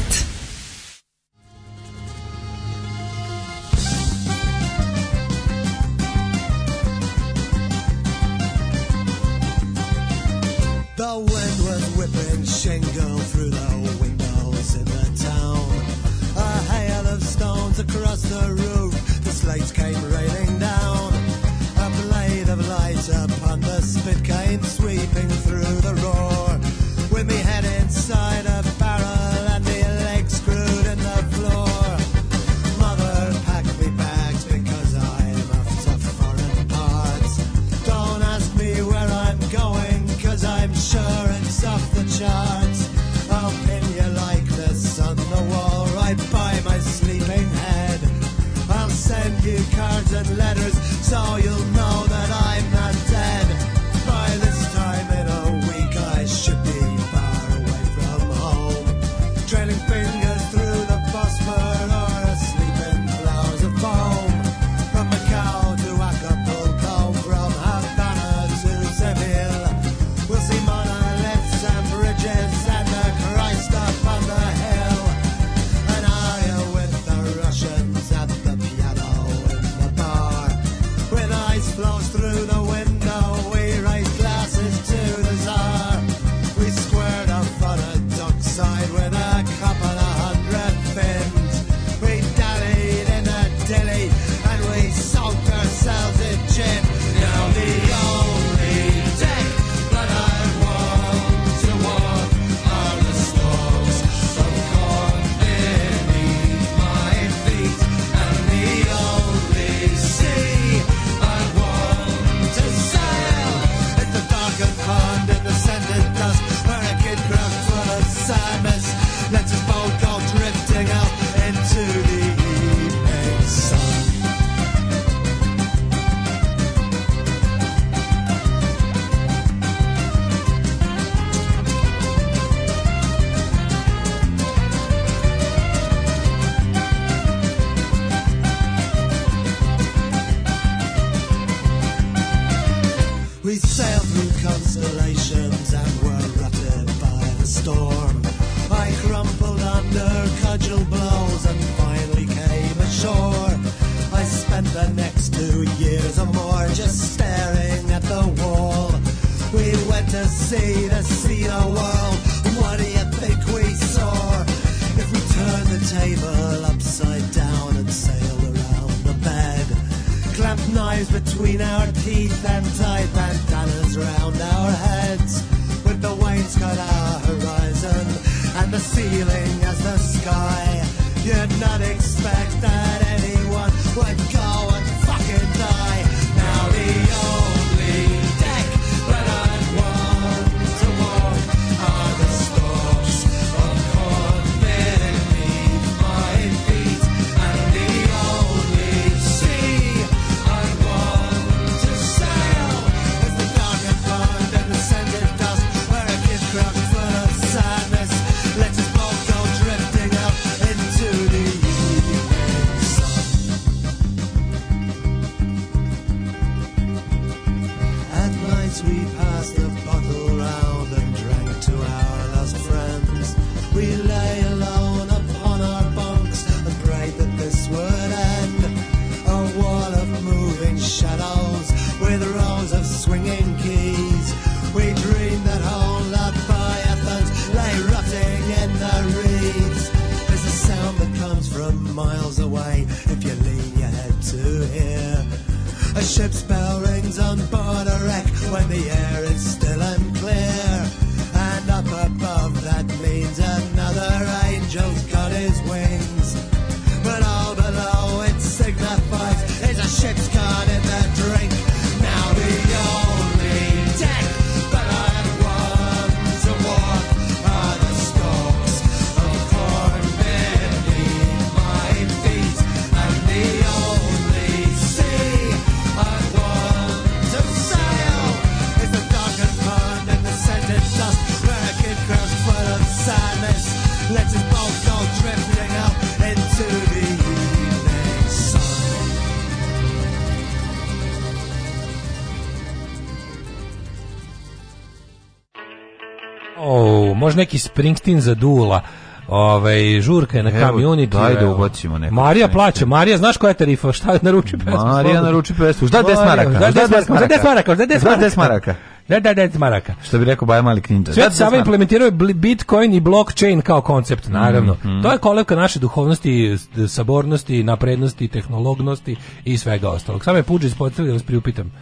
možda neki Springsteen za dula. Ovaj žurka je na kamioni daj da ubacimo neko. Marija plaća, Marija znaš koja je tarifa, šta naruči pesmu? Marija naruči pesmu. Šta 10 maraka? Šta 10 maraka? Šta 10 maraka? Šta 10 maraka? Da, da, da, maraka. Što bi rekao Baja Mali Kninđa. Svet Sava implementirao Bitcoin i blockchain kao koncept, naravno. Mm, mm. To je kolevka naše duhovnosti, sabornosti, naprednosti, tehnolognosti i svega ostalog. Samo je Puđe ispostavio da vas priupitam.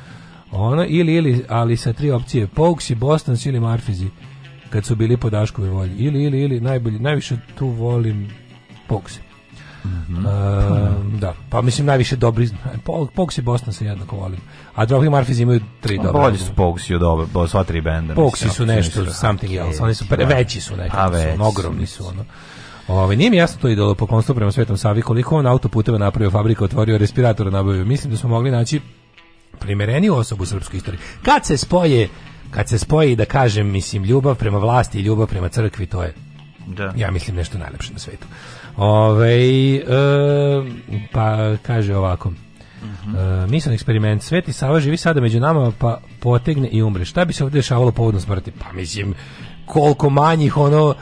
Ono, ili, ili, ali sa tri opcije. Pouks i Bostons ili Marfizi kad su bili po Daškove volji. Ili, ili, ili, najbolji, najviše tu volim Pogse. Mm -hmm. e, ehm, da, pa mislim najviše dobri Pogs i Bosna se jednako volim a Dropkick Murphys imaju tri pa dobre bolji su Pogs i dobro, bo, sva tri benda Pogsi su nešto, da- something else oni su pre, da. veći su nekako, su, ogromni su ono. Ove, nije mi jasno to idolo da po konstru prema Svetom Savi, koliko on autoputeva napravio, fabrika otvorio, respiratora nabavio. Mislim da smo mogli naći primereniju osobu u srpskoj istoriji. Kad se spoje kad se spoji da kažem mislim ljubav prema vlasti i ljubav prema crkvi to je da. ja mislim nešto najlepše na svetu Ove, e, pa kaže ovako Uh mhm. -huh. uh, misan eksperiment. Sveti Sava živi sada među nama, pa potegne i umre. Šta bi se ovdje dešavalo povodom smrti? Pa mislim, koliko manjih ono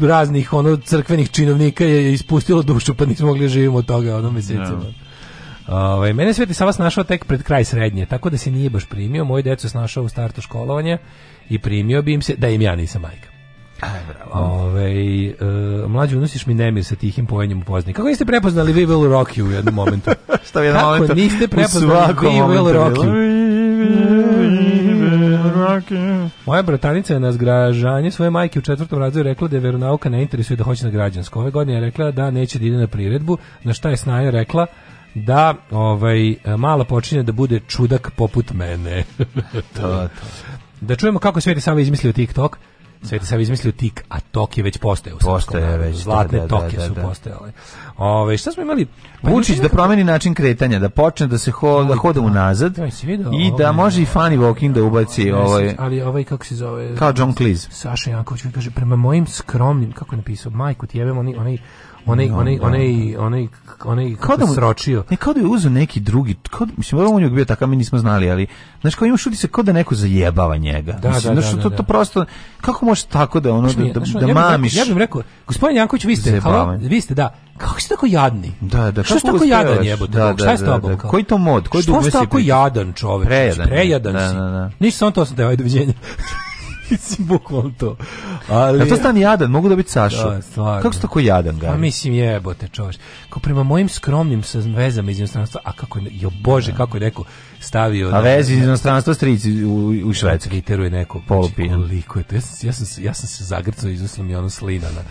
raznih ono crkvenih činovnika je ispustilo dušu, pa nismo mogli da živimo od toga, ono mesecima No. Da. Ovaj mene Sveti Sava snašao tek pred kraj srednje, tako da se nije baš primio, moje decu snašao u startu školovanja i primio bi im se da im ja nisam majka. Aj, bravo. Ove, ovaj, e, mlađi, unosiš mi nemir sa tihim pojenjem u pozni. Kako niste prepoznali We Will Rock You u jednom momentu? Šta je Kako momentu? niste prepoznali We Will Rock You? Moja bratanica je na zgražanje svoje majke u četvrtom razredu rekla da je veronauka ne interesuje da hoće na građansko. Ove godine je rekla da neće da ide na priredbu, na šta je Snaja rekla da ovaj, mala počinje da bude čudak poput mene. to, to. Da čujemo kako Sveti Sava izmislio TikTok. Sveti Sava izmislio tik, a tok je već postaje u srpskom, već, da, Zlatne da, da, toke da, su da. postojale. Ove, ovaj, šta smo imali? Pa Vučić da promeni način kretanja, da počne da se ho, da hoda unazad da. i da ovaj- može i Funny Walking da ubaci ovaj... Ali ovaj, kako se zove? Kao John Cleese. Saša Janković kaže, prema mojim skromnim, kako je napisao, majku ti jebem, onaj, onaj onaj no, onaj da. onaj onaj onaj kao da mu, sročio. Ne kao da je uzeo neki drugi, kao da- mislim ovo on je bio takav mi nismo znali, ali znači kao imaš utisak kod da neko zajebava njega. Da, mislim, da, da, da, da, to, da. to prosto kako može tako da ono mi, da, da, da, ja mamiš. Rekao, ja bih rekao, gospodin Janković vi ste, halo, vi ste da. Kako si tako jadni? Da, da, što ste tako jadan jebote? Da, da, šta je s tobom? Da, da. Koji to mod? Koji dugme si? Što tako jadan, čovek? Prejadan. Prejadan si. Da, da, da. Ništa sam to sam te ovaj doviđenja. mislim, bukvalno to. Ali... A to stan jadan, mogu dobiti Sašu. Da, Kako što ko jadan, ga? Pa mislim, jebote, čovječ. Kao prema mojim skromnim vezama iz inostranstva, a kako je, bože, da. kako je neko stavio... A vezi iz inostranstva strici u, u Švedsku. Giteru neko. Polupijan. Znači, koliko je to? Ja sam, ja sam, ja sam se zagrcao i izuslim i ono slina na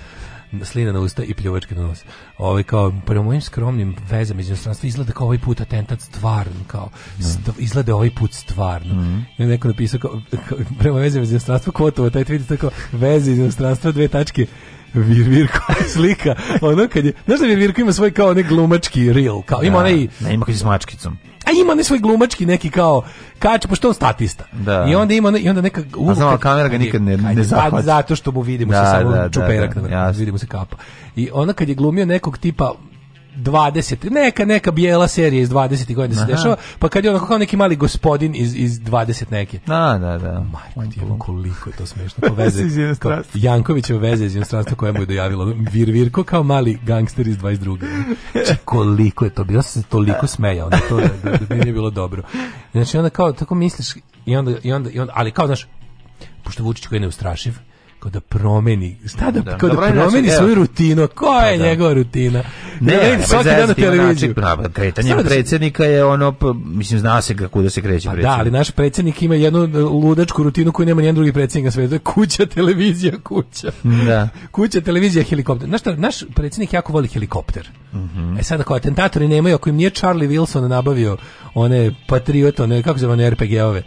slina na usta i pljuvačke na nos. Ovaj kao prema mojim skromnim vezama iz inostranstva izgleda kao ovaj put atentat stvarno kao da. st izgleda ovaj put stvarno. Mm -hmm. neko napisao kao, kao prema vezama iz inostranstva kvotovo taj tweet tako veze iz inostranstva dve tačke Vir Virko slika, ono kad je, znaš da Virko ima svoj kao onaj glumački reel, kao ima da, onaj... Ne, ima kad je s mačkicom. A ima ne svoj glumački neki kao kač pošto on statista. Da. I onda ima i onda neka u A znam, kamera ga nikad ne ne pa zahvati. zato što mu vidimo da, se samo da, da, čuperak, da, da, vidimo se kapa. I onda kad je glumio nekog tipa 20, neka neka bijela serija iz 20. godine se dešava, pa kad je onako kao neki mali gospodin iz, iz 20 neke. Da, da, da. Majko, ti koliko je to smešno. Ko veze, kao, Jankovićeva veze iz inostranstva koja mu je dojavila Vir Virko kao mali gangster iz 22. Či znači, koliko je to bilo, se toliko smejao, da to da, da, da nije bilo dobro. Znači onda kao tako misliš i onda, i onda, i onda ali kao znaš, pošto Vučić koji je neustrašiv, kao da promeni, šta da, da, da, promeni način, svoju rutinu, koja pa je da. njegova rutina? Ne, ne, ne pa svaki dan na televiziju. Način, kretanje da predsjednika je ono, pa, mislim, zna se kako da se kreće pa Da, ali naš predsjednik ima jednu e, ludačku rutinu koju nema nijedan drugi predsjednik na svetu, to je kuća, televizija, kuća. Da. kuća, televizija, helikopter. Znaš šta, naš predsjednik jako voli helikopter. Mm -hmm. E sad ako atentatori nemaju, ako im nije Charlie Wilson nabavio one Patriot, one, kako se zove, one RPG-ove,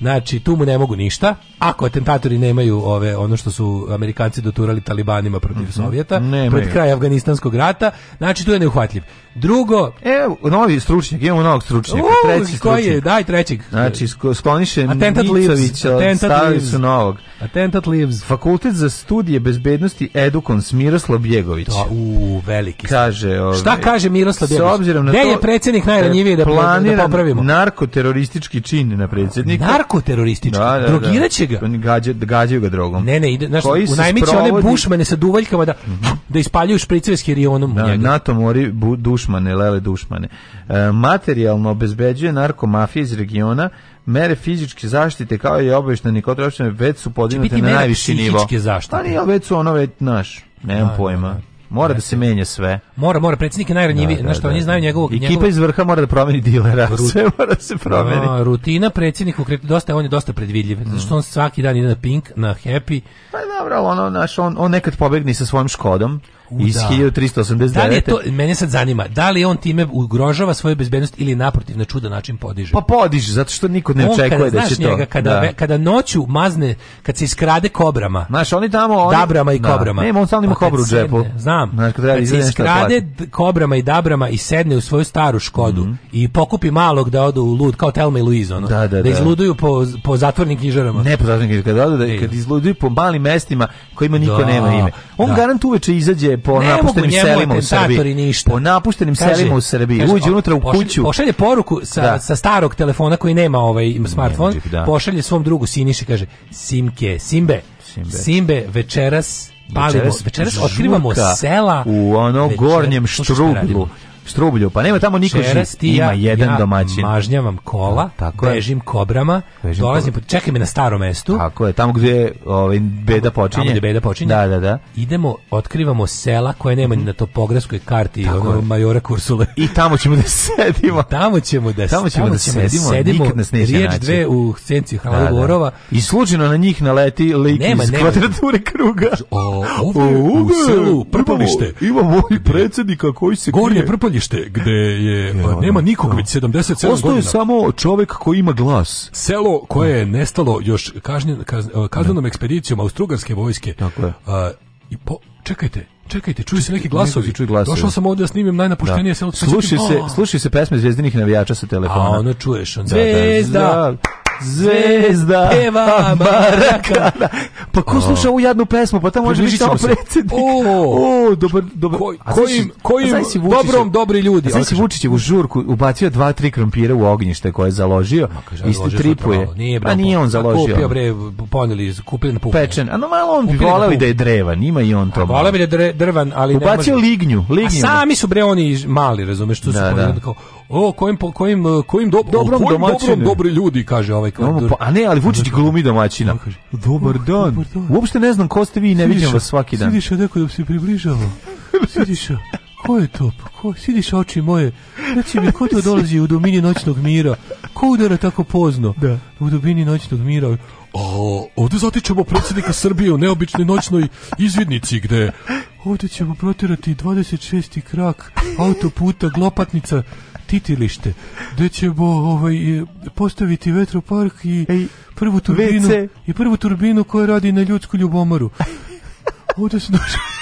Znači, tu mu ne mogu ništa. Ako atentatori nemaju ove ono što su Amerikanci doturali talibanima protiv mhm, Sovjeta, pred kraj Afganistanskog rata, znači tu je neuhvatljiv. Drugo, evo novi stručnjak, imamo novog stručnjaka, uh, treći stručnjak. je? Daj trećeg. Znači skloniše Micovića, stavili su novog. Attentat lives. Fakultet za studije bezbednosti Edukon Miroslav Jegović. Da, u veliki. Kaže, ove, ovaj, Šta kaže Miroslav Jegović? S obzirom na Gde to, je predsjednik najranjiviji da, da popravimo? narkoteroristički čin na predsjednika. Narkoteroristički? Da, da, da. Drogiraće ga? Gađa, gađaju ga drogom. Ne, ne, ide, znaš, unajmiće sprovodi... one bušmane sa duvaljkama da, mm -hmm. da ispaljuju špriceve rionom hirionom da, u njega. NATO mori bu, duš dušmane, lele dušmane. E, materijalno obezbeđuje narkomafija iz regiona, mere fizičke zaštite kao i obavešteni kontrolne već su podignute na najviši nivo. Zaštite. Pa nije, već su ono naš, nemam da, da, pojma. Da, da. Mora da se menja sve. Mora, mora predsjednik je najranjiviji, da, da što oni da, znaju njegovog Ekipa njegovog... iz vrha mora da promeni dilera, Rut... sve mora da se promeni. No, rutina predsjedniku dosta on je dosta predvidljiv. Mm. Zato što mm. on svaki dan ide na Pink, na Happy. Pa dobro, on, naš on, on nekad pobegni sa svojim Škodom. Kuda? Iz 1389. Da li je to, mene sad zanima, da li on time ugrožava svoju bezbednost ili naprotiv na čudan način podiže? Pa podiže, zato što niko ne očekuje da će njega, to. Kada, da. kada noću mazne, kad se iskrade kobrama. Znaš, oni tamo... Oni, dabrama i da. kobrama. Ne, on stalno ima pa kobru u džepu. Znam. Znaš, kad, kad se da iskrade kobrama i dabrama i sedne u svoju staru škodu mm -hmm. i pokupi malog da odu u lud, kao Telma i Luiz, ono, da, da, da, da, izluduju po, po zatvornim knjižarama. Ne po zatvornim knjižarama, kad, odu, da, kad izluduju po malim mestima kojima niko da. nema ime. On da. garant uveče izađe po ne napuštenim selima u Srbiji. Ništa. Po napuštenim kaže, selima u Srbiji. Kaže, Uđe unutra u pošalje, kuću. Pošalje poruku sa, da. sa starog telefona koji nema ovaj smartfon. Da. Pošalje svom drugu Siniši kaže Simke, Simbe, Simbe, Simbe večeras palimo, večeras otkrivamo sela u ono gornjem štruglu Štrublju, pa nema tamo niko živ. Ima jedan ja domaćin. mažnjavam kola, da, tako bežim je. kobrama, bežim dolazim, kola. čekaj me na starom mestu. Tako je, tamo gdje ovaj, beda počinje. Tamo gdje beda počinje. Da, da, da. Idemo, otkrivamo sela koje nema ni na topografskoj karti ono, majora Kursule. I tamo ćemo da sedimo. tamo ćemo da, tamo ćemo tamo da sedimo, da sedimo nikad nas neće riječ naći. dve u senci Hvala da, Gorova. I slučajno na njih naleti lik nema, iz nema. kvadrature kruga. O, ovdje, u, selu Prpalište. Ima, ima moj predsjednika koji se Gornje Prpalište streljište gde je pa, nema nikog već 77 godina. Ostao samo čovjek koji ima glas. Selo koje je da. nestalo još kažnjen, kaz, da. kaznenom ekspedicijom austrugarske vojske. Tako je. A, i po, čekajte, čekajte, čuju se neki glasovi. Čuj glasovi. Došao sam ovdje da snimim najnapuštenije da. selo. Sluši se, sluši se pesme zvezdinih navijača sa telefona. A ona čuješ, on zvezda. da zvezda Eva Marakana. Da. Pa ko sluša ovu jadnu pesmu? Pa tamo može biti samo predsjednik. O, o, dobar, dobar. Koj, kojim, kojim dobrom dobri ljudi. Znači si Vučić u žurku ubacio dva, tri krompira u ognjište koje je založio. Kaže, isti tripuje. Nije, bre, pa nije on založio. Kupio bre, poneli, kupili na pupu. Pečen. A no malo on bi volao i da je drevan. Ima i on to. Volao bi da je drvan, ali Ubacio lignju. lignju. A sami su bre oni mali, razumeš, tu su da, da. kao, o kojim po kojim e, kojim do, dobrom domaćinom dobri ljudi kaže ovaj kvardur. No, pa, a ne, ali Vučić znači, glumi domaćina. Dobar dan. Dobar dan. Uopšte ne znam ko ste vi, ne vidim vas svaki dan. Sidiš neko da se približava. Sidiš. Ko je to? Pa ko sidiš oči moje? Reci mi ko to dolazi u domini noćnog mira? Ko udara tako pozno? Da. U domini noćnog mira. O, ovde zatičemo predsednika Srbije u neobičnoj noćnoj izvidnici gde ovde ćemo protirati 26. krak autoputa Glopatnica titilište, da će bo, ovaj, e, postaviti vetropark i Ej, prvu turbinu, WC. i prvu turbinu koja radi na ljudsku ljubomoru. Ovdje sam došao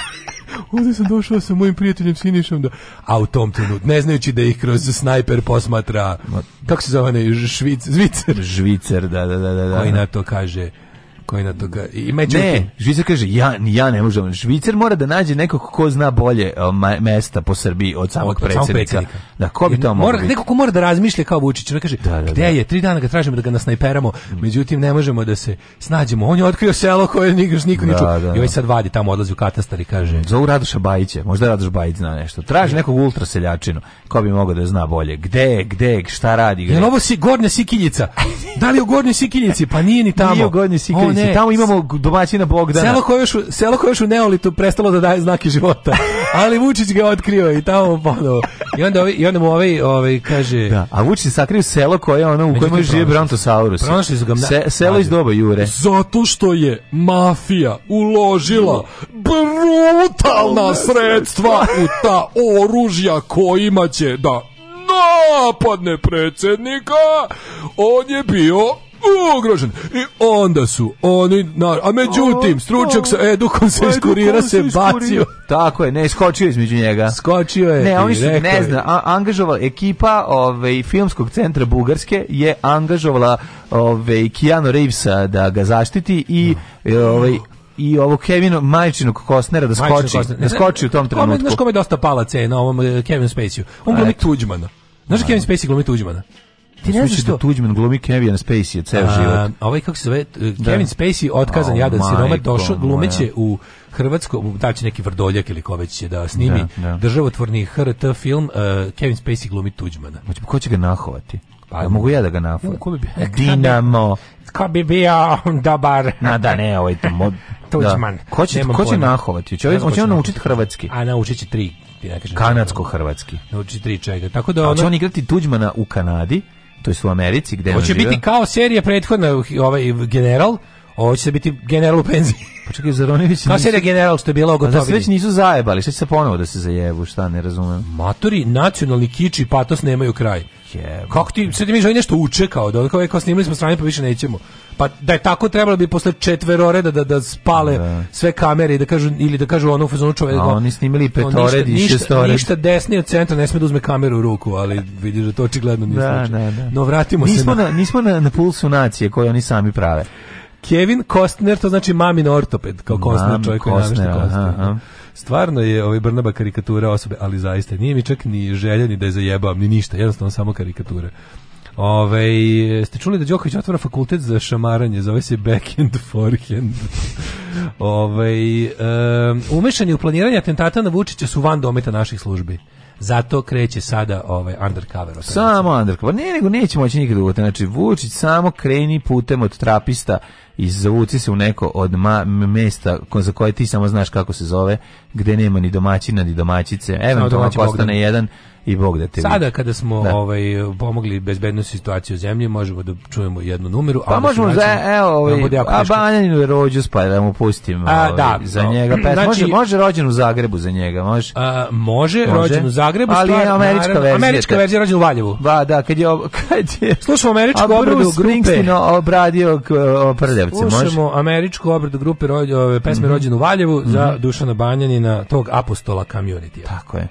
Ovdje sam došao sa mojim prijateljem Sinišom da, a u tom trenutku, ne znajući da ih kroz snajper posmatra, kako se zove ne, švic, žvicer. Švicer, da, da, da, da. da. Koji na to kaže, koji na to I međutim, ne, Švicar kaže, ja, ja ne možem. Švicer mora da nađe nekog ko zna bolje mesta po Srbiji od samog od, predsjednika. Samog Da, ko bi to mora, biti? Neko ko mora da razmišlja kao Vučić. Ne kaže, da, da, gde da. je? Tri dana ga tražimo da ga nasnajperamo. Mm. Međutim, ne možemo da se snađemo. On je otkrio selo koje nikoš niko da, niču. Da, I on ovaj da. sad vadi tamo, odlazi u katastar i kaže... Zovu Radoša Bajića. Možda Radoš Bajić zna nešto. Traži nekog ultra seljačinu. Ko bi mogao da zna bolje? Gde, gde, šta radi? Jel ovo si gornja sikiljica? Da li u gornjoj sikiljici? Pa nije ni tamo. Nije u gornjoj sikiljici ne. Tamo imamo domaćina Bogdana. Selo koje još, selo koje još u Neolitu prestalo da daje znake života. Ali Vučić ga otkrio i tamo ponovo. I onda ovi, i onda mu ovaj ovaj kaže Da, a Vučić se sakrio selo koje ono u kojem žije Brontosaurus. Pronašli su ga Se, selo iz doba Jure. Zato što je mafija uložila brutalna sredstva u ta oružja kojima će da napadne predsjednika. On je bio ugrožen. I onda su oni, na, a međutim, stručak sa edukom se iskurira se bacio. Tako je, ne, skočio između njega. Skočio je. Ne, oni su, ne zna, angažovala, ekipa ovaj, filmskog centra Bugarske je angažovala ovaj, Keanu Reevesa da ga zaštiti i e, ovaj, i ovog Kevina Majčinog Kostnera da skoči, da skoči u tom trenutku. Znaš kome je dosta pala cena ovom e, Kevin Spaceyu? u On glumi Tuđmana. Znaš Kevin Spacey glumi Tuđmana? Ti ne znaš što? Da Tuđman glumi Kevin Spacey ceo život. Ovaj kako se zove, eh, da. Kevin da. Spacey otkazan oh, jadan siroma došao glumeće ja. u Hrvatsko, da će neki vrdoljak ili ko već će da snimi da, da. državotvorni HRT film uh, Kevin Spacey glumi Tuđmana. Ko će ga nahovati? Pa, mogu ja da ga nafujem? Ko bi bio? E, Dinamo. Ko bi bio dobar? Na da, ne, ovaj tamo... Tuđman. Da. Ko će, ko će nahovati? Čovjek, on će on naučiti hrvatski. A naučit će tri. Kanadsko-hrvatski. Naučit tri čega. Tako da pa ono... A će on igrati Tuđmana u Kanadi, to je u Americi gde Hoće biti kao serija prethodna ovaj general, ovo će biti general u penziji. Pa čekaj, zar oni već nisu... serija general što je bila ogotovina. Pa da se već nisu zajebali, što će se ponovo da se zajebu, šta ne razumem. Matori nacionalni kiči patos nemaju kraj. Je. Kako ti sad mi želi nešto uče kao da kao, e, kao snimili smo strane pa više nećemo. Pa da je tako trebalo bi posle četveroreda da da spale da. sve kamere i da kažu ili da kažu ono fazonu čovjek. A oni snimili petored i šestored. Ništa desni od centra ne sme da uzme kameru u ruku, ali vidiš da to očigledno nije da, slučaj. Da, da. No vratimo nismo se na, na nismo na, na pulsu nacije koju oni sami prave. Kevin Kostner, to znači mamin ortoped, kao Kostner čovjek koji namješta Kostner. aha. Stvarno je ovaj Brnaba karikatura osobe, ali zaista nije mi čak ni želja ni da je zajebam, ni ništa, jednostavno samo karikature. Ove, ste čuli da Đoković otvara fakultet za šamaranje, zove se backhand, forehand. Ove, um, umešani u planiranje atentata na Vučića su van dometa naših službi. Zato kreće sada ovaj undercover. Operacija. Samo undercover. Ne, nego neće moći nikad da ugotoviti. Znači, Vučić samo kreni putem od trapista i se u neko od ma, mesta za koje ti samo znaš kako se zove, gde nema ni domaćina ni domaćice, eventualno postane jedan i Bog da te Sada kada smo da. ovaj pomogli bezbednu situaciju u zemlji, možemo da čujemo jednu numeru, pa a možemo način, za evo da ovaj a Banjaninu rođu pa da mu pustim a, ovaj, da, za no. njega. Pa znači, može može rođen u Zagrebu za njega, može. A, može, može. rođen u Zagrebu, ali stvar, američka naravno, verzija. Američka verzija rođen u Valjevu. Da, da, kad je kad je Slušao američku obradu Bruce Springsteen obradio prljav Crnogorce, može? Slušamo američku obradu grupe roj, pesme mm -hmm. Rođen u Valjevu mm -hmm. za mhm. Dušana Banjanina, tog apostola community. Tako je.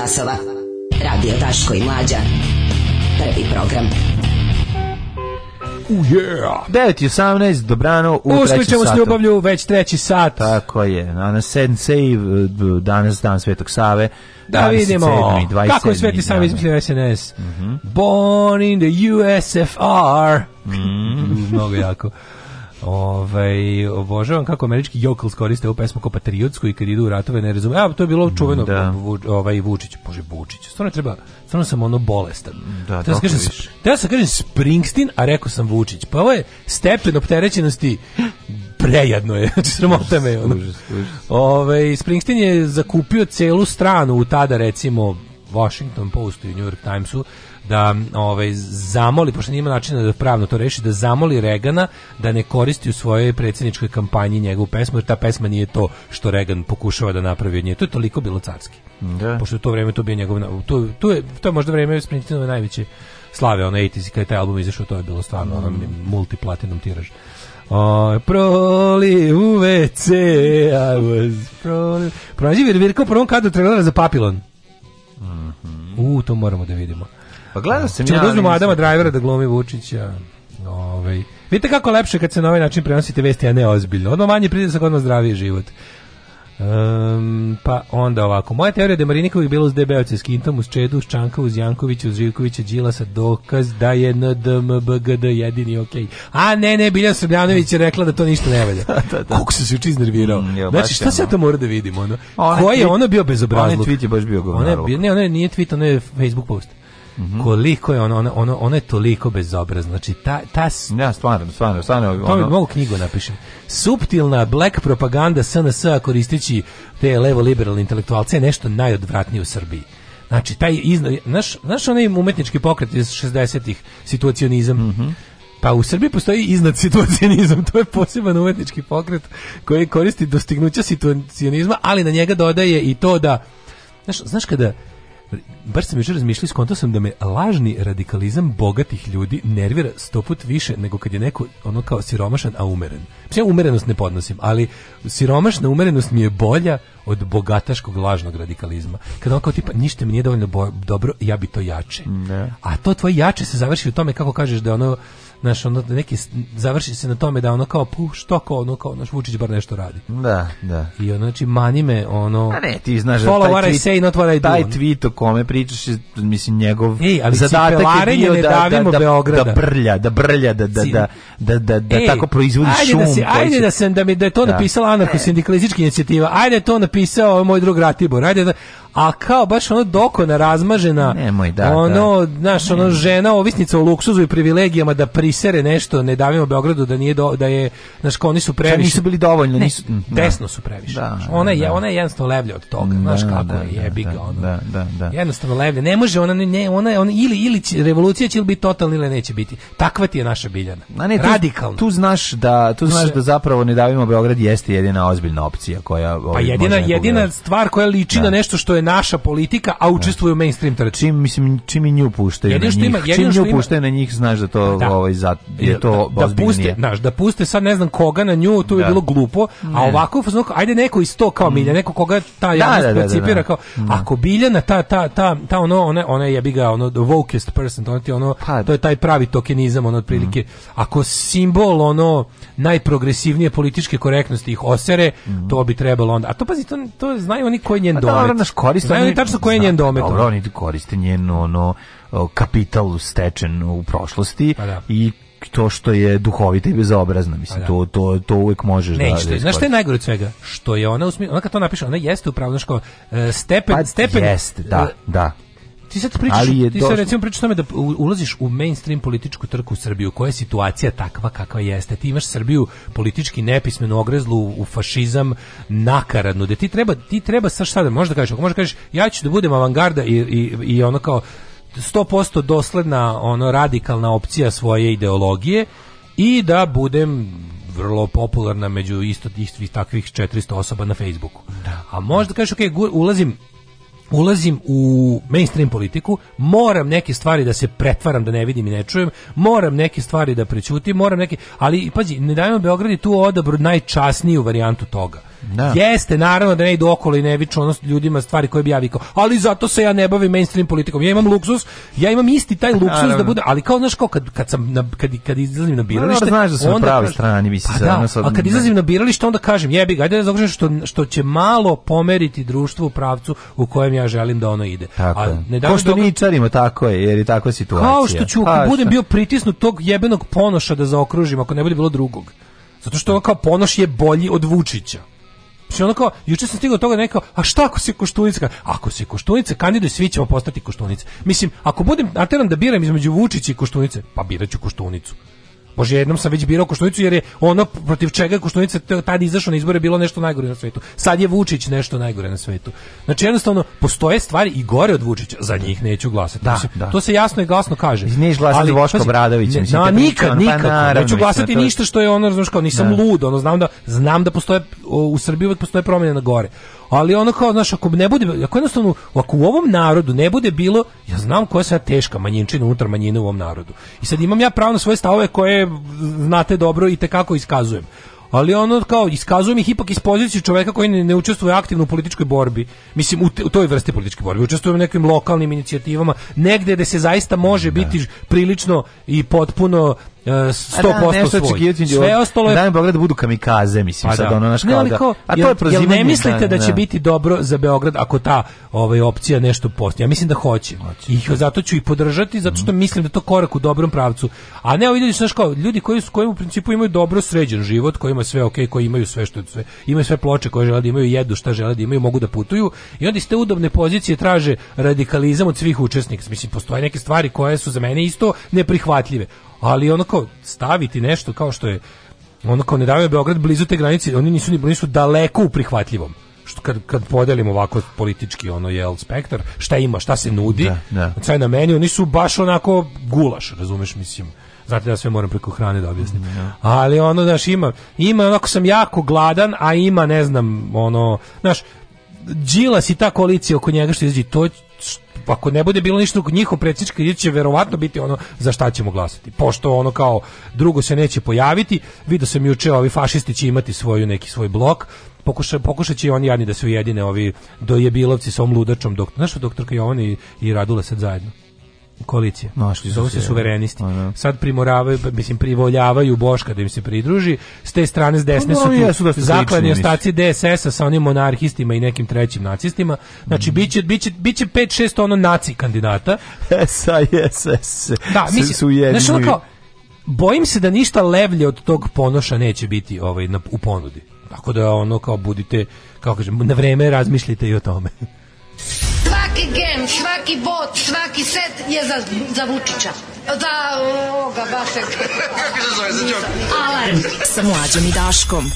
časova. Radio Taško i Mlađa. Prvi program. Uh, yeah. 9.18, dobrano u treći sat. Uskličemo s ljubavlju već treći sat. Tako je, na Sensei, danas dan Svetog Save. Da vidimo, kako je Sveti Save da. izmislio SNS. Mm -hmm. Born in the USFR. Mm. Mnogo jako. Ovaj obožavam kako američki jokels koriste u pesmu kao patriotsku i kad idu u ratove ne razumem. A to je bilo čuveno da. ovaj Vučić, bože Vučić. Stvarno treba, stvarno sam ono bolestan. Da, da. kažem, ja sam da kažem Springsteen, a rekao sam Vučić. Pa ovo je stepen opterećenosti prejedno je. Znači sramota me ono. Ovaj Springsteen je zakupio celu stranu u tada recimo Washington Postu i New York Timesu da ovaj zamoli pošto nema načina da pravno to reši da zamoli Regana da ne koristi u svojoj predsjedničkoj kampanji njegovu pesmu jer ta pesma nije to što Regan pokušava da napravi od nje to je toliko bilo carski da. pošto u to vrijeme to bio njegov to, to je to je možda vrijeme Springsteenove najveće slave onaj 80 kad je taj album izašao to je bilo stvarno mm. -hmm. multiplatinum tiraž Oj, proli u WC, I was proli... Pronađi Virvirka u prvom kadu trailera za Papilon. Mm -hmm. U, to moramo da vidimo. Pa gledao sam Čemo ja. Čemo da uzmemo Adama Drivera da glumi Vučića. Ovaj. Vidite kako lepše kad se na ovaj način prenosite vesti, a ne ozbiljno. Odmah manje pritisak, odmah zdraviji život. Um, pa onda ovako. Moja teorija da je Mariniković bila uz Debeoce s Kintom, uz Čedu, uz Čanka, uz Jankovića, uz Živkovića, Đilasa, dokaz da je NDMBGD jedini ok. A ne, ne, Bilja Srbljanović je rekla da to ništa ne valja. da, da, da. Kako sam se uči iznervirao. Mm, jo, znači, šta se ja to mora da vidim? Ono? Ko je ono bio bezobrazluk? je tweet je baš bio govnarluk. Ono ne, ono nije tweet, ono je Facebook post. -hmm. koliko je ono, ono, ono, ono je toliko bezobrazno. Znači, ta, ta... Ja, stvarno, stvarno, stvarno. To ono... mogu knjigu napišem. Suptilna black propaganda SNS koristići te levo-liberalne intelektualce je nešto najodvratnije u Srbiji. Znači, taj izno, naš, znaš onaj umetnički pokret iz 60-ih, situacionizam, mm -hmm. Pa u Srbiji postoji iznad situacionizam, to je poseban umetnički pokret koji koristi dostignuća situacionizma, ali na njega dodaje i to da, znaš, znaš kada baš sam jučer razmišljao, skontao sam da me lažni radikalizam bogatih ljudi nervira sto put više nego kad je neko ono kao siromašan, a umeren. Ja umerenost ne podnosim, ali siromašna umerenost mi je bolja od bogataškog lažnog radikalizma. Kada on kao tipa, ništa mi nije dovoljno dobro, ja bi to jače. Ne. A to tvoje jače se završi u tome kako kažeš da ono znaš, ono, neki, završi se na tome da ono kao, puh, što ko, ono kao, naš Vučić bar nešto radi. Da, da. I ono, znači, mani me, ono... A ne, ti znaš, da follow taj tweet, say, not what I do. Taj tweet o kome pričaš, mislim, njegov Ej, ali zadatak je bio da-, da, da, da, da, brlja, da brlja, da, da, da, da, da, da Ej, tako proizvodi ajde da šum. Da si, ajde će... da, sam, da, mi, da je to da. napisala anarcho-sindikalistička inicijativa, ajde je to napisao moj drug Ratibor, ajde da, a kao baš ono dokona razmažena, Nemoj, da, ono, da. znaš, ono žena ovisnica o luksuzu i privilegijama da prisere nešto, ne davimo Beogradu da nije do, da je, znaš, kao oni su previše. nisu bili dovoljno, ne, nisu, tesno da. su previše. Da, ona, je, da. ona je jednostavno levlja od toga, znaš kako je, jebi ga, ono. Jednostavno levlja, ne može, ona, ne, ona, ona, ili, ili će, revolucija će biti totalna ili neće biti. Takva ti je naša biljana. A ne, radikalno. Tu znaš da tu znaš da zapravo ne davimo Beograd jeste jedina ozbiljna opcija koja Pa ovaj jedina jedina stvar koja liči da. na nešto što je naša politika, a da. učestvuje u mainstream trči. Čim mislim čim i nju puštaju. Jedino što ima, jedino što puštaju na njih znaš da to da. ovaj za da je to da, da puste, znaš, da puste sad ne znam koga na nju, to je da. bilo glupo, a ovako ajde neko iz to kao mm. milja, neko koga ta javnost percipira kao mm. ako Biljana ta ta ta ta ono ona ona je jebi ga ono the wokest person, to je ono pa to je taj pravi tokenizam ono otprilike. Mm. Ako simbol ono najprogresivnije političke korektnosti ih osere, mm -hmm. to bi trebalo onda. A to pazi, to, to znaju oni koji je njen da, domet. Da, naš koriste, znaju oni tačno koji je njen domet. Dobro, oni koriste njen ono, kapital stečen u prošlosti pa da. i to što je duhovita i bezobrazna, mislim, pa da. to, to, to uvek možeš ne, da... Što, znači da znaš što je najgore od svega? Što je ona, u ona kad to napiše, ona jeste u pravnom školu, e, stepen, pa, stepen... jeste da, e, da ti sad pričaš, ali je ti sad recimo pričaš tome da ulaziš u mainstream političku trku u Srbiju, koja je situacija takva kakva jeste. Ti imaš Srbiju politički nepismenu ogrezlu u fašizam nakaradnu, da ti treba, ti treba sa šta da možeš da kažeš, ako da kažeš ja ću da budem avangarda i, i, i ono kao 100% dosledna ono radikalna opcija svoje ideologije i da budem vrlo popularna među isto, isto takvih 400 osoba na Facebooku. Da. A možda kažeš, ok, ulazim ulazim u mainstream politiku, moram neke stvari da se pretvaram da ne vidim i ne čujem, moram neke stvari da prećutim, moram neke, ali pađi, ne dajemo Beogradu je tu odabru najčasniju varijantu toga. Da. Jeste, naravno da ne idu okolo i ne viču ono ljudima stvari koje bi ja vikao. Ali zato se ja ne bavim mainstream politikom. Ja imam luksus, ja imam isti taj luksus da naravno. da bude, ali kao znaš kao kad kad sam na, kad kad izlazim na biralište, no, znaš da sam na pravoj strani, mislim, pa da, sad, a kad izlazim na biralište onda kažem, jebi ga, ajde da zaokružim što što će malo pomeriti društvo u pravcu u kojem ja želim da ono ide. Tako a ne da Ko što mi čarimo tako je, jer je takva situacija. Kao što ću, ako pa budem bio pritisnut tog jebenog ponoša da zaokružim, ako ne bude bilo drugog. Zato što on kao ponoš je bolji od Vučića. Znači ono juče sam stigao do toga da nekao, a šta ako se koštunica? Ako se koštunica, kandiduje, svi ćemo postati koštunice. Mislim, ako budem ateran da biram između Vučića i koštunice, pa biraću koštunicu. Bože, jednom sam već birao Koštunicu jer je ono protiv čega Koštunica tada izašao na izbore bilo nešto najgore na svetu. Sad je Vučić nešto najgore na svetu. Znači jednostavno postoje stvari i gore od Vučića, za njih neću glasati. Da, mislim, da. To se jasno i glasno kaže. Neš glasati Voško Bradović, ne, na, nikad, nikad. Pa neću glasati to... ništa što je ono, znaš kao, nisam da. lud, ono znam da znam da postoje u Srbiji uvek postoje promjene na gore. Ali ono kao, znaš, ako ne bude, ako jednostavno, ako u ovom narodu ne bude bilo, ja znam koja se teška manjinčina unutar manjine u ovom narodu. I sad imam ja pravo na svoje stavove koje znate dobro i te kako iskazujem ali ono kao iskazujem ih ipak iz pozicije čoveka koji ne, ne učestvuje aktivno u političkoj borbi. Mislim u, te, u toj vrsti političke borbe, učestvujem u nekim lokalnim inicijativama, negde gde se zaista može da. biti prilično i potpuno 100% e, da, svoj. Sve ostalo je Dan Beograd da budu kamikaze, mislim pa sad da. ono naš kao ne, da. Ko, a to je prozivanje. Ne mislite da, da će da. biti dobro za Beograd ako ta ovaj opcija nešto postoji? Ja mislim da hoće. hoće. I zato ću i podržati zato što mm. mislim da to korak u dobrom pravcu. A ne ovi ljudi znači kao ljudi koji su koji u principu imaju dobro sređen život, koji imaju sve okej, okay, koji imaju sve što sve, imaju sve ploče koje žele da imaju, jedu šta žele da imaju, mogu da putuju i onda iz te udobne pozicije traže radikalizam od svih učesnika. Mislim postoje neke stvari koje su za mene isto neprihvatljive ali onako staviti nešto kao što je onako ne davaju Beograd blizu te granice, oni nisu ni blizu daleko u prihvatljivom što kad, kad podelimo ovako politički ono jel spektar, šta ima, šta se nudi, da, da. Sve na meni, oni su baš onako gulaš, razumeš, mislim. Znate da sve moram preko hrane da objasnim. Da. Ali ono, znaš, ima, ima, onako sam jako gladan, a ima, ne znam, ono, znaš, Đilas i ta koalicija oko njega što izđi, to ako ne bude bilo ništa njihov predsjednički kredit će verovatno biti ono za šta ćemo glasati. Pošto ono kao drugo se neće pojaviti, vidio sam juče ovi fašisti će imati svoju neki svoj blok, pokuša, pokušat će oni jadni da se ujedine ovi dojebilovci sa ovom ludačom doktor, znaš doktorka Jovan i, i Radule sad zajedno koalicije. Našli Zovu se da. suverenisti. Ano. Da, da. Sad primoravaju, mislim, privoljavaju Boška da im se pridruži. S te strane, s desne no, pa no, su tu zaklani ostaci DSS-a sa onim monarhistima i nekim trećim nacistima. Znači, mm. biće, biće, biće pet, šest ono naci kandidata. Esa, SS. Da, mislim, su znači, ono kao, bojim se da ništa levlje od tog ponoša neće biti ovaj, na, u ponudi. Tako da ono kao budite, kako kažem, na vreme razmišljite i o tome. Svaki gem, svaki bot, svaki set je za, za Vučića. Za ovoga, Basek. Kako se zove, za Alarm sa mlađom i Daškom.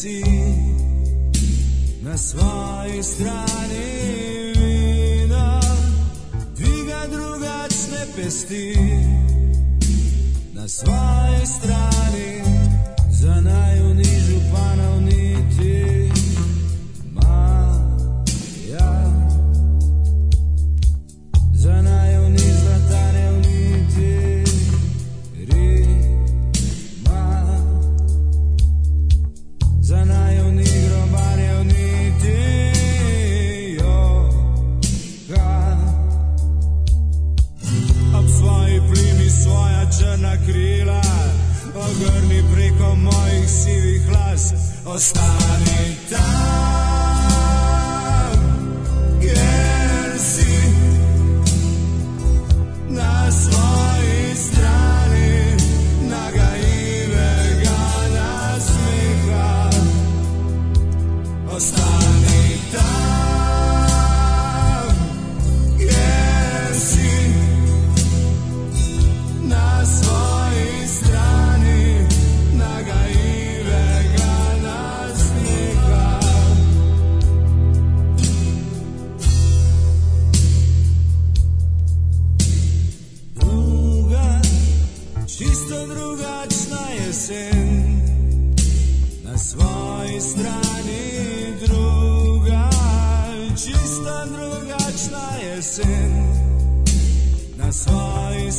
si na svojoj strani vina Dviga drugačne ne pesti na svojoj strani Za najunižu panovni ostani tamo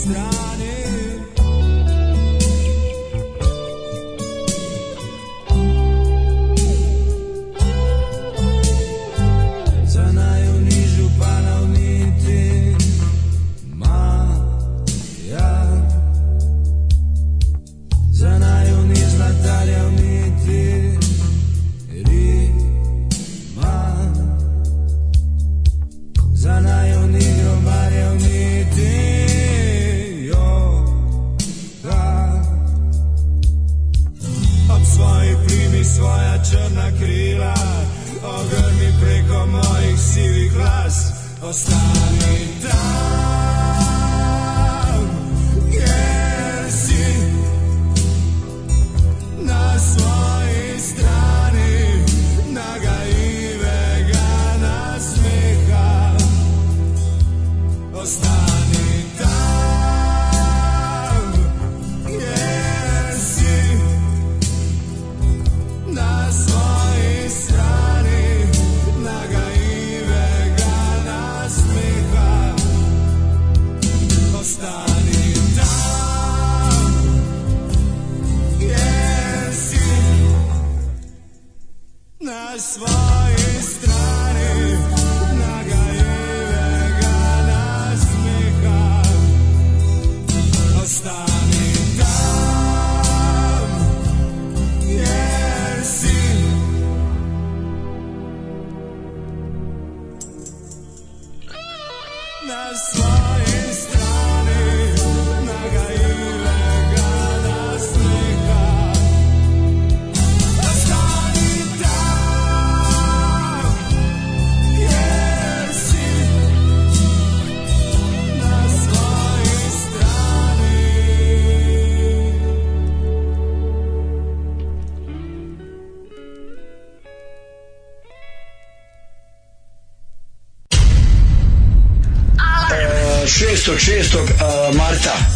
It's not. stop.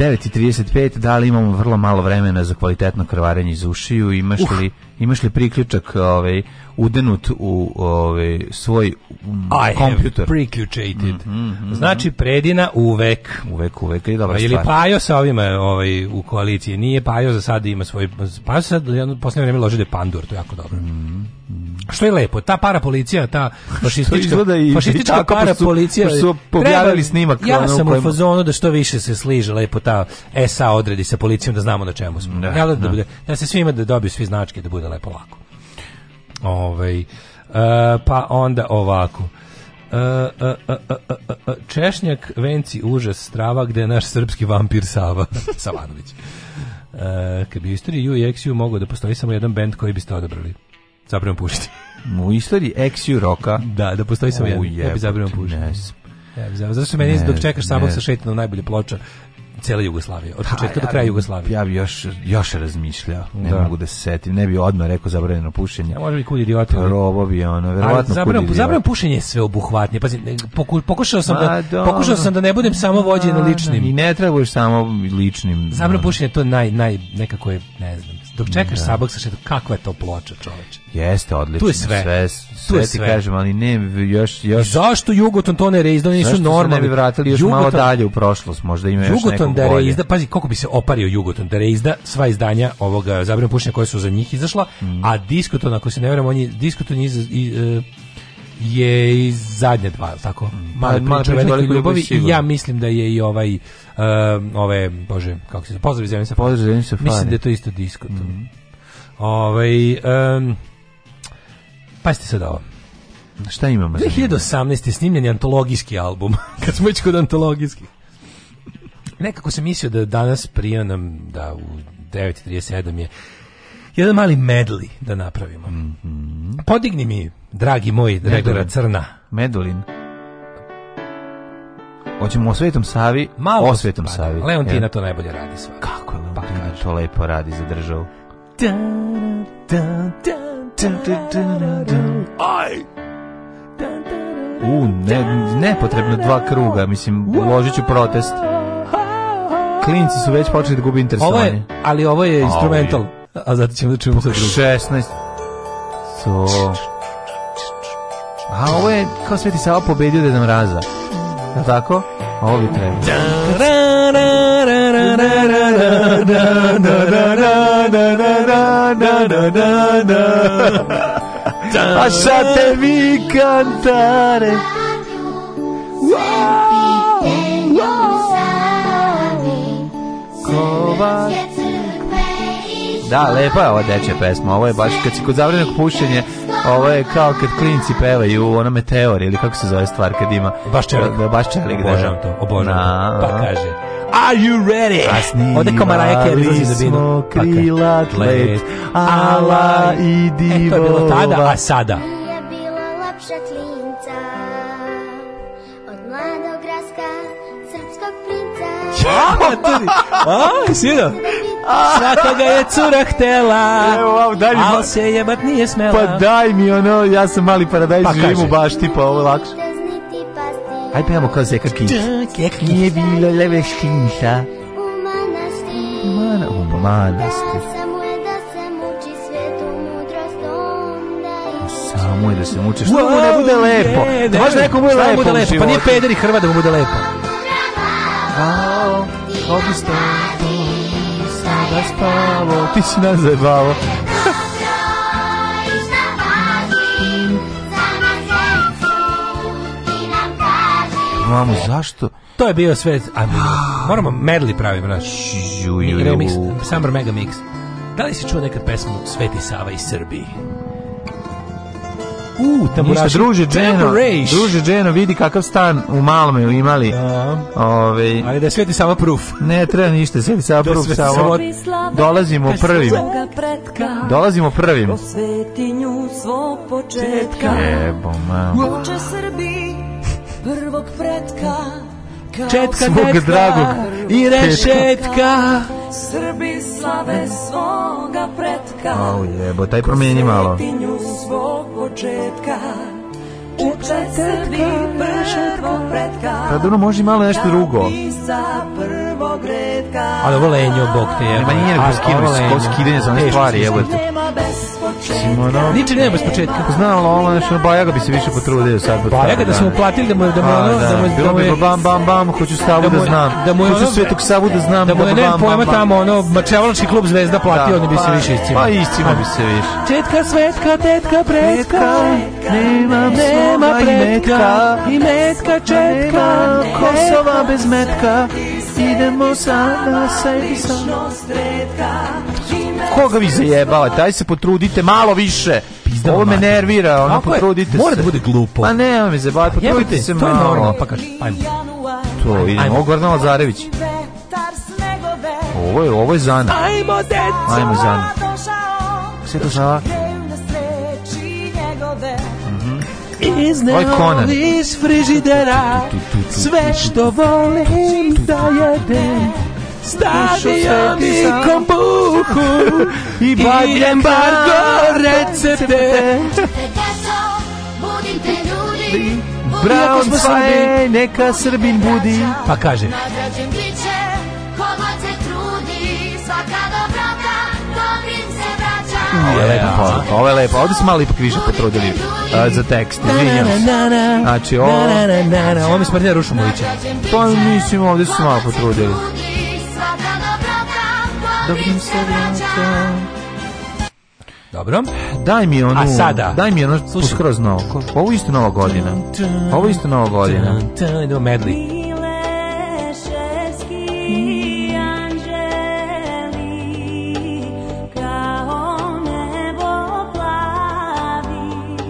9.35, da li imamo vrlo malo vremena za kvalitetno krvarenje iz ušiju, imaš uh. li imaš li priključak ovaj udenut u ovaj svoj mm, I kompjuter priključated mm -hmm, mm znači predina uvek uvek uvek i dobra pa ili Pajo sa ovima ovaj u koaliciji nije Pajo za sada ima svoj pa sad jedno poslednje vreme loži da je Pandur to je jako dobro mm -hmm. što je lepo ta para policija ta fašistička i, fašistička i para su, policija su objavili snimak ja sam u fazonu da što više se sliže lepo ta SA odredi sa policijom da znamo na čemu smo da, ja, da, da, da, se svima da dobiju svi značke da bude lepo lako. Ovaj e, pa onda ovako. E, e, Češnjak, venci, užas, strava, gde je naš srpski vampir Sava, Savanović. E, kad bi u istoriji UXU mogao da postoji samo jedan band koji biste odabrali. Zapravo pušiti. U istoriji XU roka? Da, da postoji samo jedan. Ja bi zapravo pušiti. Zato što meni, dok čekaš samo sa šetanom najbolje ploča, cela Jugoslavija, od pa, početka do kraja Jugoslavije. Ja bih još, još razmišljao, ne da. mogu da se setim, ne bih odmah rekao zabranjeno pušenje. Ja, može bi kud idioti. Robo bi ono, verovatno zabran, kud Zabranjeno pušenje je sve sveobuhvatnije, pazi, poku, pokušao, sam da- Ma, da, pokušao sam da ne budem samo vođen da, ličnim. I ne trebaš samo ličnim. Zabranjeno pušenje to naj, naj, nekako je, ne znam, Dok čekaš da. sabak sa šetom, kakva je to ploča, čoveče? Jeste, odlično. Tu je sve. Sve, sve tu je ti kažem, ali ne, još... još... zašto Jugoton to ne reizda, nisu zašto normalni? Zašto vratili još Jugoton, malo dalje u prošlost, možda ima još Jugoton nekog da bolje. reizda, pazi, koliko bi se opario Jugoton da reizda sva izdanja ovoga zabrana pušenja koje su za njih izašla, mm. a Diskoton, ako se ne vjerujem, on je, Diskoton iz, iz, iz e, je i zadnja dva, tako. Mala mm. Ma, priča o ljubavi i ja mislim da je i ovaj uh, ove bože, kako se zove, pozdrav zemlje sa pozdrav se Mislim da je to isto disko. Mm Ovaj um, pa ste sad ovo. Šta imamo? 2018. je snimljen je antologijski album. Kad smo već kod antologijskih. Nekako sam mislio da danas nam da u 9.37 je jedan mali medli da napravimo. Mm -hmm. Podigni mi Dragi moj, Dregora Crna. Medulin. Hoćemo o Svetom Savi, Malo o Svetom pa, Savi. Leontina ja. to najbolje radi sva. Kako je pa Leontina pa, to lepo radi za državu. Aj! U, ne, nepotrebno dva kruga, mislim, uložit ću protest. Klinci su već počeli da gubi interesovanje. Ovo je, ali ovo je instrumental, a zato ćemo da čujemo sve drugo. 16. So... A ovo je kao Sveti Sava pobedio Deda Mraza. Je tako? A ovo bi trebalo. A sad te vi kantare Wow! Wow! Kovač Da, lepa je ova dečja pesma. Ovo je baš, kad si kod zavrenog pušenja, ovo je kao kad klinci pevaju ono meteor ili kako se zove stvar kad ima... Baš čelik. Da, baš čelik, da. Obožavam to, obožavam to. Da. Pa kaže... Are you ready? Ovde kao Mariah Carey izlazi tlet, pa ala i divova. E, to je bilo tada, a sada. Ja bila lepša klinca, od mladog raska, srpskog princa. Ja, ti, a, sjeda. Svaka je cura htela, Evo, wow, daj mi, al se jebat nije smela. Pa daj mi ono, ja sam mali paradajz, pa živim u bašti, pa ovo lakše. Hajde pevamo pa kao Zeka Kinš. Da, Zeka Kinš. Nije bilo leve škinša. U manastir. U manastir. Samo je da se muči. Što mu ne da da bude lepo? Je, da možda nekom bude lepo, bude lepo. Pa nije pederi Hrva da mu bude lepo. Wow, hobi spavo, ti si nas zajebavo. Mamo, zašto? To je bio sve, a moramo medli pravim, znaš. Remix, Summer Mega Mix. Da li si čuo nekad pesmu Sveti Sava iz Srbiji? U, tamburaši. Ništa, druže Dženo, druže Dženo, vidi kakav stan u Malme imali. Da. Ove, Ali da je sveti sama proof. Ne, treba ništa, sveti sama da proof. Da samo, samo, dolazimo prvim. Dolazimo prvim. Po svetinju svog početka. Jebo, mamo. Uče Srbi prvog pretka. Četka, svog dragog i rešetka. Srbi slave svoga pretka. Au jebo, taj promijeni malo. Svetinju svog početka. Uče Srbi prvog pretka. Kad ono može malo nešto da drugo. Ali ovo lenjo, bog te jeba. Ma nije nego skidanje za one stvari, jebote. Nema mislim, ono... Niče nema s početka. Znalo, ono, nešto, Bajaga bi se više potrudio sad. Bajaga da smo uplatili da. da mu, da mu, ono, da, da mu, da bilo bi pa bam, bam, bam, hoću Savu da, znam. Da mu je, hoću Svetog Savu da znam. Da mu je, ne pojma tamo, ono, Mačevalački klub Zvezda platio, oni bi se pa- više iscima. Pa iscima bi se više. Četka, svetka, tetka, pretka, nema, nema pretka, i metka, četka, Kosova bez metka, idemo sada, sebi sam koga vi zajebavate? Aj se potrudite malo više. Pizda Ovo me nervira, ono, potrudite se. Mora da bude glupo. Pa ne, me zajebavate, potrudite se malo. To je normalno, pa kaži, ajmo. To, idemo, ovo Gordana Lazarević. Ovo je, ovo je Zana. Ajmo, deco! Ajmo, Zana. Sve to znala? Mhm. Izneo iz frižidera Sve što volim da jedem Stavio mi kombuhu i bad embargo recepte. Pegaso, budite ljudi. Brown Svaj, neka Srbin budi. Pa kaže. Nagrađen biće, komad se trudi, svaka dobrota, dobrim se vraća. Ovo je lepo poruka, ovo je lepo. Ovdje smo malo ipak više potrudili uh, za tekst, izvinjam se. Znači, ovo... Ovo mi smrnja Rušumovića. Pa mislim, ovdje su malo potrudili dobrim se vraćam. Dobro. Daj mi onu, A sada? daj mi ono Slušaj, skroz novo. Ovo je isto nova godina. Ovo je isto nova godina. Idemo medli.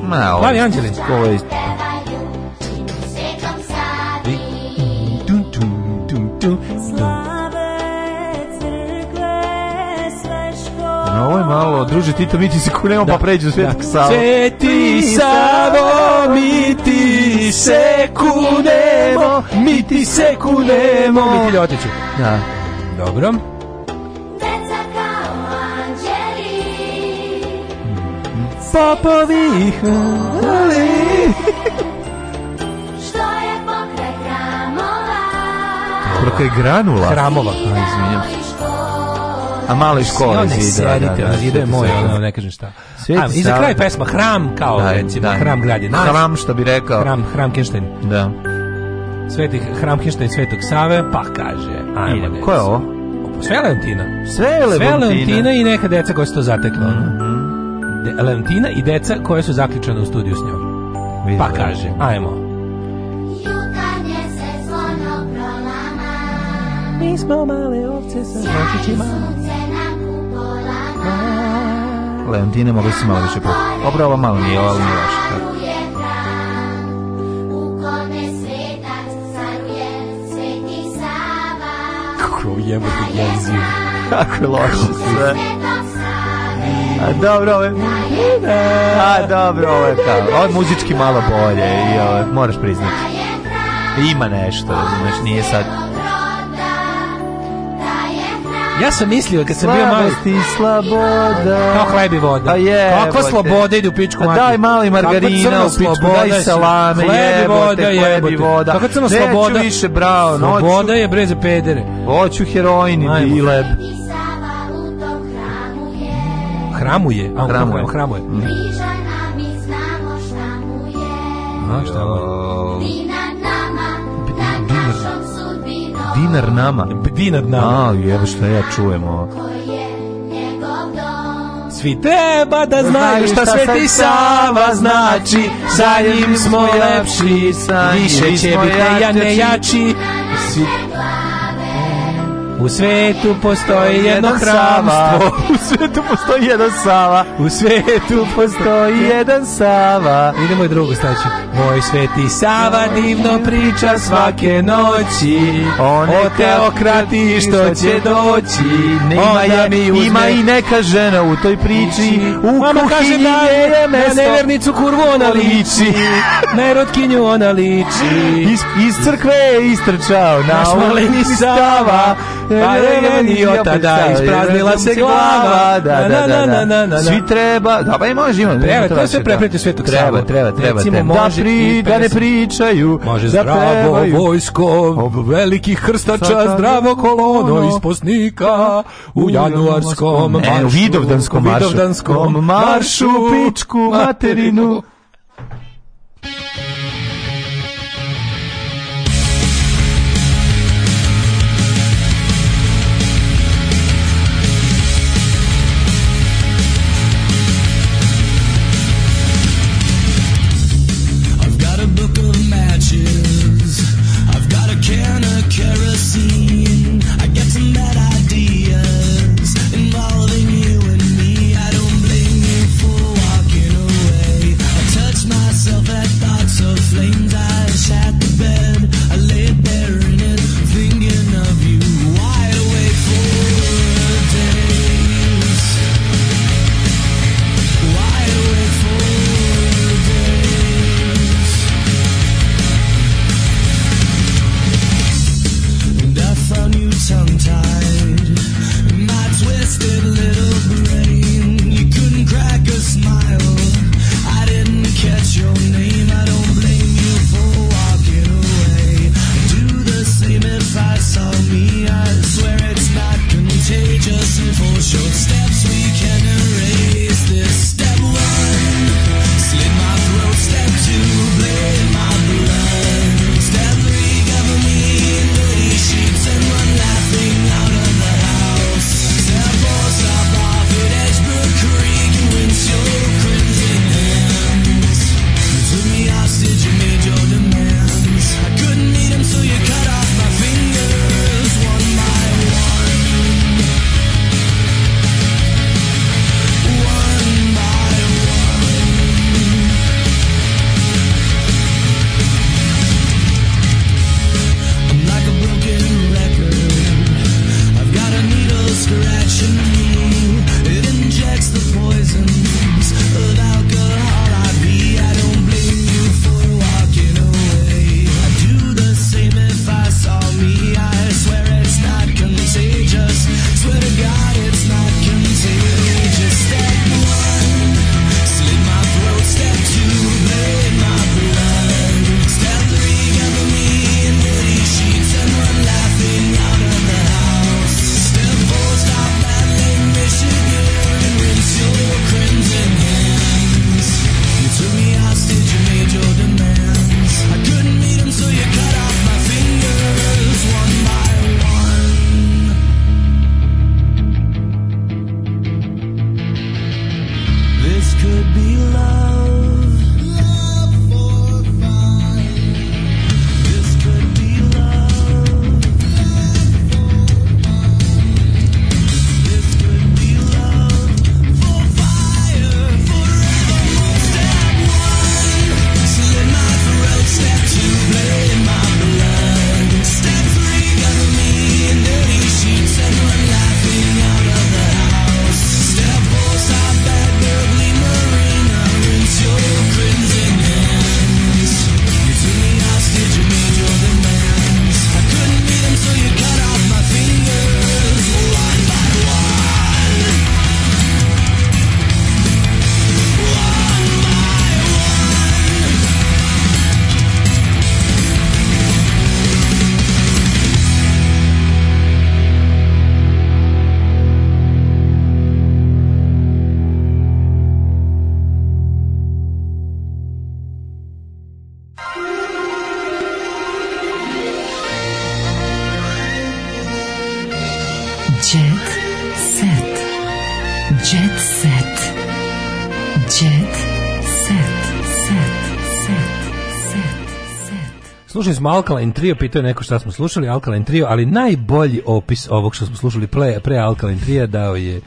Ma, ovo je anđeli. Ovo je isto. ovo je malo, druže Tito, mi pa da. da. ti se kunemo da. pa pređu Svetog Savo. Sveti Savo, mi ti se kunemo, mi ti se kunemo. Mi ti ljotiću. Da. Dobro. Deca kao anđeli, Popovi hvali Što je pokraj gramova Pokraj granula? Hramova, izvinjam se A malo iz škole zida. Ne da, da, zida je moj, ono, ne kažem šta. A, I za kraj pesma Hram, kao da, recimo, da. Hram grad naš. Hram, što bi rekao. Hram, Hram Kenštajn. Da. Sveti Hram Kenštajn Svetog Save, pa kaže, ajmo. Ko je ovo? Sve Leontina. Sve Leontina. i neka deca koja su to zatekla. Mm -hmm. De, Leontina i deca koja su zaključena u studiju s njom. Pa kaže, ajmo. Mi smo male ovce sa nočićima. Leontine mogli su malo više put. Obra ova malo nije, ova nije loša. Tako. Kako je ovo jebote jezio. Kako je loše sve. A dobro, ovo je... A dobro, ovo je kao... Ovo je muzički malo bolje i ovo, moraš priznati. Ima nešto, razumeš, nije sad Ja sam mislio kad sam bio mali... Slabost i sloboda. Kao hleb i voda. A pa je. Kako sloboda ide u pičku pa mati. Daj mali margarina u pičku, daj salame, hleb i voda, hleb i voda. Kako crno sloboda. Neću više, bravo. Sloboda je breze pedere. Hoću heroin i leb. Hramuje. A, hramuje. Hramuje. Mm. A, šta mu je? Dinar nama. Dinar nama. A, jebe što ja čujemo. Svi treba da znaju šta, šta sveti Sava znači Sa znači. njim smo lepši, više će biti da ja ne jači Svi... U svetu postoji jedno hramstvo. U svetu postoji jedan Sava. U svetu postoji jedan Sava. Idemo i drugu staću. Moj sveti Sava divno priča svake noći. On o teokrati što će doći. Nema je, ima i neka žena u toj priči. U Mama kaže da je mesto. Na nevernicu kurvu ona liči. Na erotkinju ona liči. Iz, iz crkve je istrčao. Na Naš maleni Sava. Pa je tada ispraznila se glava. Da, da, da, da. Svi treba, da, pa i može imati. Treba, to se prepreti svetog Treba, treba, treba. Da, pri, da ne pričaju, može da zdravo vojsko, velikih hrstača, zdravo kolono iz posnika, u januarskom e, maršu. E, u vidovdanskom maršu. U maršu, pičku materinu. smo Alkaline Trio, pitao neko šta smo slušali, Alkaline Trio, ali najbolji opis ovog što smo slušali pre, pre Alkaline Trio dao je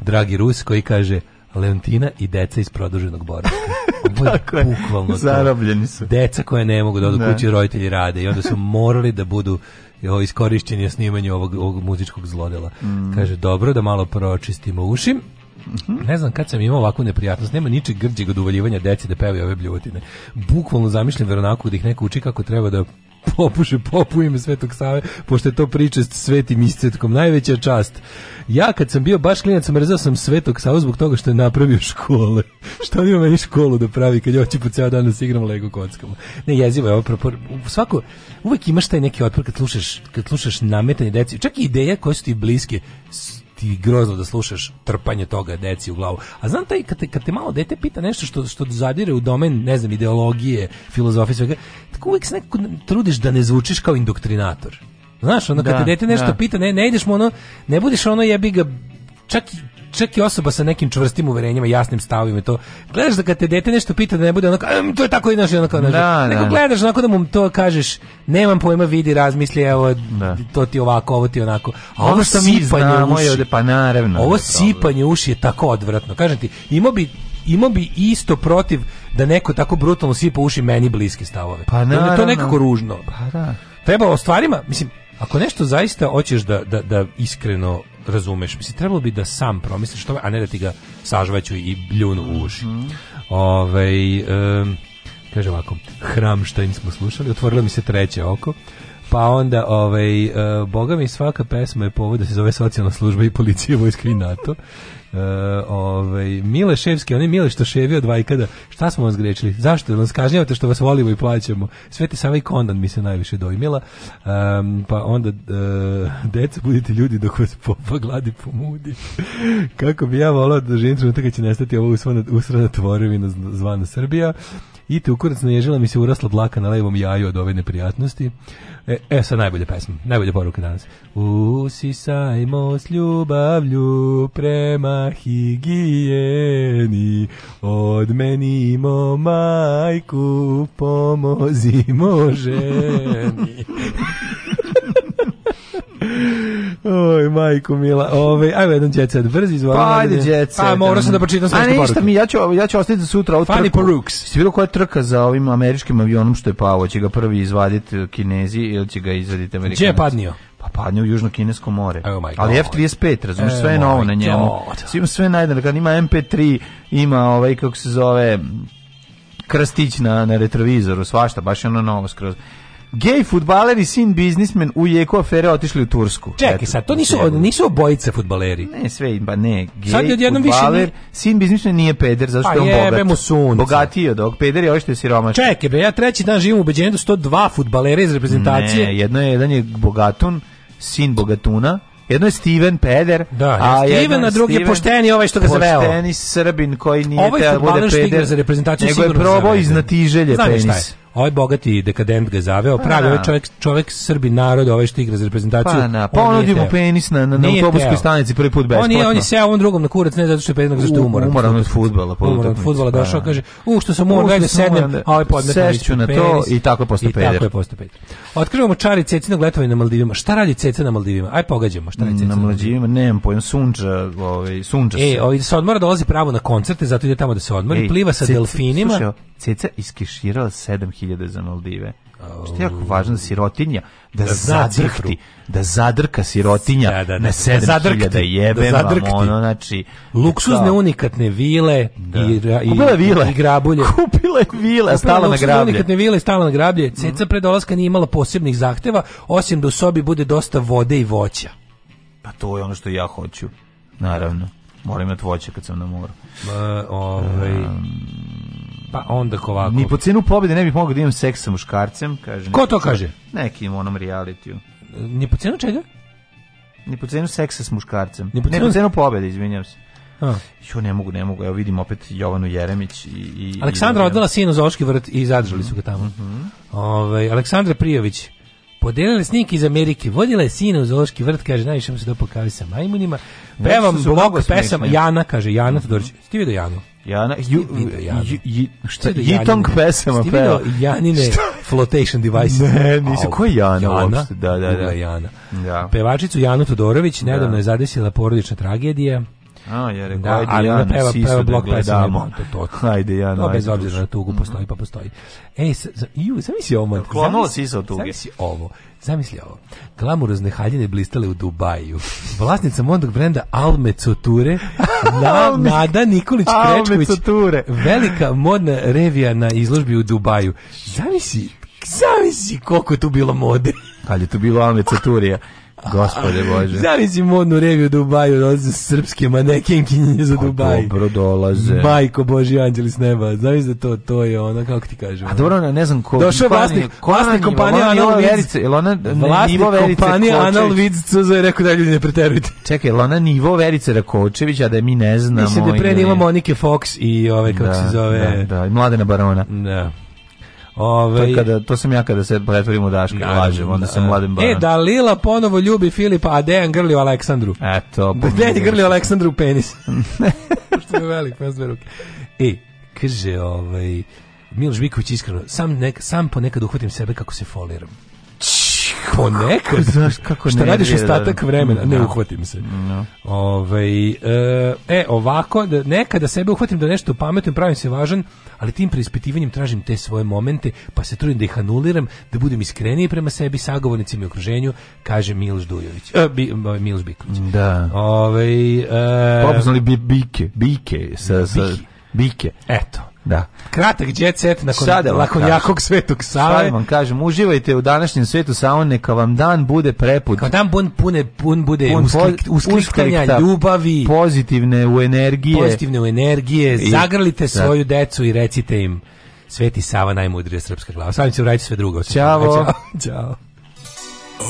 dragi Rus koji kaže Leontina i deca iz produženog boravka. Tako je, bukvalno zarobljeni su. Deca koje ne mogu da odu da. kući, roditelji rade i onda su morali da budu jo, iskorišćeni na snimanju ovog, ovog muzičkog zlodela. Mm. Kaže, dobro da malo pročistimo ušim. Mhm. Ne znam kad sam imao ovakvu neprijatnost. Nema ničeg grđeg od uvaljivanja deci da pevaju ove bljutine. Bukvalno zamišljam veronaku da ih neko uči kako treba da popuše popu ime Svetog Save, pošto je to pričest svetim iscetkom, najveća čast. Ja kad sam bio baš klinac, mrzao sam Svetog Savu zbog toga što je napravio škole. što on ima meni školu da pravi kad hoće po ceo dan da se igram Lego kockama. Ne, jezivo je ovo propor... Svako, uvek imaš taj neki otpor kad slušaš, kad slušaš nametanje deci. Čak i ideja koje su ti bliske, ti grozno da slušaš trpanje toga deci u glavu. A znam taj, kad te, kad te malo dete pita nešto što, što zadire u domen, ne znam, ideologije, filozofije, svega, tako uvijek se nekako trudiš da ne zvučiš kao indoktrinator. Znaš, ono kad da, te dete nešto da. pita, ne, ne ideš mu ono, ne budiš ono jebi ga, čak čak i osoba sa nekim čvrstim uverenjima, jasnim stavovima i to. Gledaš da kad te dete nešto pita da ne bude onako, ehm, to je tako i naš, onako, onako. Da, Nego da, da. gledaš onako da mu to kažeš, nemam pojma, vidi, razmisli, evo, da. to ti ovako, ovo ti onako. A ovo, ovo sipanje znamo, uši, ovde, pa naravno. Da ovo sipanje uši je tako odvratno. Kažem ti, imao bi imao bi isto protiv da neko tako brutalno sipa uši meni bliske stavove. Pa da naravno. To je nekako ružno. Pa da. Treba o stvarima, mislim, ako nešto zaista hoćeš da, da, da iskreno razumeš. Mislim, trebalo bi da sam promisliš tome, a ne da ti ga sažvaću i bljunu u uši. Mm -hmm. um, kaže ovako, Hramštajn smo slušali, otvorilo mi se treće oko, pa onda, ovaj, uh, boga mi svaka pesma je povod da se zove socijalna služba i policija, vojska i NATO. Uh, ovaj, Mile Ševski, oni Mile što ševi od Vajkada, šta smo vas grečili? Zašto? Nas kažnjavate što vas volimo i plaćamo. Sveti Sava i Kondan mi se najviše dojmila. Um, pa onda, uh, deca, budite ljudi dok vas popa gladi pomudi. Kako bi ja volao da živim trenutak kad će nestati ova usrana tvorevina zvana Srbija. I u kurac naježila mi se urasla dlaka na levom jaju od ove neprijatnosti. E, e sad najbolje pesma, najbolja poruka danas. Usisajmo s ljubavlju prema higijeni, odmenimo majku, pomozimo ženi. Oj, majko mila. Ove, ajde jedan jet brzi izvoli. Pa ajde jet Pa moram sam da pročitam sve poruke. A ništa mi, ja ću, ja ću ostati za sutra ovu Funny trku. Porukes. Si bilo koja trka za ovim američkim avionom što je pao? Će ga prvi izvaditi e, Kinezi ili će ga izvaditi Amerikanci? Gdje je padnio? Pa padnje u Južno-Kinesko more. Oh Ali F-35, razumeš, sve je oh novo na njemu. Sve Svima sve najdele, kad ima MP3, ima ovaj, kako se zove, krstić na, na retrovizoru, svašta, baš je ono novo skroz. Gej futbaler i sin biznismen u jeku afere otišli u Tursku. Čekaj sad, to nisu, nisu obojice futbaleri. Ne, sve, ba pa ne. Gej sad futbaler, više... sin biznismen nije peder, zato pa što pa je on bogat. Mu sunce. Bogatiji od ovog peder je ovo ovaj što je siromašan. Čekaj, be, ja treći dan živim u ubeđenju da su to dva futbalera iz reprezentacije. Ne, jedno je, jedan je bogatun, sin bogatuna, Jedno je Steven Peder, da, a Steven, a drugi je pošteni ovaj što ga zaveo. Pošteni Srbin koji nije ovaj teo da bude Peder. Za reprezentaciju nego je probao iznatiželje penis. Šta je? ovaj bogati dekadent ga zaveo, pa, pravi da. ovaj čovjek, čovjek Srbi narod, ovaj što igra za reprezentaciju. Pa, na, da, pa on mu penis na, na, na autobuskoj stanici prvi put besplatno. On je, on je seo on drugom na kurac, ne zato što je zato što je umoran. Umoran od futbala. Umoran od futbala, pa došao, da. kaže, u što sam umoran, gledaj sednem, a ovaj podmetno Sešću na to i tako je postao peder. I tako je postao peder. Otkrivamo čari cecinog letovanja na Maldivima. Šta radi ceca na Maldivima? Aj pogađamo, šta radi ceca na Maldivima? Nemam pojem, sunđa, ovaj, sunđa e, se. E, ovaj se odmora dolazi pravo na koncerte, zato ide tamo da se odmori, pliva sa delfinima. Slušaj, ceca iskiširala 7 hiljada za Maldive. Oh. Što je jako važno da sirotinja, da, da zadrhti, da zadrka sirotinja da, da, da. na 7 da hiljada jebem da vam, ono, znači... Luksuzne unikatne vile da. i, i, Kupila vile. i grabulje. Kupila je vile, stala na grablje. unikatne vile i stala na grablje. Mhm. Ceca mm. pre dolaska nije imala posebnih zahteva, osim da u sobi bude dosta vode i voća. Pa to je ono što ja hoću, naravno. Moram imati voće kad sam na moru. Ba, ovaj... Um, Pa onda ovako. Ni po cenu pobjede ne bih mogao da imam seks sa muškarcem, kaže. Ko to kaže? Nekim onom realitiju. Ni po cenu čega? Ni po cenu seksa s muškarcem. Ni po cenu, ne po cenu pobjede, izvinjavam se. A. Jo, ne mogu, ne mogu. Evo vidim opet Jovanu Jeremić i... i Aleksandra i... odvela sinu za Oški vrt i zadržali su ga tamo. Mm -hmm. Ove, ovaj, Aleksandra Prijović, Podelila snik iz Amerike, vodila je sina u zoološki vrt, kaže, najviše mu se dopao kavi sa majmunima. Pevam blok pesama, Jana, kaže, Jana Todorić. Ti vidio Janu? Jana, ju, ju, šta je Jitong pesama peva. Janine flotation device. Ne, nisi, ko je Jana, Jana Da, da, da. Jana. Da. Pevačicu Janu Todorović da. nedavno da. je zadesila porodična tragedija. A, ja rekao, da, ajde, ali ja ona peva, peva da blok da gledamo. To, to, ajde, ja no, bez obzira na tugu mhm. postoji, pa postoji. Ej, ju, zamisli ovo. Klonula sisa od tuge. Zamisli ovo. Zamisli ovo. Glamurozne haljine blistale u Dubaju. Vlasnica modnog brenda Alme Couture, na, Nada Nikolić Krečković, velika modna revija na izložbi u Dubaju. Zamisli, zamisli koliko je tu bilo mode. Kad je tu bilo Alme Couture, Gospode Bože. Zamisli modnu reviju Dubaju, dolaze srpske manekenkinje za pa Dubaj. Dobro dolaze. Bajko Boži anđeli s neba. Zamisli da to, to je ono, kako ti kažem. A dobro, ne, znam ko. Došao je vlasnik, vlasnik kompanije Anal Vids. Jel ona nivo Verice kompanije Anal Vids CZ je rekao da ljudi ne preterujte. Čekaj, jel ona nivo Verice Rakočević, a da mi ne znamo. Mislim da pre Monike Fox i ove, kako da, se zove. Da, da, i Mladena Barona. Da. Ove, to, ovaj, kada, to sam ja kada se pretvorim u Daška i da, lažem, onda da. sam mladen banan. E, da Lila ponovo ljubi Filipa, a Dejan grli Aleksandru. Eto. Dejan grli Aleksandru u penis. Što je velik, pa zve ruke. E, kaže, ovaj, Miloš Biković iskreno, sam, nek, sam ponekad uhvatim sebe kako se foliram ponekad znaš kako ne šta radiš da. ostatak vremena da. ne uhvatim se no. Da. Ove, ovaj, e ovako da nekada sebe uhvatim da nešto pametujem pravim se važan ali tim preispitivanjem tražim te svoje momente pa se trudim da ih anuliram da budem iskreniji prema sebi sagovornicima i okruženju kaže Miloš Dujović e, bi, Miloš Biklić da ovaj e, pa, bi, bike bike sa, sa Bike. Eto. Da. Kratak jet set nakon, sada nakon kažem, jakog svetog save. Sada vam kažem, uživajte u današnjem svetu samo neka vam dan bude preput. Kao dan bun pune, pun bude pun, usklik, uskliktanja, ljubavi. Pozitivne u energije. Pozitivne u energije. I, Zagrlite da. svoju decu i recite im Sveti Sava najmudrija srpska glava. Sada se uraditi sve drugo. Ćao. Ćao. Oh,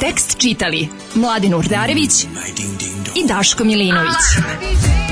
Tekst čitali Mladin Urdarević i Daško Milinović. Ah.